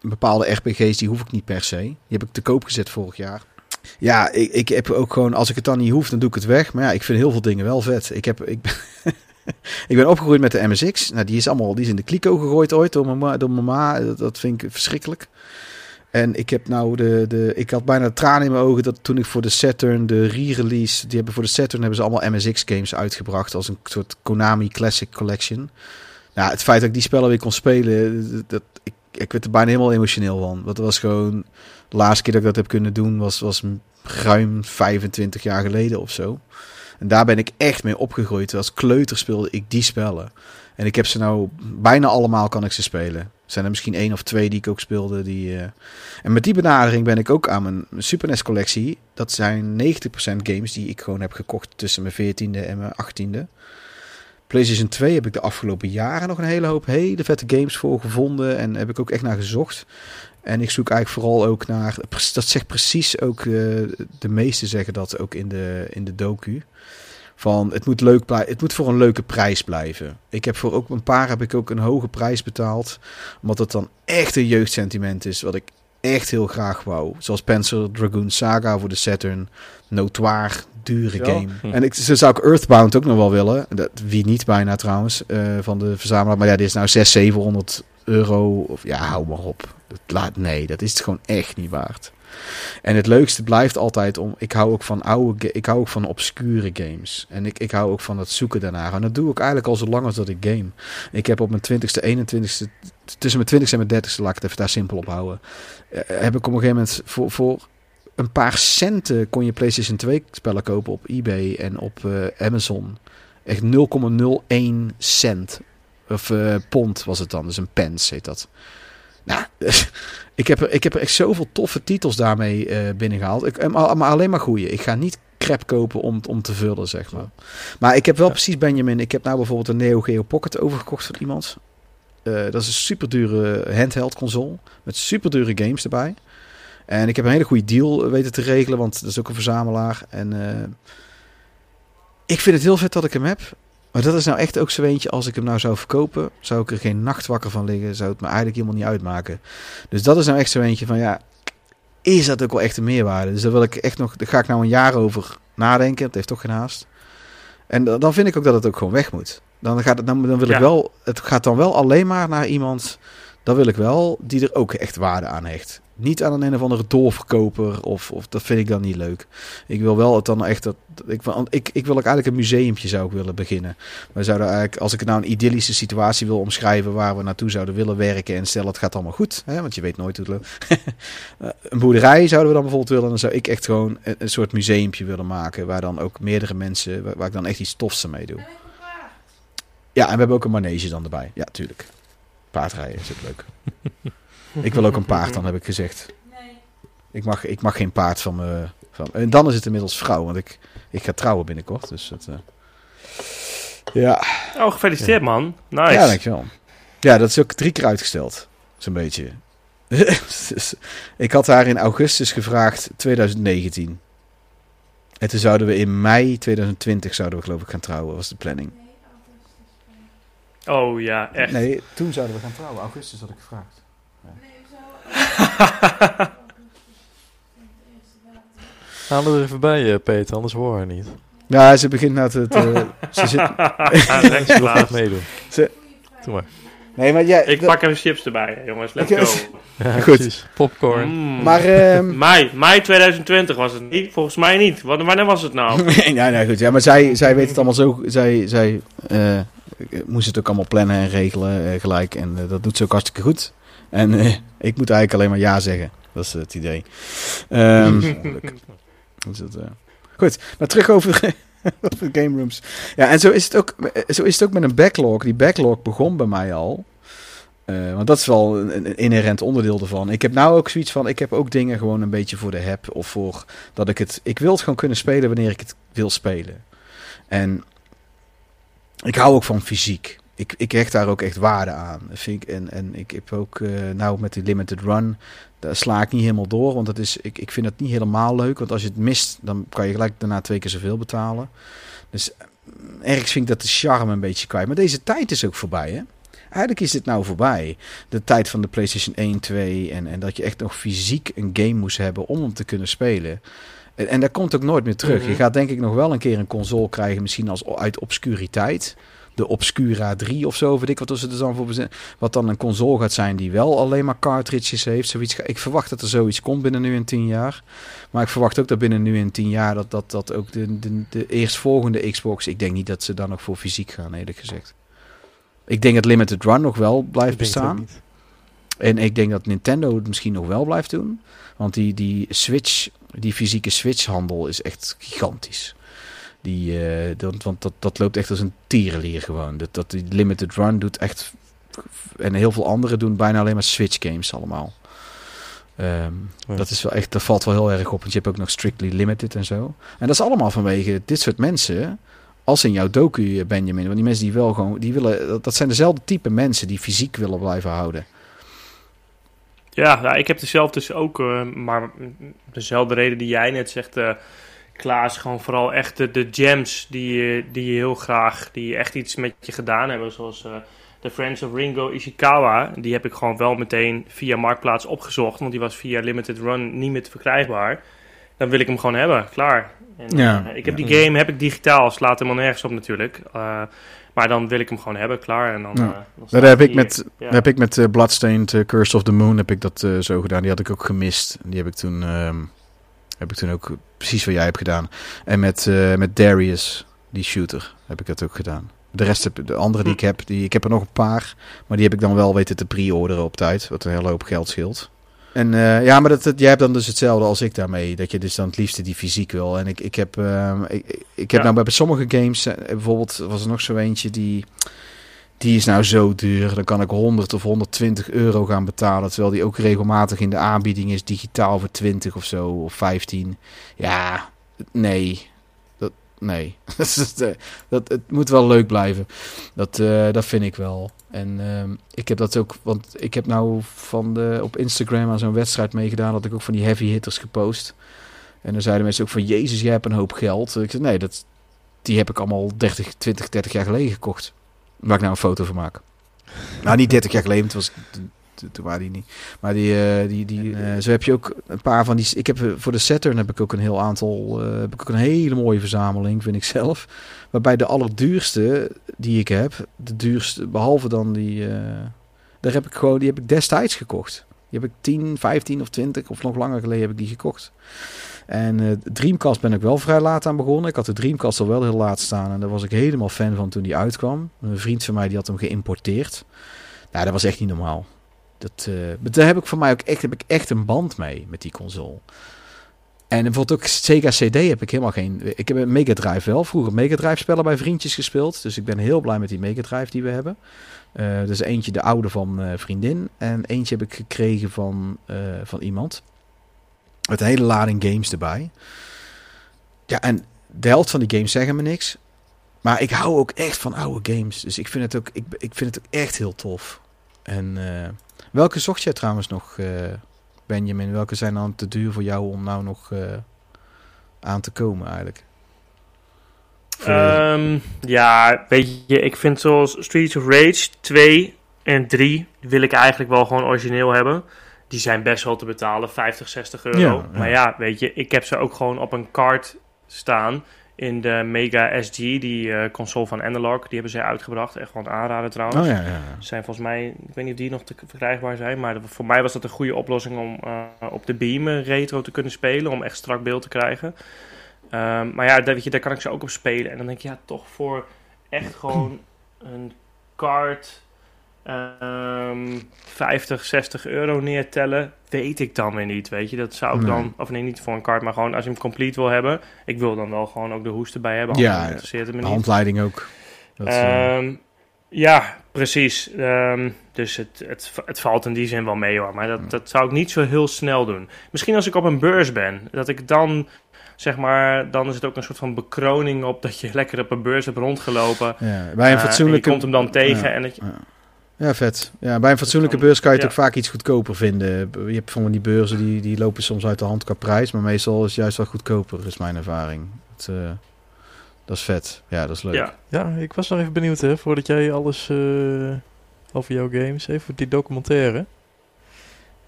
bepaalde RPG's, die hoef ik niet per se. Die heb ik te koop gezet vorig jaar. Ja, ik, ik heb ook gewoon, als ik het dan niet hoef, dan doe ik het weg. Maar ja, ik vind heel veel dingen wel vet. Ik, heb, ik, ik ben opgegroeid met de MSX. Nou, die is allemaal, die is in de kliko gegooid ooit door mijn, ma- door mijn ma. Dat, vind ik verschrikkelijk. En ik heb nou de, de, ik had bijna tranen in mijn ogen dat toen ik voor de Saturn, de re-release, die hebben voor de Saturn hebben ze allemaal MSX games uitgebracht als een soort Konami Classic Collection. Nou, het feit dat ik die spellen weer kon spelen, dat, ik, ik werd er bijna helemaal emotioneel van. Dat was gewoon, laatste keer dat ik dat heb kunnen doen was, was ruim 25 jaar geleden of zo. En daar ben ik echt mee opgegroeid. Als kleuter speelde ik die spellen. En ik heb ze nou bijna allemaal kan ik ze spelen. Zijn er misschien één of twee die ik ook speelde. Die, eh, En met die benadering ben ik ook aan mijn Super NES collectie. Dat zijn 90% games die ik gewoon heb gekocht tussen mijn 14e en mijn 18e. PlayStation 2 heb ik de afgelopen jaren nog een hele hoop hele vette games voor gevonden. En heb ik ook echt naar gezocht. En ik zoek eigenlijk vooral ook naar. Dat zegt precies ook. eh, de meesten zeggen dat ook in de, in de docu. Van het moet leuk blijven. Het moet voor een leuke prijs blijven. Ik heb voor ook een paar heb ik ook een hoge prijs betaald. Omdat het dan echt een jeugdsentiment is. Wat ik echt heel graag wou. Zoals Panzer Dragoon Saga voor de Saturn. Notoire, dure Ja. game. Hm. En ik, zo zou ik Earthbound ook nog wel willen. Dat, wie niet bijna trouwens. eh, van de verzamelaar. Maar ja, dit is nou 600, 700 euro. Of ja, hou maar op. Dat laat, nee, dat is het gewoon echt niet waard. En het leukste blijft altijd om. Ik hou ook van oude. Ik hou ook van obscure games. En ik, ik hou ook van het zoeken daarnaar. En dat doe ik eigenlijk al zo lang als dat ik game. Ik heb op mijn 20ste, 21ste. Tussen mijn 20ste en mijn 30ste, laat ik het even daar simpel op houden. eh, heb ik op een gegeven moment voor. voor een paar centen kon je PlayStation 2 spellen kopen op eBay en op eh, Amazon. Echt 0,01 cent. Of eh, pond was het dan. Dus een pence heet dat. Nou, ik heb, er, ik heb er echt zoveel toffe titels daarmee eh, binnengehaald. Ik, eh, maar, maar alleen maar goeie. Ik ga niet crap kopen om, om te vullen, zeg maar. Maar ik heb wel precies, Benjamin. Ik heb nou bijvoorbeeld een Neo Geo Pocket overgekocht van iemand. Dat is een super dure handheld console. Met super dure games erbij. En ik heb een hele goede deal weten te regelen, want dat is ook een verzamelaar. En ik vind het heel vet dat ik hem heb. Maar dat is nou echt ook zo eentje, als ik hem nou zou verkopen, zou ik er geen nacht wakker van liggen. Zou het me eigenlijk helemaal niet uitmaken. Dus dat is nou echt zo eentje van, ja, is dat ook wel echt een meerwaarde? Dus daar wil ik echt nog, daar ga ik nou een jaar over nadenken. Het heeft toch geen haast. En dan vind ik ook dat het ook gewoon weg moet. Dan, gaat het, dan, dan wil ik wel, het gaat dan wel alleen maar naar iemand, dat wil ik wel, die er ook echt waarde aan hecht. Niet aan een een of andere doorverkoper of, of dat vind ik dan niet leuk. Ik wil wel het dan echt dat ik, wil- ik, ik wil ook eigenlijk een museumpje zou ik willen beginnen. We zouden eigenlijk, als ik nou een idyllische situatie wil omschrijven waar we naartoe zouden willen werken en stel het gaat allemaal goed, hè, want je weet nooit hoe het loopt. Eh, een boerderij zouden we dan bijvoorbeeld willen, dan zou ik echt gewoon een, een soort museumpje willen maken waar dan ook meerdere mensen, waar, waar ik dan echt iets tofs mee doe. Ja, en we hebben ook een manege dan erbij. Ja, tuurlijk. Paardrijden is ook leuk. ik wil ook een paard, dan heb ik gezegd. Ik mag, ik mag geen paard van me. Van, en dan is het inmiddels vrouw, want ik, ik ga trouwen binnenkort. Dus dat, eh, ja. Oh, gefeliciteerd man. Nice. ja, dankjewel. Ja, dat is ook drie keer uitgesteld. Zo'n beetje. Dus ik had haar in augustus gevraagd, 2019. En toen zouden we in mei 2020 zouden we geloof ik gaan trouwen, was de planning. Oh ja, echt. Nee, toen zouden we gaan trouwen. Augustus had ik gevraagd. Haal er even bij, eh, Peter, anders hoor je niet. Ja, ze begint nou te... te- ze zit, Lekker Ze wil Klaas. graag meedoen. Ze- Doe maar. nee, maar jij... Ik pak even chips erbij, jongens. Let's go. Ja, Goed. precies. Popcorn. Mm. Maar, ehm Mei, mei 2020 was het niet? Volgens mij niet. Wat- Wanneer was het nou? ja, nee, goed. Ja, maar zij, zij weet het allemaal zo. Zij, zij eh, moest het ook allemaal plannen en regelen eh, gelijk. En dat doet ze ook hartstikke goed. En eh, ik moet eigenlijk alleen maar ja zeggen. Dat is het idee. Ehm, dat, eh, Goed, maar terug over, over game rooms. Ja, en zo is, het ook, zo is het ook met een backlog. Die backlog begon bij mij al. Eh, want dat is wel een, een inherent onderdeel ervan. Ik heb nou ook zoiets van, ik heb ook dingen gewoon een beetje voor de heb. Of voor dat ik het, ik wil het gewoon kunnen spelen wanneer ik het wil spelen. En ik hou ook van fysiek. Ik, ik hecht daar ook echt waarde aan. Vind ik, en, en ik heb ook, eh, nou met die limited run, daar sla ik niet helemaal door. Want dat is, ik, ik vind het niet helemaal leuk. Want als je het mist, dan kan je gelijk daarna twee keer zoveel betalen. Dus eh, ergens vind ik dat de charme een beetje kwijt. Maar deze tijd is ook voorbij, hè? Eigenlijk is dit nou voorbij. De tijd van de PlayStation 1, 2 en, en dat je echt nog fysiek een game moest hebben om hem te kunnen spelen. En, en dat komt ook nooit meer terug. Mhm. Je gaat denk ik nog wel een keer een console krijgen, misschien als uit obscuriteit. De Obscura 3 of zo, weet ik wat ze er dan voor bezin- Wat dan een console gaat zijn die wel alleen maar cartridges heeft. Zoiets. Ik verwacht dat er zoiets komt binnen nu in 10 jaar. Maar ik verwacht ook dat binnen nu in 10 jaar dat, dat, dat ook de, de, de eerstvolgende Xbox. Ik denk niet dat ze dan nog voor fysiek gaan, eerlijk gezegd. Ik denk dat Limited Run nog wel blijft bestaan. En ik denk dat Nintendo het misschien nog wel blijft doen. Want die, die Switch, die fysieke Switch-handel is echt gigantisch. Die, eh, dat, want dat, dat loopt echt als een tierenlier gewoon. Dat, dat die Limited Run doet echt... En heel veel anderen doen bijna alleen maar Switch-games allemaal. Ehm, Ja. Dat is wel echt, dat valt wel heel erg op. Want je hebt ook nog Strictly Limited en zo. En dat is allemaal vanwege dit soort mensen. Als in jouw docu, eh, Benjamin. Want die mensen die wel gewoon, die willen, dat- dat zijn dezelfde type mensen die fysiek willen blijven houden. Ja, nou, ik heb er zelf dus ook, eh, maar dezelfde reden die jij net zegt, eh Klaas, gewoon vooral echt de, de gems die, je- die je heel graag, die echt iets met je gedaan hebben, zoals eh, de Friends of Ringo Ishikawa. Die heb ik gewoon wel meteen via Marktplaats opgezocht, want die was via Limited Run niet meer te verkrijgbaar. dan wil ik hem gewoon hebben. Klaar. En, Ja. eh, ik heb Ja. die game heb ik digitaal, slaat helemaal nergens op natuurlijk. Eh, maar dan wil ik hem gewoon hebben, klaar. En dan, staat heb ik met. Ja. heb ik met eh, Bloodstained Curse of the Moon heb ik dat zo gedaan. Die had ik ook gemist. Die heb ik toen, ehm, heb ik toen ook precies wat jij hebt gedaan. En met, eh, met Darius, die shooter, heb ik dat ook gedaan. De rest, heb, de andere die Hm. ik heb, die, ik heb er nog een paar. Maar die heb ik dan wel weten te pre-orderen op tijd. Wat een hele hoop geld scheelt. En eh, ja, maar dat, dat- jij hebt dan dus hetzelfde als ik daarmee. Dat je dus dan het liefste die fysiek wil. En ik, ik heb, ehm, ik, ik- heb Ja. nou bij sommige games, eh, bijvoorbeeld was er nog zo eentje die... Die is nou zo duur. Dan kan ik 100 of 120 euro gaan betalen. Terwijl die ook regelmatig in de aanbieding is. Digitaal voor 20 of zo. Of 15. Ja, nee. Dat, nee. eh, dat, het moet wel leuk blijven. Dat, eh, dat vind ik wel. En ehm, ik heb dat ook. Want ik heb nou van de, op Instagram aan zo'n wedstrijd meegedaan. Dat ik ook van die heavy hitters gepost. En dan zeiden mensen ook van... Jezus, jij hebt een hoop geld. Ik zei, nee, dat, die heb ik allemaal 30, 20, 30 jaar geleden gekocht. Waar ik nou een foto van maak. Nou, niet 30 jaar geleden, het was, toen- waren die niet. Maar die, eh, die, die eh, zo heb je ook een paar van die. Ik heb eh, voor de Saturn heb ik ook een heel aantal. eh, heb ik ook een hele mooie verzameling, vind ik zelf. Waarbij de allerduurste die ik heb, de duurste, behalve dan die. eh, daar heb ik gewoon, die heb ik destijds gekocht. Die heb ik 10, 15 of 20 of nog langer geleden heb ik die gekocht. En eh Dreamcast ben ik wel vrij laat aan begonnen. Ik had de Dreamcast al wel heel laat staan. En daar was ik helemaal fan van toen die uitkwam. Een vriend van mij die had hem geïmporteerd. Nou, dat was echt niet normaal. Dat, maar daar heb ik voor mij ook echt, heb ik echt een band mee met die console. En bijvoorbeeld ook Sega CD heb ik helemaal geen. Ik heb een Mega Drive wel. Vroeger Mega Drive spellen bij vriendjes gespeeld. Dus ik ben heel blij met die Mega Drive die we hebben. Eh dus eentje de oude van eh, vriendin. En eentje heb ik gekregen van, van iemand. Met een hele lading games erbij. Ja, en de helft van die games zeggen me niks. Maar ik hou ook echt van oude games. Dus ik vind het ook, ik, ik vind het ook echt heel tof. En eh, welke zocht jij trouwens nog, eh, Benjamin? Welke zijn dan te duur voor jou om nou nog eh, aan te komen eigenlijk? Ehm, ja, weet je, ik vind zoals Streets of Rage 2 en 3 wil ik eigenlijk wel gewoon origineel hebben. Die zijn best wel te betalen, 50, 60 euro. Ja. Maar ja, weet je, ik heb ze ook gewoon op een kaart staan in de Mega SG, die eh, console van Analog. Die hebben zij uitgebracht, echt wel een aanrader trouwens. oh ja, ja. ja. Zijn volgens mij, ik weet niet of die nog te verkrijgbaar zijn, maar voor mij was dat een goede oplossing om eh, op de Beam eh, retro te kunnen spelen, om echt strak beeld te krijgen. Ehm, maar ja, daar, weet je, daar kan ik ze ook op spelen. En dan denk ik, ja, toch voor echt gewoon een kaart ehm 50, 60 euro neertellen, weet ik dan weer niet, weet je. Dat zou ik Nee. dan, of nee, niet voor een kaart, maar gewoon als je hem complete wil hebben. Ik wil dan wel gewoon ook de hoest erbij hebben, Ja, interesseert het me De niet. handleiding ook. Dat, eh, Ehm, ja, precies. Ehm, dus het, het, het valt in die zin wel mee hoor. Maar dat, dat zou ik niet zo heel snel doen. Misschien als ik op een beurs ben. Dat ik dan, zeg maar, dan is het ook een soort van bekroning op dat je lekker op een beurs hebt rondgelopen. ja, bij een Eh, en fatsoenlijke... je komt hem dan tegen Ja. en dat je... Ja, vet. Ja, bij een fatsoenlijke beurs kan je het ja. ook vaak iets goedkoper vinden. Je hebt van die beurzen die, die lopen soms uit de hand qua prijs, maar meestal is het juist wel goedkoper, is mijn ervaring. Het, eh, dat is vet. Ja, dat is leuk. Ja, Ja, ik was nog even benieuwd, hè, voordat jij alles eh, over jouw games, even die documentaire.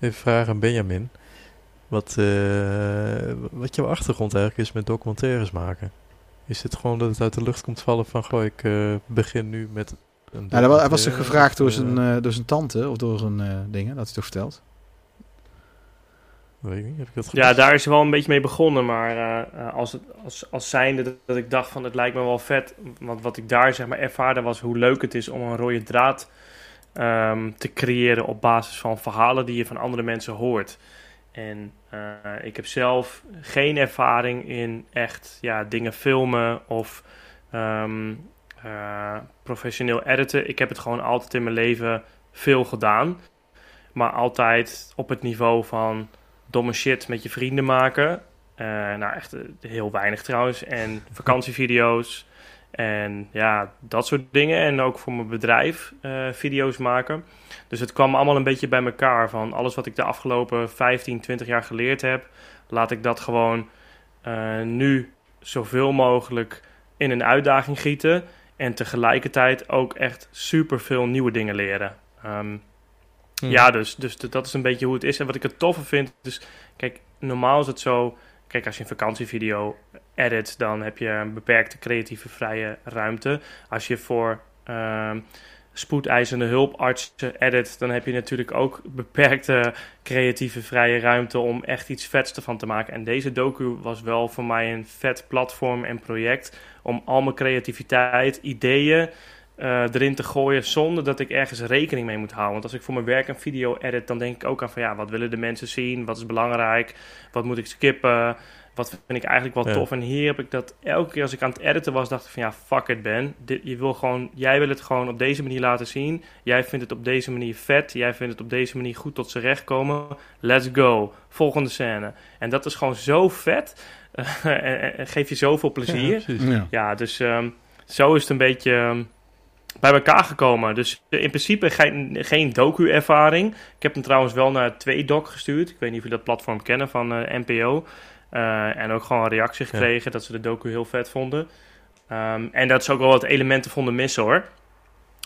Even vragen aan Benjamin. Wat, eh, wat jouw achtergrond eigenlijk is met documentaires maken. Is het gewoon dat het uit de lucht komt vallen van, goh, ik eh, begin nu met Ja, dat wa- hij was toch documentaire, gevraagd door of, zijn, eh, door zijn tante of door zijn eh dingen, dat hij toch verteld? weet ik niet, heb ik dat ja, daar is hij wel een beetje mee begonnen. Maar eh, als, het, als, als zijnde dat, dat ik dacht van het lijkt me wel vet. Want wat ik daar zeg maar ervaarde was hoe leuk het is om een rode draad ehm, te creëren op basis van verhalen die je van andere mensen hoort. En eh, ik heb zelf geen ervaring in echt ja, dingen filmen of ehm, eh, professioneel editen. Ik heb het gewoon altijd in mijn leven veel gedaan. Maar altijd op het niveau van domme shit met je vrienden maken. Eh, nou, echt eh, heel weinig trouwens. En vakantievideo's. En ja, dat soort dingen. En ook voor mijn bedrijf video's maken. Dus het kwam allemaal een beetje bij elkaar. Van alles wat ik de afgelopen 15, 20 jaar geleerd heb. Laat ik dat gewoon nu zoveel mogelijk in een uitdaging gieten. En tegelijkertijd ook echt super veel nieuwe dingen leren. Ehm, Hm. ja, dus, dus dat is een beetje hoe het is. En wat ik het toffe vind, dus kijk, normaal is het zo, kijk, als je een vakantievideo edit, dan heb je een beperkte creatieve vrije ruimte. Als je voor ehm, spoedeisende hulpartsen edit, dan heb je natuurlijk ook beperkte creatieve vrije ruimte om echt iets vets ervan te maken. En deze docu was wel voor mij een vet platform en project om al mijn creativiteit, ideeën eh, erin te gooien zonder dat ik ergens rekening mee moet houden. Want als ik voor mijn werk een video edit, dan denk ik ook aan van ja, wat willen de mensen zien? Wat is belangrijk? Wat moet ik skippen? Wat vind ik eigenlijk wel Ja. tof? En hier heb ik dat elke keer als ik aan het editen was, dacht ik van ja, fuck it Ben. Dit, je wil gewoon, jij wil het gewoon op deze manier laten zien. Jij vindt het op deze manier vet. Jij vindt het op deze manier goed tot z'n recht komen. Let's go. Volgende scène. En dat is gewoon zo vet. en, en- en geeft je zoveel plezier. Ja, precies. Ja. Ja, dus ehm, zo is het een beetje ehm, bij elkaar gekomen. Dus eh, in principe geen, geen docu-ervaring. Ik heb hem trouwens wel naar twee doc gestuurd. Ik weet niet of jullie dat platform kennen van eh, NPO. Eh, en ook gewoon een reactie gekregen dat ze de docu heel vet vonden. Ehm, en dat ze ook wel wat elementen vonden missen hoor.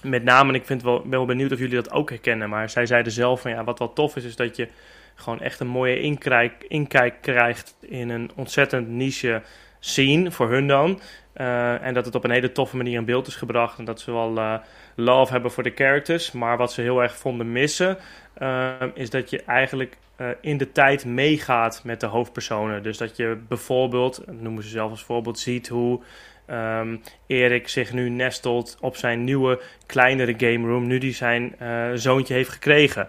Met name, en ik vind wel, ben wel benieuwd of jullie dat ook herkennen. Maar zij zeiden zelf van ja, wat wel tof is, is dat je gewoon echt een mooie inkijk, inkijk krijgt in een ontzettend niche scene, voor hun dan. Eh, en dat het op een hele toffe manier in beeld is gebracht. En dat ze wel eh, love hebben voor de characters. Maar wat ze heel erg vonden missen, eh, is dat je eigenlijk eh, in de tijd meegaat met de hoofdpersonen. Dus dat je bijvoorbeeld, dat noemen ze zelf als voorbeeld, ziet hoe ehm, Erik zich nu nestelt op zijn nieuwe, kleinere game room. Nu die zijn zoontje heeft gekregen.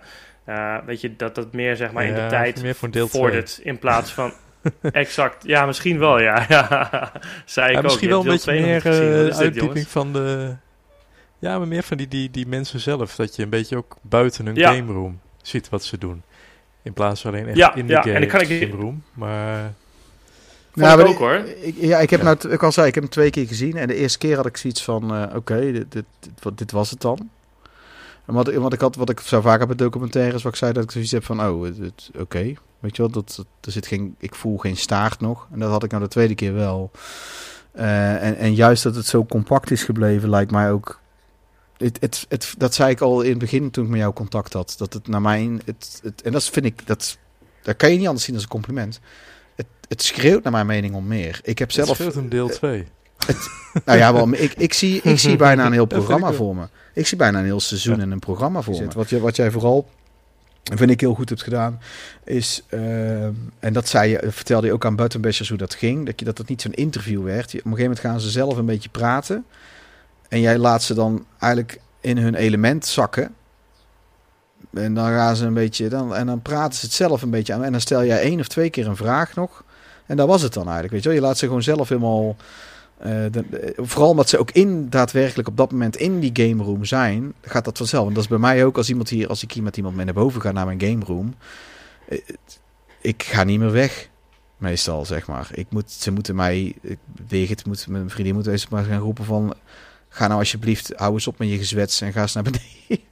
Weet je, dat dat meer zeg maar in de tijd meer voor vordert in plaats van... exact, ja, misschien wel, ja. ja. Zei ik Ja, ook. misschien wel een beetje meer eh, dit, uitdieping van de... Ja, maar meer van die, die, die mensen zelf. Dat je een beetje ook buiten hun Ja. game room ziet wat ze doen. In plaats van alleen echt Ja, in de ja, game, en dan kan ik- game room. Maar Vond Ja, ik maar ook, hoor. Ik, ja, ik heb Ja. nou, ik al zei, ik heb hem twee keer gezien. En de eerste keer had ik zoiets van, eh, oké, dit, dit, dit, wat- dit was het dan. En wat, wat ik had, wat ik zo vaak heb met documentaires, wat ik zei, dat ik zoiets heb van, oh, oké. Weet je wel, dat, dat- er zit geen, ik voel geen staart nog. En dat had ik nou de tweede keer wel. Eh, en, en juist dat het zo compact is gebleven, lijkt mij ook... Het, het, het, dat zei ik al in het begin toen ik met jou contact had. Dat het naar mijn... Het, en dat vind ik... Dat, dat kan je niet anders zien als een compliment. Het, het schreeuwt naar mijn mening om meer. Ik heb zelf... het scheelt een deel 2. Nou ja, wel, ik, ik, zie, ik zie bijna een heel programma voor me. Ik zie bijna een heel seizoen en een programma voor me. Wat, je, wat jij vooral, vind ik heel goed hebt gedaan, is... ehm, en dat zei je, vertelde je ook aan Buttonbashers hoe dat ging. Dat, je, dat het niet zo'n interview werd. Je- op een gegeven moment gaan ze zelf een beetje praten. En jij laat ze dan eigenlijk in hun element zakken. En dan gaan ze een beetje... Dan, en dan praten ze het zelf een beetje aan. En dan stel jij één of twee keer een vraag nog. En dat was het dan eigenlijk. Weet je, wel? je laat ze gewoon zelf helemaal... eh, de- vooral omdat ze ook in daadwerkelijk op dat moment in die game room zijn, gaat dat vanzelf. En dat is bij mij ook als iemand hier, als ik hier met iemand mee naar boven ga naar mijn game room. eh, Ik ga niet meer weg. Meestal, zeg maar. Ik moet, ze moeten mij, Birgit moet, mijn vriendin moet eens maar gaan roepen van, ga nou alsjeblieft, hou eens op met je gezwets en ga eens naar beneden.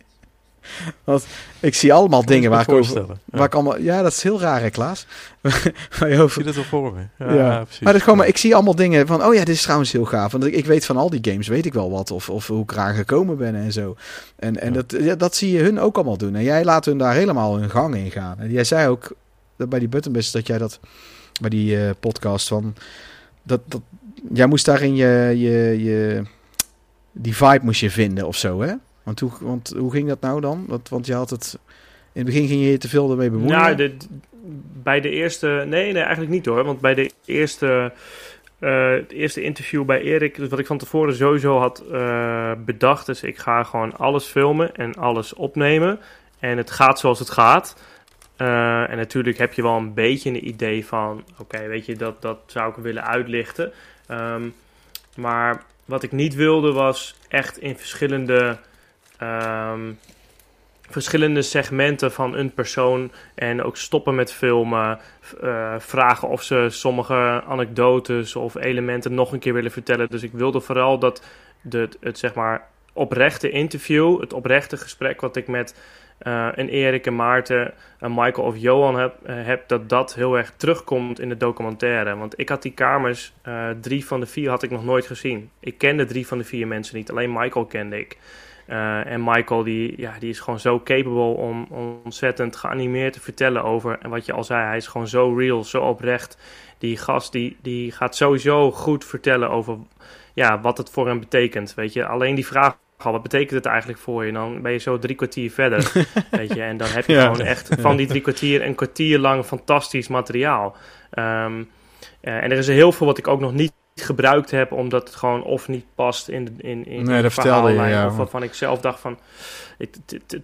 Want ik zie allemaal dingen waar ik over, voorstellen. waar ik allemaal, ja, dat is heel raar, hè, Klaas. waar je Ik over, zie dat voor me. Ja, Ja. precies. maar dat is gewoon, maar ik zie allemaal dingen van, oh ja, dit is trouwens heel gaaf. Want ik, ik weet van al die games, weet ik wel wat. Of, of hoe ik eraan gekomen ben en zo. En, en Ja. dat, ja, dat zie je hun ook allemaal doen. En jij laat hun daar helemaal hun gang in gaan. En jij zei ook dat bij die Buttonbus dat jij dat, bij die eh, podcast van, dat, dat, jij moest daarin je, je, je, die vibe moest je vinden of zo, hè? Want hoe, ging dat nou dan? Want, je had het, in het begin ging je te veel ermee bemoeien. Nou, bij de eerste... Nee, nee, eigenlijk niet hoor. Want bij de eerste... eh, het eerste interview bij Erik, dus wat ik van tevoren sowieso had eh, bedacht, is ik ga gewoon alles filmen en alles opnemen. En het gaat zoals het gaat. Eh, en natuurlijk heb je wel een beetje een idee van, oké, weet je, dat, dat zou ik willen uitlichten. Ehm, maar wat ik niet wilde was echt in verschillende, ehm, verschillende segmenten van een persoon en ook stoppen met filmen. eh, vragen of ze sommige anekdotes of elementen nog een keer willen vertellen. Dus ik wilde vooral dat de, het zeg maar oprechte interview, het oprechte gesprek wat ik met eh, een Erik en Maarten, een Michael of Johan heb, eh, heb, dat dat heel erg terugkomt in de documentaire. Want ik had die kamers, drie van de vier had ik nog nooit gezien. Ik kende drie van de vier mensen niet, alleen Michael kende ik. Eh, en Michael, die, ja, die is gewoon zo capable om, om ontzettend geanimeerd te vertellen over. En wat je al zei, hij is gewoon zo real, zo oprecht. Die gast die, die gaat sowieso goed vertellen over ja, wat het voor hem betekent. Weet je, alleen die vraag al, wat betekent het eigenlijk voor je? En dan ben je zo drie kwartier verder. weet je, en dan heb je Ja. gewoon echt van die drie kwartier een kwartier lang fantastisch materiaal. Ehm, eh, en er is heel veel wat ik ook nog niet gebruikt heb, omdat het gewoon of niet past in de, in, in Nee, dat vertelde je, ja. Of waarvan ik zelf dacht van, het,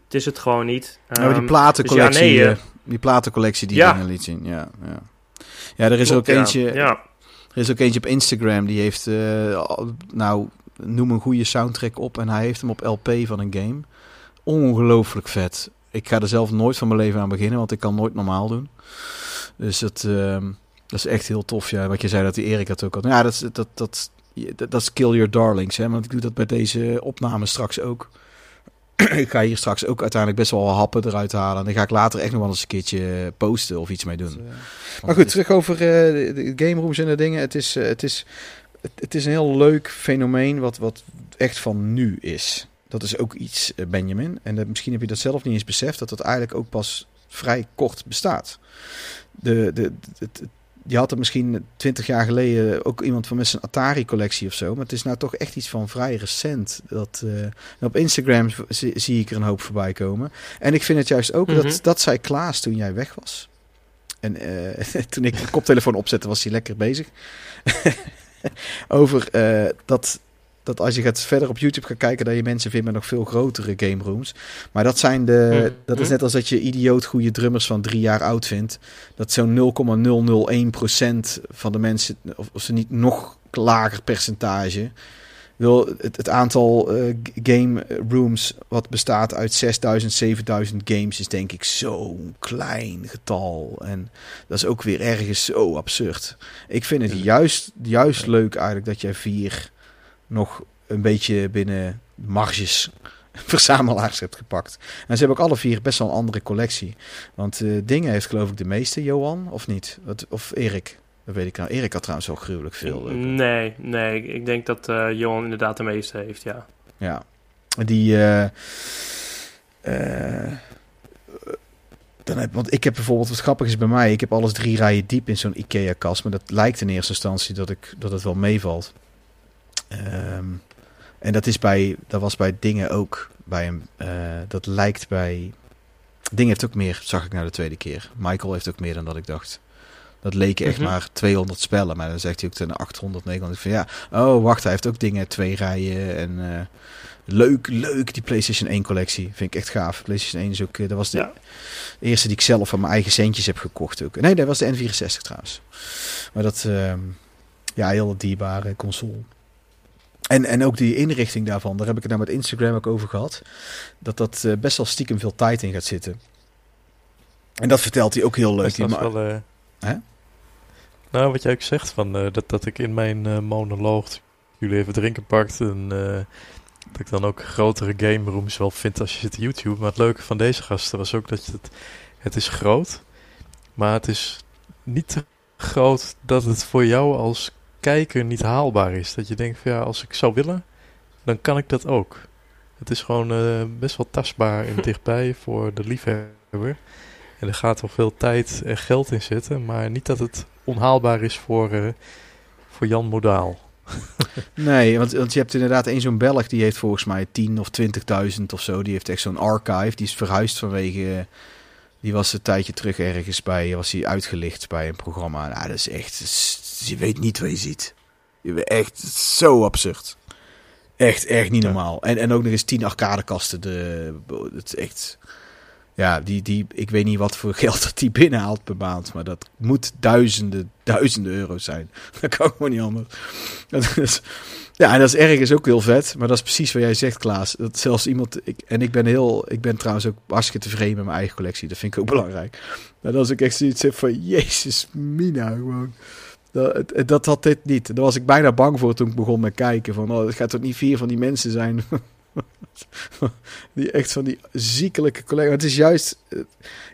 is het gewoon niet. Nou, die Ehm, platencollectie, dus ja, nee, eh, die platencollectie die Ja. dingen liet zien. Ja, ja. ja er is klopt, ook eentje. Ja, Er is ook eentje op Instagram die heeft, eh, nou, noem een goede soundtrack op en hij heeft hem op LP van een game. Ongelooflijk vet. Ik ga er zelf nooit van mijn leven aan beginnen, want ik kan nooit normaal doen. Dus dat, ehm, dat is echt heel tof. Ja, wat je zei dat die Erik had ook al. Ja, dat, is- dat, dat, dat, dat is Kill Your Darlings. Hè? Want ik doe dat bij deze opname straks ook. ik ga hier straks ook uiteindelijk best wel happen eruit halen. En dan ga ik later echt nog wel eens een keertje posten of iets mee doen. Maar goed, terug over eh, de, de game rooms en de dingen. Het is, eh, het is, het, het is een heel leuk fenomeen wat, wat echt van nu is. Dat is ook iets, eh, Benjamin. En dat, misschien heb je dat zelf niet eens beseft, dat dat eigenlijk ook pas vrij kort bestaat. De, de, het- het- je had er misschien twintig jaar geleden ook iemand van met zijn Atari-collectie of zo. Maar het is nou toch echt iets van vrij recent. Dat, eh, op Instagram zie, zie ik er een hoop voorbij komen. En ik vind het juist ook, Mhm. dat, dat zei Klaas toen jij weg was. En eh, toen ik de koptelefoon opzette, was hij lekker bezig. Over eh, dat, dat als je gaat verder op YouTube gaat kijken, dat je mensen vindt met nog veel grotere game rooms. Maar dat zijn de. Mhm. Dat is net als dat je idioot goede drummers van drie jaar oud vindt. Dat zo'n 0,001% van de mensen, of, of ze niet nog lager percentage. Wil het, het aantal g- game rooms wat bestaat uit 6000, 7000 games is denk ik zo'n klein getal. En dat is ook weer ergens zo absurd. Ik vind het juist, juist leuk eigenlijk dat jij vier nog een beetje binnen marges verzamelaars hebt gepakt. En ze hebben ook alle vier best wel een andere collectie. Want eh, Dingen heeft geloof ik de meeste, Johan, of niet? Wat, of Erik? Dat weet ik nou. Erik had trouwens wel gruwelijk veel. leuke. nee, nee, ik- denk dat eh Johan inderdaad de meeste heeft, ja. Ja. Die. eh, eh, dan heb, want ik heb bijvoorbeeld, wat grappig is bij mij, ik heb alles drie rijen diep in zo'n IKEA-kast. Maar dat lijkt in eerste instantie dat, ik, dat het wel meevalt. Ehm, en dat, is bij, dat was bij dingen ook. Bij een, eh, dat lijkt bij. Ding heeft ook meer, zag ik nou de tweede keer. Michael heeft ook meer dan dat ik dacht. Dat leken echt Mhm. maar 200 spellen. Maar dan zegt hij ook ten 800, 900. Van ja, oh wacht, hij heeft ook dingen twee rijen. En eh, leuk, leuk die PlayStation 1 collectie. Vind ik echt gaaf. PlayStation 1 is ook, eh, dat was de Ja. eerste die ik zelf van mijn eigen centjes heb gekocht ook. Nee, dat was de N64 trouwens. Maar dat, ehm, ja, heel dierbare console. En, en ook die inrichting daarvan, daar heb ik het nou met Instagram ook over gehad. Dat dat eh, best wel stiekem veel tijd in gaat zitten. En dat vertelt hij ook heel leuk. Dat is wel, eh, Hè? Nou, wat jij ook zegt, van, eh, dat, dat ik in mijn monoloog jullie even drinken pakt en dat ik dan ook grotere game rooms wel vind als je zit YouTube. Maar het leuke van deze gasten was ook dat het, het is groot, maar het is niet te groot dat het voor jou als kijker niet haalbaar is. Dat je denkt van ja, als ik zou willen, dan kan ik dat ook. Het is gewoon eh, best wel tastbaar en dichtbij voor de liefhebber. En er gaat wel veel tijd en geld in zitten, maar niet dat het onhaalbaar is voor, eh, voor Jan Modaal. Nee, want, want je hebt inderdaad één zo'n Belg die heeft volgens mij 10 of 20.000 of zo. Die heeft echt zo'n archive. Die is verhuisd vanwege. Die was een tijdje terug ergens bij. Was hij uitgelicht bij een programma. Nou, dat is echt. dat is- je weet niet wat je ziet. Je weet echt zo absurd. Echt, echt niet normaal. En, en ook nog eens 10 arcadekasten. De, het is echt. Ja, die, die, ik weet niet wat voor geld dat die binnenhaalt per maand. Maar dat moet duizenden, duizenden euro's zijn. Dat kan gewoon niet anders. Dat is, ja, en dat is ergens ook heel vet. Maar dat is precies wat jij zegt, Klaas. Dat zelfs iemand. Ik, en ik ben heel. Ik ben trouwens ook hartstikke tevreden met mijn eigen collectie. Dat vind ik ook belangrijk. Maar als ik echt zoiets heb van. Jezus, Mina, gewoon. Dat, dat had dit niet. Daar was ik bijna bang voor toen ik begon met kijken. Van, oh, het gaat toch niet vier van die mensen zijn. die echt van die ziekelijke collega. Het is juist... eh,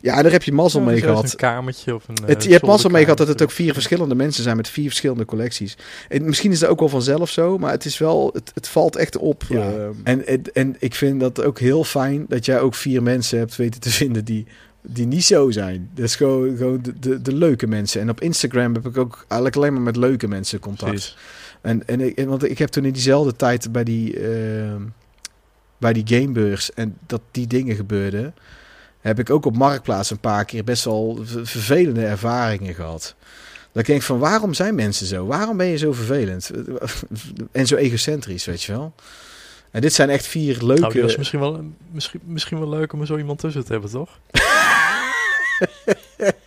ja, daar heb je mazzel Ja, mee gehad. Een kamertje of een. eh, Het, je hebt mazzel mee gehad dat het ook vier verschillende mensen zijn met vier verschillende collecties. En misschien is dat ook wel vanzelf zo, maar het is wel, het, het valt echt op. Ja. eh. en, en, en ik vind dat ook heel fijn dat jij ook vier mensen hebt weten te vinden die, die niet zo zijn. Dat is gewoon, gewoon de, de, de leuke mensen. En op Instagram heb ik ook eigenlijk alleen maar met leuke mensen contact. Precies. En, en ik, want ik heb toen in diezelfde tijd bij die, ehm, bij die gamebeurs en dat die dingen gebeurden, heb ik ook op Marktplaats een paar keer best wel vervelende ervaringen gehad. Dat ik denk van waarom zijn mensen zo? Waarom ben je zo vervelend? En zo egocentrisch, weet je wel? En dit zijn echt vier leuke... Nou, misschien wel, misschien, misschien wel leuk om er zo iemand tussen te hebben, toch?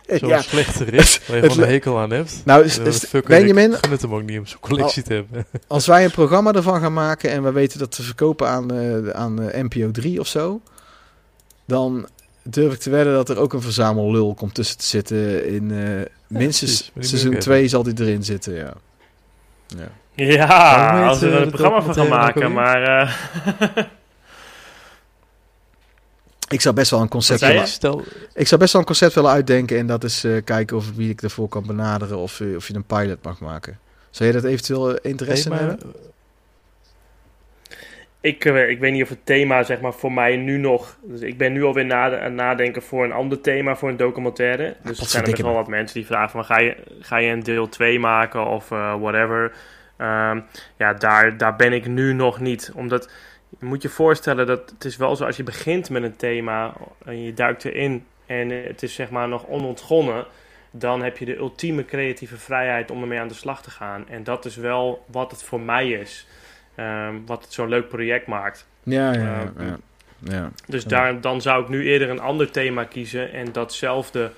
Zo'n ja. slechte rit, waar je het gewoon een le- hekel aan hebt. Nou, is, Uh, is- Benjamin, Ik het hem ook niet om zo'n collectie te hebben. als wij een programma ervan gaan maken en we weten dat te verkopen aan, eh, aan eh, NPO 3 of zo, dan durf ik te wedden dat er ook een verzamellul komt tussen te zitten. In eh, minstens seizoen moet ik 2 zal die erin zitten, ja. ja. Ja, als we er de een programma van gaan maken, maar... Ik zou best wel een concept willen? Stel, ik zou best wel een concept willen uitdenken en dat is eh, kijken of wie ik ervoor kan benaderen of, eh, of je een pilot mag maken. Zou je dat eventueel eh, interesse in hebben? Ik, ik weet niet of het thema zeg maar, voor mij nu nog... Dus ik ben nu alweer na, aan het nadenken voor een ander thema, voor een documentaire. dus er zijn er best wel wat mensen die vragen van... Ga je, ga je een deel 2 maken of eh, whatever? Ehm, ja, daar, daar ben ik nu nog niet. Omdat, je moet je voorstellen dat het is wel zo... Als je begint met een thema en je duikt erin... en het is zeg maar nog onontgonnen... dan heb je de ultieme creatieve vrijheid om ermee aan de slag te gaan. En dat is wel wat het voor mij is... Ehm, wat het zo'n leuk project maakt. Ja, ja, ja. eh, ja. ja. Dus daar, dan zou ik nu eerder een ander thema kiezen en datzelfde,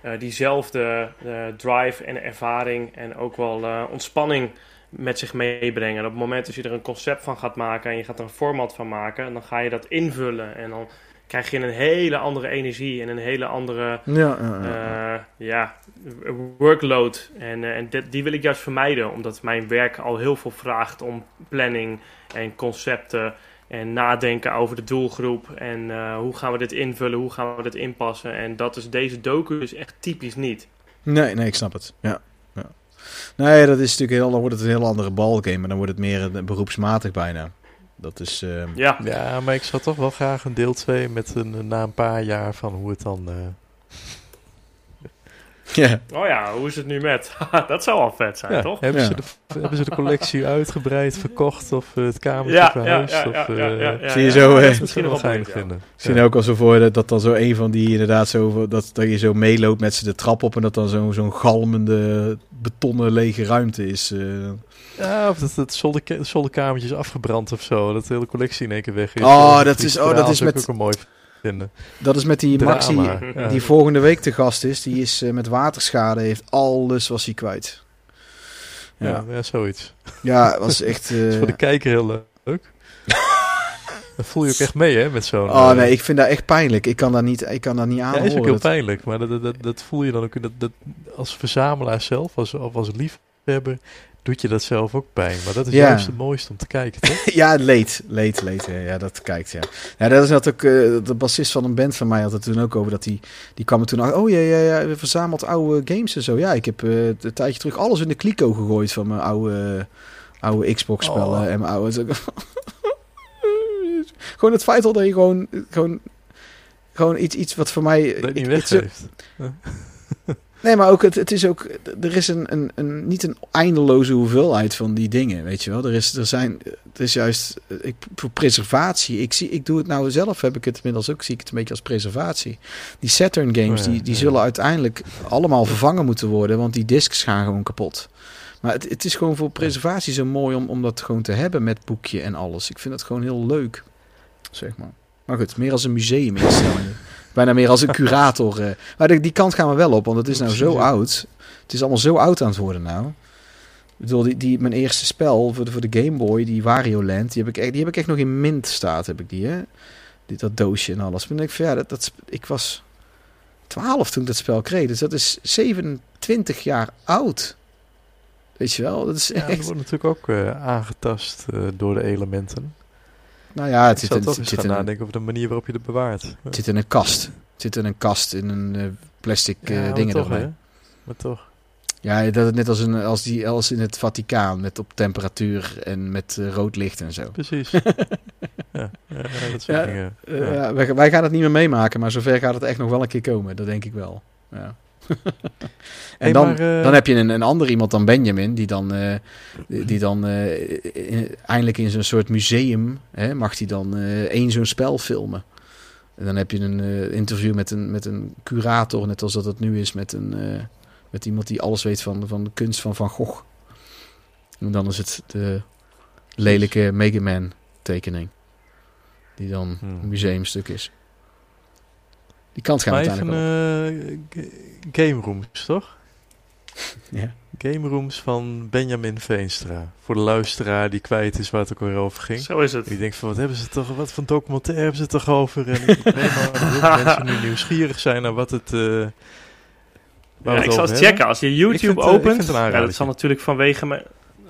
eh, diezelfde eh, drive en ervaring en ook wel eh, ontspanning met zich meebrengen. En op het moment dat je er een concept van gaat maken en je gaat er een format van maken, dan ga je dat invullen en dan krijg je een hele andere energie en een hele andere Ja, ja, ja. eh, ja, workload. En, eh, en dit- die wil ik juist vermijden, omdat mijn werk al heel veel vraagt om planning en concepten en nadenken over de doelgroep en eh, hoe gaan we dit invullen, hoe gaan we dit inpassen. En dat is deze docu dus echt typisch niet. Nee, nee, ik snap het. Ja. Ja. Nee, dat is natuurlijk heel, dan wordt het een heel andere balgame, maar dan wordt het meer een, beroepsmatig bijna. Dat is. ehm, Ja, ja, maar ik zou toch wel graag een deel 2 met een, na een paar jaar van hoe het dan... ja. oh ja, hoe is het nu met? dat zou al vet zijn, ja, toch? Hebben, Ja. Ze de, hebben ze de collectie uitgebreid verkocht of eh, het kamertje Ja, ja, verhuisd? ja, ja, of, ja, eh, ja, ja, Zie je zo, Dat eh, misschien nog wel geinig ja. vinden. Ik zie Ja. nou ook al zo voor dat, dat dan zo een van die inderdaad zo dat, dat je zo meeloopt met ze de trap op en dat dan zo- zo'n galmende betonnen lege ruimte is. eh. Ja, of dat het zolderka- zolderkamertje is afgebrand of zo. Dat de hele collectie in één keer weg is. Oh, Eh, dat is- oh, dat is met- ook wel mooi vinden. Dat is met die Maxi Drama, ja. die volgende week te gast is. Die is eh, met waterschade, heeft alles was hij kwijt. Ja, Ja, ja, zoiets. ja was echt... Dat is eh, voor de kijker heel leuk. Dan voel je ook echt mee, hè, met zo'n... Oh eh, nee, ik vind dat echt pijnlijk. Ik kan dat niet, ik kan dat niet Ja, aanhoren. is ook heel Dat- pijnlijk, maar dat, dat, dat, dat voel je dan ook dat, dat, als verzamelaar zelf, als, of als liefhebber, doet je dat zelf ook pijn. Maar dat is Ja. juist het mooiste om te kijken, toch? Ja, leed, leed, leed. Ja, dat kijkt, ja. Ja, dat is net ook, eh, de bassist van een band van mij had het toen ook over, dat die, die kwam er toen achter, oh ja, ja, ja, we verzamelt oude games en zo. Ja, ik heb eh, een tijdje terug alles in de kliko gegooid van mijn oude, oude Xbox-spellen Oh. en mijn oude... gewoon het feit dat je gewoon, gewoon, gewoon iets, iets wat voor mij... Dat je niet weggeeft. Nee, maar ook, het, het is ook, er is een, een, een, niet een eindeloze hoeveelheid van die dingen, weet je wel. Er is, er zijn, het is juist, ik, voor preservatie, ik, zie, ik doe het nou zelf, heb ik het inmiddels ook, zie ik het een beetje als preservatie. Die Saturn games, Oh ja, die, die ja. zullen uiteindelijk allemaal vervangen moeten worden, want die discs gaan gewoon kapot. Maar het, het is gewoon voor preservatie zo mooi om, om dat gewoon te hebben met boekje en alles. Ik vind het gewoon heel leuk, zeg maar. Maar goed, meer als een museuminstelling. Bijna meer als een curator. eh. Maar die, die kant gaan we wel op, want het is nou zo ja. oud. Het is allemaal zo oud aan het worden nou. Ik bedoel, die, die, mijn eerste spel voor de, voor de Game Boy, die Wario Land, die heb ik, echt- die heb ik echt nog in mint staat, heb ik die, hè. Die, dat doosje en alles. Maar ik van, ja, dat, dat, ik was 12 toen ik dat spel kreeg. Dus dat is 27 jaar oud. Weet je wel? Dat is Ja, dat echt... wordt natuurlijk ook eh, aangetast eh, door de elementen. Nou ja, het zit, in, toch het, eens zit in, nadenken over de manier waarop je het bewaart. het zit in een kast. Het zit in een kast, in een eh, plastic eh, Ja, dingen toch, hè? Maar toch. Ja, dat het net als, een, als, die, als in het Vaticaan, met op temperatuur en met eh, rood licht en zo. Precies. ja, dat soort Ja, dingen. Ja. ja, wij, wij gaan het niet meer meemaken, maar zover gaat het echt nog wel een keer komen. Dat denk ik wel. Ja. en Hey, dan, maar, eh, dan heb je een, een ander iemand dan Benjamin, die dan, eh, die, dan eh, in- eindelijk in zo'n soort museum, hè, mag hij dan eh, één zo'n spel filmen. En dan heb je een eh, interview met een, met een curator, net als dat het nu is met, een, eh, met iemand die alles weet van, van de kunst van Van Gogh. En dan is het de lelijke Mega Man tekening. Die dan Hmm. een museumstuk is. Die kant gaan we uiteindelijk eh, ga- game rooms, toch? Ja. Game rooms van Benjamin Veenstra. Voor de luisteraar die kwijt is waar het ook weer over ging. Zo is het. Ik denk van, wat hebben ze toch, wat voor documentaire hebben ze toch over? En ik maar mensen nu nieuwsgierig zijn naar wat het... eh, waar we Ja, het ik zal hebben. checken. Als je YouTube vind, eh, opent, het ja, dat zal natuurlijk vanwege mijn...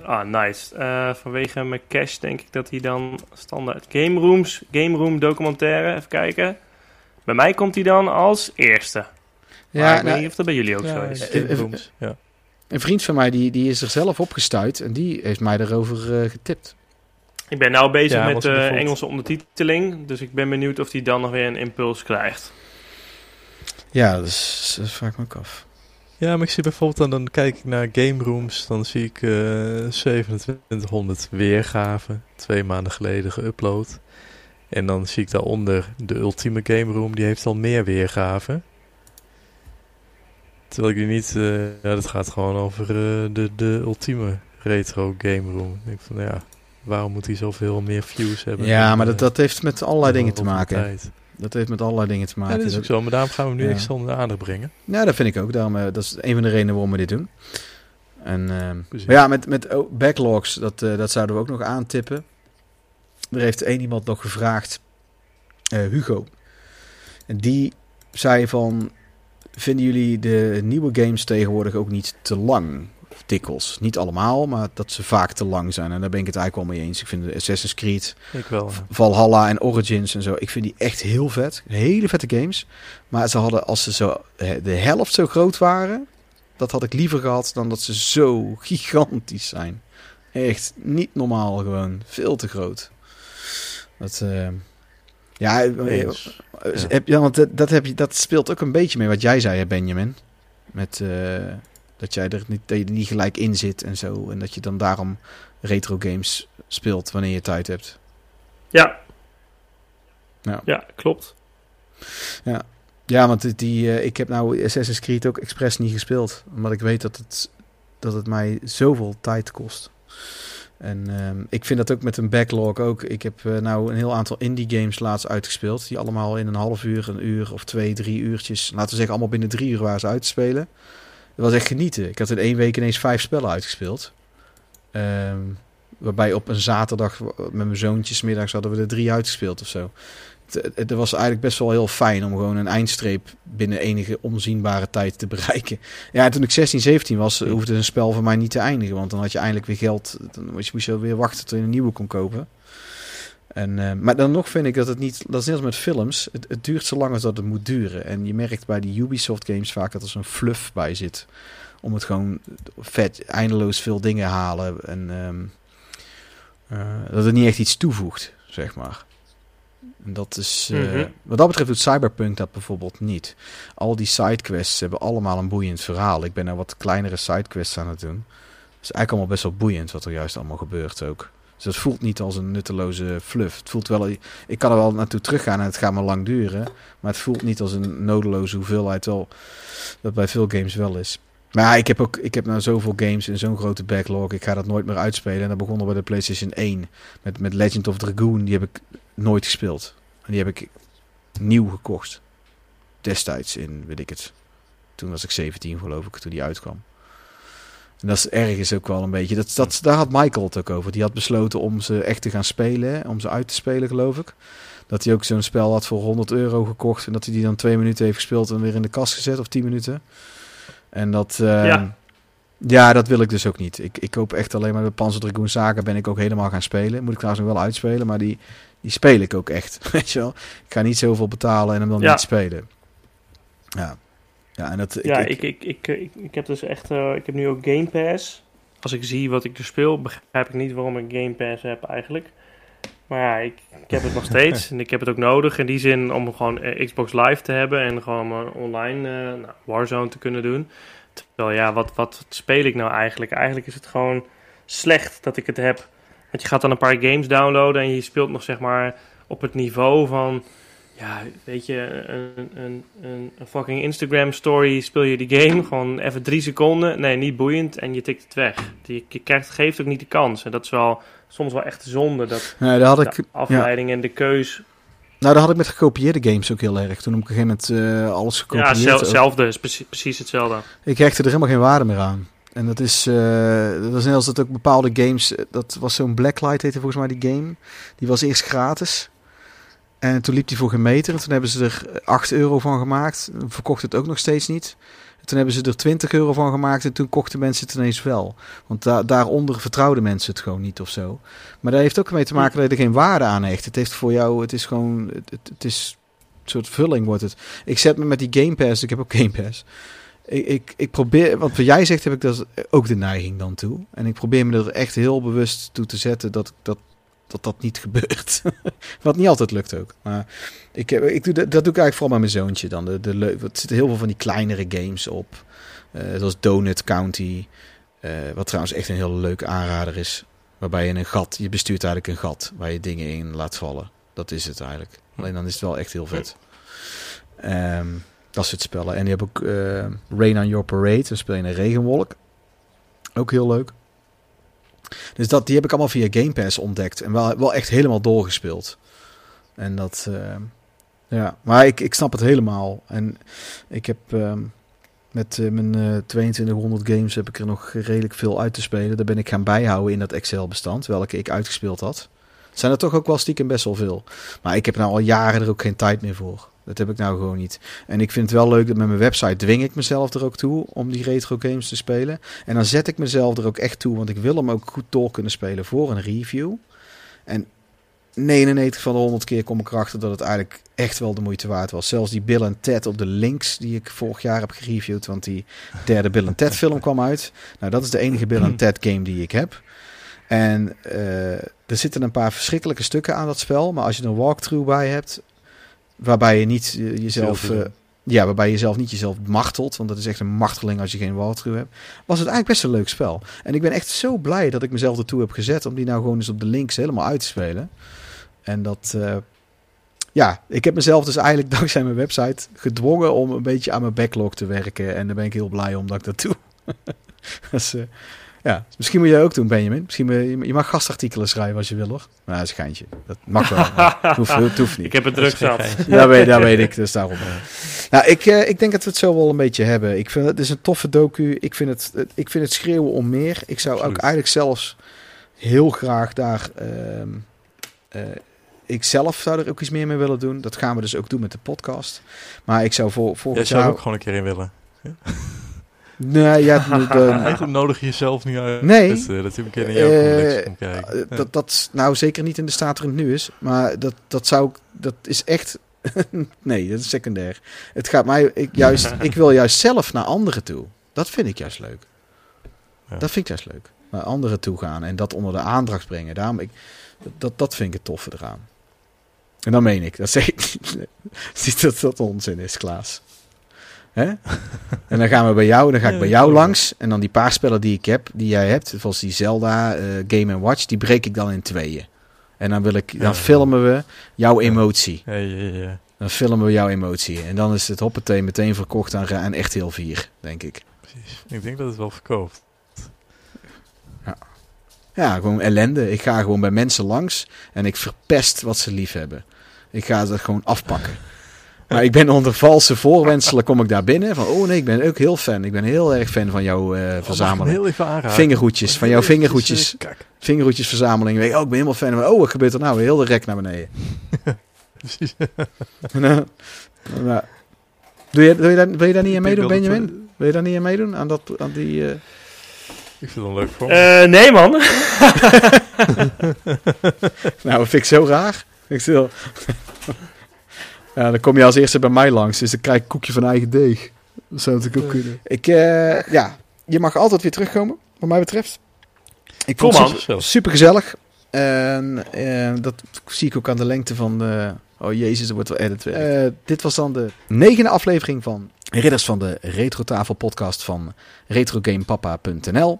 Ah, nice. Eh, vanwege mijn cache denk ik dat hij dan standaard Game Rooms, Game Room documentaire, even kijken. Bij mij komt hij dan als eerste. Ja, Ja, ik weet nou, niet of dat bij jullie ook Ja, zo is. Eh, eh, rooms, ja. een vriend van mij die, die is er zelf opgestuurd en die heeft mij daarover eh, getipt. Ik ben nou bezig Ja, met was de Engelse ondertiteling, dus ik ben benieuwd of hij dan nog weer een impuls krijgt. Ja, dat, is, dat vraag ik me ook af. Ja, maar ik zie bijvoorbeeld, dan, dan kijk ik naar game rooms, dan zie ik eh 2700 weergaven, twee maanden geleden geüpload. En dan zie ik daaronder de ultieme game room, die heeft al meer weergaven. Terwijl ik die niet, eh, ja, dat gaat gewoon over eh, de, de ultieme retro game room. Ik denk van, ja, waarom moet hij zoveel meer views hebben? Ja, dan, maar dat, eh, dat heeft met allerlei dingen te maken. tijd? Dat heeft met allerlei dingen te Ja, maken. dat is ook Dat- zo, maar daarom gaan we hem nu Ja. extra onder de aandacht brengen. Ja, dat vind ik ook. Daarom, dat is een van de redenen waarom we dit doen. En, ehm, maar ja, met, met oh, backlogs, dat, dat zouden we ook nog aantippen. Er heeft één iemand nog gevraagd, eh, Hugo. En die zei van, vinden jullie de nieuwe games tegenwoordig ook niet te lang? Dikwijls. Niet allemaal, maar dat ze vaak te lang zijn. En daar ben ik het eigenlijk wel mee eens. Ik vind de Assassin's Creed, Ik wel. ja. Valhalla en Origins en zo. Ik vind die echt heel vet. Hele vette games. Maar ze hadden, als ze zo de helft zo groot waren, dat had ik liever gehad dan dat ze zo gigantisch zijn. Echt niet normaal gewoon. Veel te groot. Dat, eh, ja, eh, Eens. eh, Ja. heb- ja, want dat, dat, heb je, dat speelt ook een beetje mee wat jij zei, hè, Benjamin. Met eh, dat jij er niet, dat je er niet gelijk in zit en zo. En dat je dan daarom retro games speelt wanneer je tijd hebt. Ja. Ja. Ja, klopt. Ja, want die- eh, ik heb nou Assassin's Creed ook expres niet gespeeld. Omdat ik weet dat het, dat het mij zoveel tijd kost. En ehm, ik vind dat ook met een backlog ook. Ik heb eh, nou een heel aantal indie games laatst uitgespeeld. Die allemaal in een half uur, een uur of twee, drie uurtjes. Laten we zeggen allemaal binnen drie uur waren ze uit te spelen. Dat was echt genieten. Ik had in één week ineens vijf spellen uitgespeeld. Ehm, waarbij op een zaterdag met mijn zoontjes middags hadden we er drie uitgespeeld of zo. Het, het was eigenlijk best wel heel fijn om gewoon een eindstreep binnen enige onzienbare tijd te bereiken. Ja, toen ik 16, 17 was, hoefde een spel van mij niet te eindigen. Want dan had je eindelijk weer geld. Dan moest je, weer wachten tot je een nieuwe kon kopen. En, eh, maar dan nog vind ik dat het niet... Dat is net als met films. Het, het duurt zo lang als dat het moet duren. En je merkt bij die Ubisoft games vaak dat er zo'n fluff bij zit. Om het gewoon vet, eindeloos veel dingen halen. En ehm, eh, dat het niet echt iets toevoegt, zeg maar. En dat is... eh, Mhm. Wat dat betreft doet Cyberpunk dat bijvoorbeeld niet. Al die sidequests hebben allemaal een boeiend verhaal. Ik ben nou wat kleinere sidequests aan het doen. Het is eigenlijk allemaal best wel boeiend wat er juist allemaal gebeurt ook. Dus het voelt niet als een nutteloze fluff. Het voelt wel... Ik kan er wel naartoe teruggaan en het gaat maar lang duren. Maar het voelt niet als een nodeloze hoeveelheid wel... Dat bij veel games wel is. Maar ja, ik heb ook ik heb nou zoveel games in zo'n grote backlog. Ik ga dat nooit meer uitspelen. En dat begon al bij de PlayStation 1. Met, met Legend of Dragoon. Die heb ik nooit gespeeld. En die heb ik nieuw gekocht. Destijds in, weet ik het. Toen was ik 17 geloof ik, toen die uitkwam. En dat is ergens ook wel een beetje. Dat, dat, daar had Michael het ook over. Die had besloten om ze echt te gaan spelen. Om ze uit te spelen, geloof ik. Dat hij ook zo'n spel had voor 100 euro gekocht. En dat hij die dan twee minuten heeft gespeeld en weer in de kast gezet. Of 10 minuten. En dat. eh, Ja. Ja, dat wil ik dus ook niet. Ik, ik koop echt alleen maar de Panzer Dragoon Saga ben ik ook helemaal gaan spelen. Moet ik trouwens nog wel uitspelen, maar die, die speel ik ook echt. Weet je wel? Ik ga niet zoveel betalen en hem dan Ja. niet spelen. Ja. Ja, en dat, ja, ik, ik, ik, ik, ik heb dus echt, eh, ik heb nu ook Game Pass. Als ik zie wat ik er speel, begrijp ik niet waarom ik Game Pass heb eigenlijk. Maar ja, ik, ik heb het nog steeds en ik heb het ook nodig in die zin om gewoon eh, Xbox Live te hebben en gewoon eh, online eh, nou, Warzone te kunnen doen. Terwijl ja, wat, wat speel ik nou eigenlijk? Eigenlijk is het gewoon slecht dat ik het heb. Want je gaat dan een paar games downloaden en je speelt nog zeg maar op het niveau van ja, weet je, een, een, een, een fucking Instagram story speel je die game, gewoon even drie seconden, nee, niet boeiend, en je tikt het weg. Je, je krijgt, geeft ook niet de kans. En dat is wel soms wel echt zonde, dat nee, daar had ik, afleiding en de keus... nou, daar had ik met gekopieerde games ook heel erg. Toen heb ik op een gegeven moment eh, alles Ja, gekopieerd. ook. hetzelfde, is precies, precies hetzelfde. Ik hechtte er helemaal geen waarde meer aan. En dat is, eh, dat was net als dat ook bepaalde games, eh, dat was zo'n Blacklight heette volgens mij die game. Die was eerst gratis. En toen liep die voor geen meter. En toen hebben ze er 8 euro van gemaakt. Verkocht het ook nog steeds niet. En toen hebben ze er 20 euro van gemaakt. En toen kochten mensen het ineens wel. Want da daaronder vertrouwden mensen het gewoon niet of zo. Maar daar heeft ook mee te maken dat je er geen waarde aan hecht. Het heeft voor jou, het is gewoon, het, het, het is een soort vulling wordt het. Ik zet me met die Game Pass, ik heb ook Game Pass. Ik, ik, ik probeer, want wat jij zegt heb ik dat ook de neiging dan toe. En ik probeer me er echt heel bewust toe te zetten dat dat, dat, dat niet gebeurt. wat niet altijd lukt ook. Maar ik, heb, ik doe dat, dat doe ik eigenlijk vooral met mijn zoontje dan. De, de, er zitten heel veel van die kleinere games op. Eh, zoals Donut County. eh, wat trouwens echt een heel leuke aanrader is. Waarbij je een gat, je bestuurt eigenlijk een gat waar je dingen in laat vallen. Dat is het eigenlijk. Alleen dan is het wel echt heel vet. Ehm, dat soort spellen. En je hebt ook eh, Rain on Your Parade. Dan speel je een regenwolk. Ook heel leuk. Dus dat, die heb ik allemaal via Game Pass ontdekt. En wel, wel echt helemaal doorgespeeld. En dat... eh, ja, maar ik, ik snap het helemaal. En ik heb... ehm, met eh, mijn eh 2200 games heb ik er nog redelijk veel uit te spelen. Daar ben ik gaan bijhouden in dat Excel-bestand, welke ik uitgespeeld had. Zijn er toch ook wel stiekem best wel veel. Maar ik heb nou al jaren er ook geen tijd meer voor. Dat heb ik nou gewoon niet. En ik vind het wel leuk dat met mijn website dwing ik mezelf er ook toe om die retro games te spelen. En dan zet ik mezelf er ook echt toe, want ik wil hem ook goed door kunnen spelen voor een review. En 99 van de 100 keer kom ik erachter dat het eigenlijk echt wel de moeite waard was. Zelfs die Bill en Ted op de links die ik vorig jaar heb gereviewd, want die derde Bill en Ted film kwam uit. Nou, dat is de enige Bill en Ted game die ik heb. En eh, er zitten een paar verschrikkelijke stukken aan dat spel, maar als je er een walkthrough bij hebt, waarbij je niet eh, jezelf... Eh, ja, waarbij je jezelf niet jezelf martelt, want dat is echt een marteling als je geen walkthrough hebt, was het eigenlijk best een leuk spel. En ik ben echt zo blij dat ik mezelf ertoe heb gezet om die nou gewoon eens op de links helemaal uit te spelen. En dat, eh, ja, ik heb mezelf dus eigenlijk dankzij mijn website gedwongen om een beetje aan mijn backlog te werken. En daar ben ik heel blij om dat ik dat doe. ja, misschien moet jij ook doen, Benjamin. Misschien moet je, je mag gastartikelen schrijven als je wil, hoor. Nou, dat is een geintje. Dat mag wel. het, hoeft, het hoeft niet. Ik heb het druk zat. Dat weet, dat weet ik, dus daarom. Nou, ik, eh, ik denk dat we het zo wel een beetje hebben. Ik vind het, is een toffe docu. Ik vind het, ik vind het schreeuwen om meer. Ik zou ook eigenlijk zelfs heel graag daar... ehm, eh, ik zelf zou er ook iets meer mee willen doen. Dat gaan we dus ook doen met de podcast. Maar ik zou voor, Jij volgend zou er jaar... ook gewoon een keer in willen. Nee, ja, Eigenlijk nodig je jezelf nu uit. Nee. Dat, eh, dat een keer naar jouw kijken. Eh, dat, dat, nou, zeker niet in de staat waarin het nu is. Maar dat, dat zou ik- dat is echt. nee, dat is secundair. Het gaat mij ik, juist. ik wil juist zelf naar anderen toe. Dat vind ik juist leuk. Ja. Dat vind ik juist leuk. Naar anderen toe gaan en dat onder de aandacht brengen. Daarom, ik, dat, dat vind ik het toffe eraan. En dan meen ik. Dat zeg ik niet. Niet dat dat onzin is, Klaas. Hè? En dan gaan we bij jou, dan ga ik Ja, bij jou langs. En dan die paar spellen die ik heb, die jij hebt, zoals die Zelda, eh, Game Watch, die breek ik dan in tweeën. En dan wil ik, dan Ja. filmen we jouw Ja. emotie. Ja, ja, ja. Dan filmen we jouw emotie. En dan is het hoppatee meteen verkocht aan, aan echt heel vier, denk ik. Precies. Ik denk dat het wel verkoopt. Ja, gewoon ellende. Ik ga gewoon bij mensen langs en ik verpest wat ze lief hebben. Ik ga dat gewoon afpakken. Maar ik ben onder valse voorwenselen kom ik daar binnen. Van, oh nee, ik ben ook heel fan. Ik ben heel erg fan van jouw hem verzameling. heel even aanraken? Vingerhoedjes, van jouw vingerhoedjes. eh. Vingerhoedjesverzameling. Weet je, Oh, ik ben helemaal fan. van- Oh, wat gebeurt er nou? Heel de rek naar beneden. Precies. nou, nou, doe, je, doe je daar, wil je daar niet aan meedoen, Benjamin? Wil je daar niet aan meedoen? Aan, dat, aan die... eh, Ik vind het een leuk. Eh, nee, man. Nou, dat vind ik zo raar. Ik stil. Ja, dan kom je als eerste bij mij langs, dus dan krijg ik een koekje van eigen deeg. Dat zou natuurlijk ook kunnen. Ik, eh, ja, je mag altijd weer terugkomen, wat mij betreft. Ik vond het super, super gezellig. En eh, dat zie ik ook aan de lengte van de... Oh jezus, er wordt wel edit. Eh, dit was dan de negende aflevering van Ridders van de Retro Tafel podcast van retrogamepapa.nl.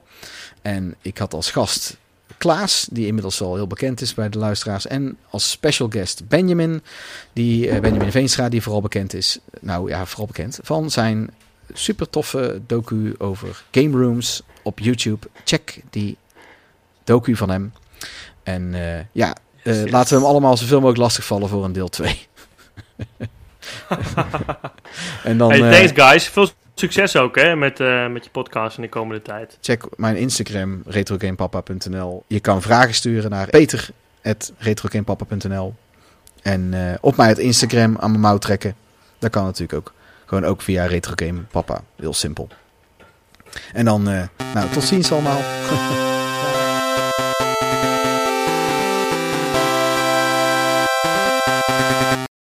En ik had als gast Klaas, die inmiddels al heel bekend is bij de luisteraars. En als special guest Benjamin, die, eh, Benjamin Veenstra, die vooral bekend is. Nou ja, vooral bekend van zijn super toffe docu over game rooms op YouTube. Check die docu van hem. En eh, ja, eh, Yes, laten we hem allemaal zoveel mogelijk lastigvallen voor een deel 2. en dan Hey, thanks guys. Veel succes ook hè, met, eh, met je podcast in de komende tijd. check mijn Instagram, retrogamepapa.nl. Je kan vragen sturen naar peter.retrogamepapa.nl. En eh, op mij het Instagram aan mijn mouw trekken. Dat kan natuurlijk ook. Gewoon ook via Retrogame Papa. Heel simpel. En dan, eh, nou, tot ziens allemaal.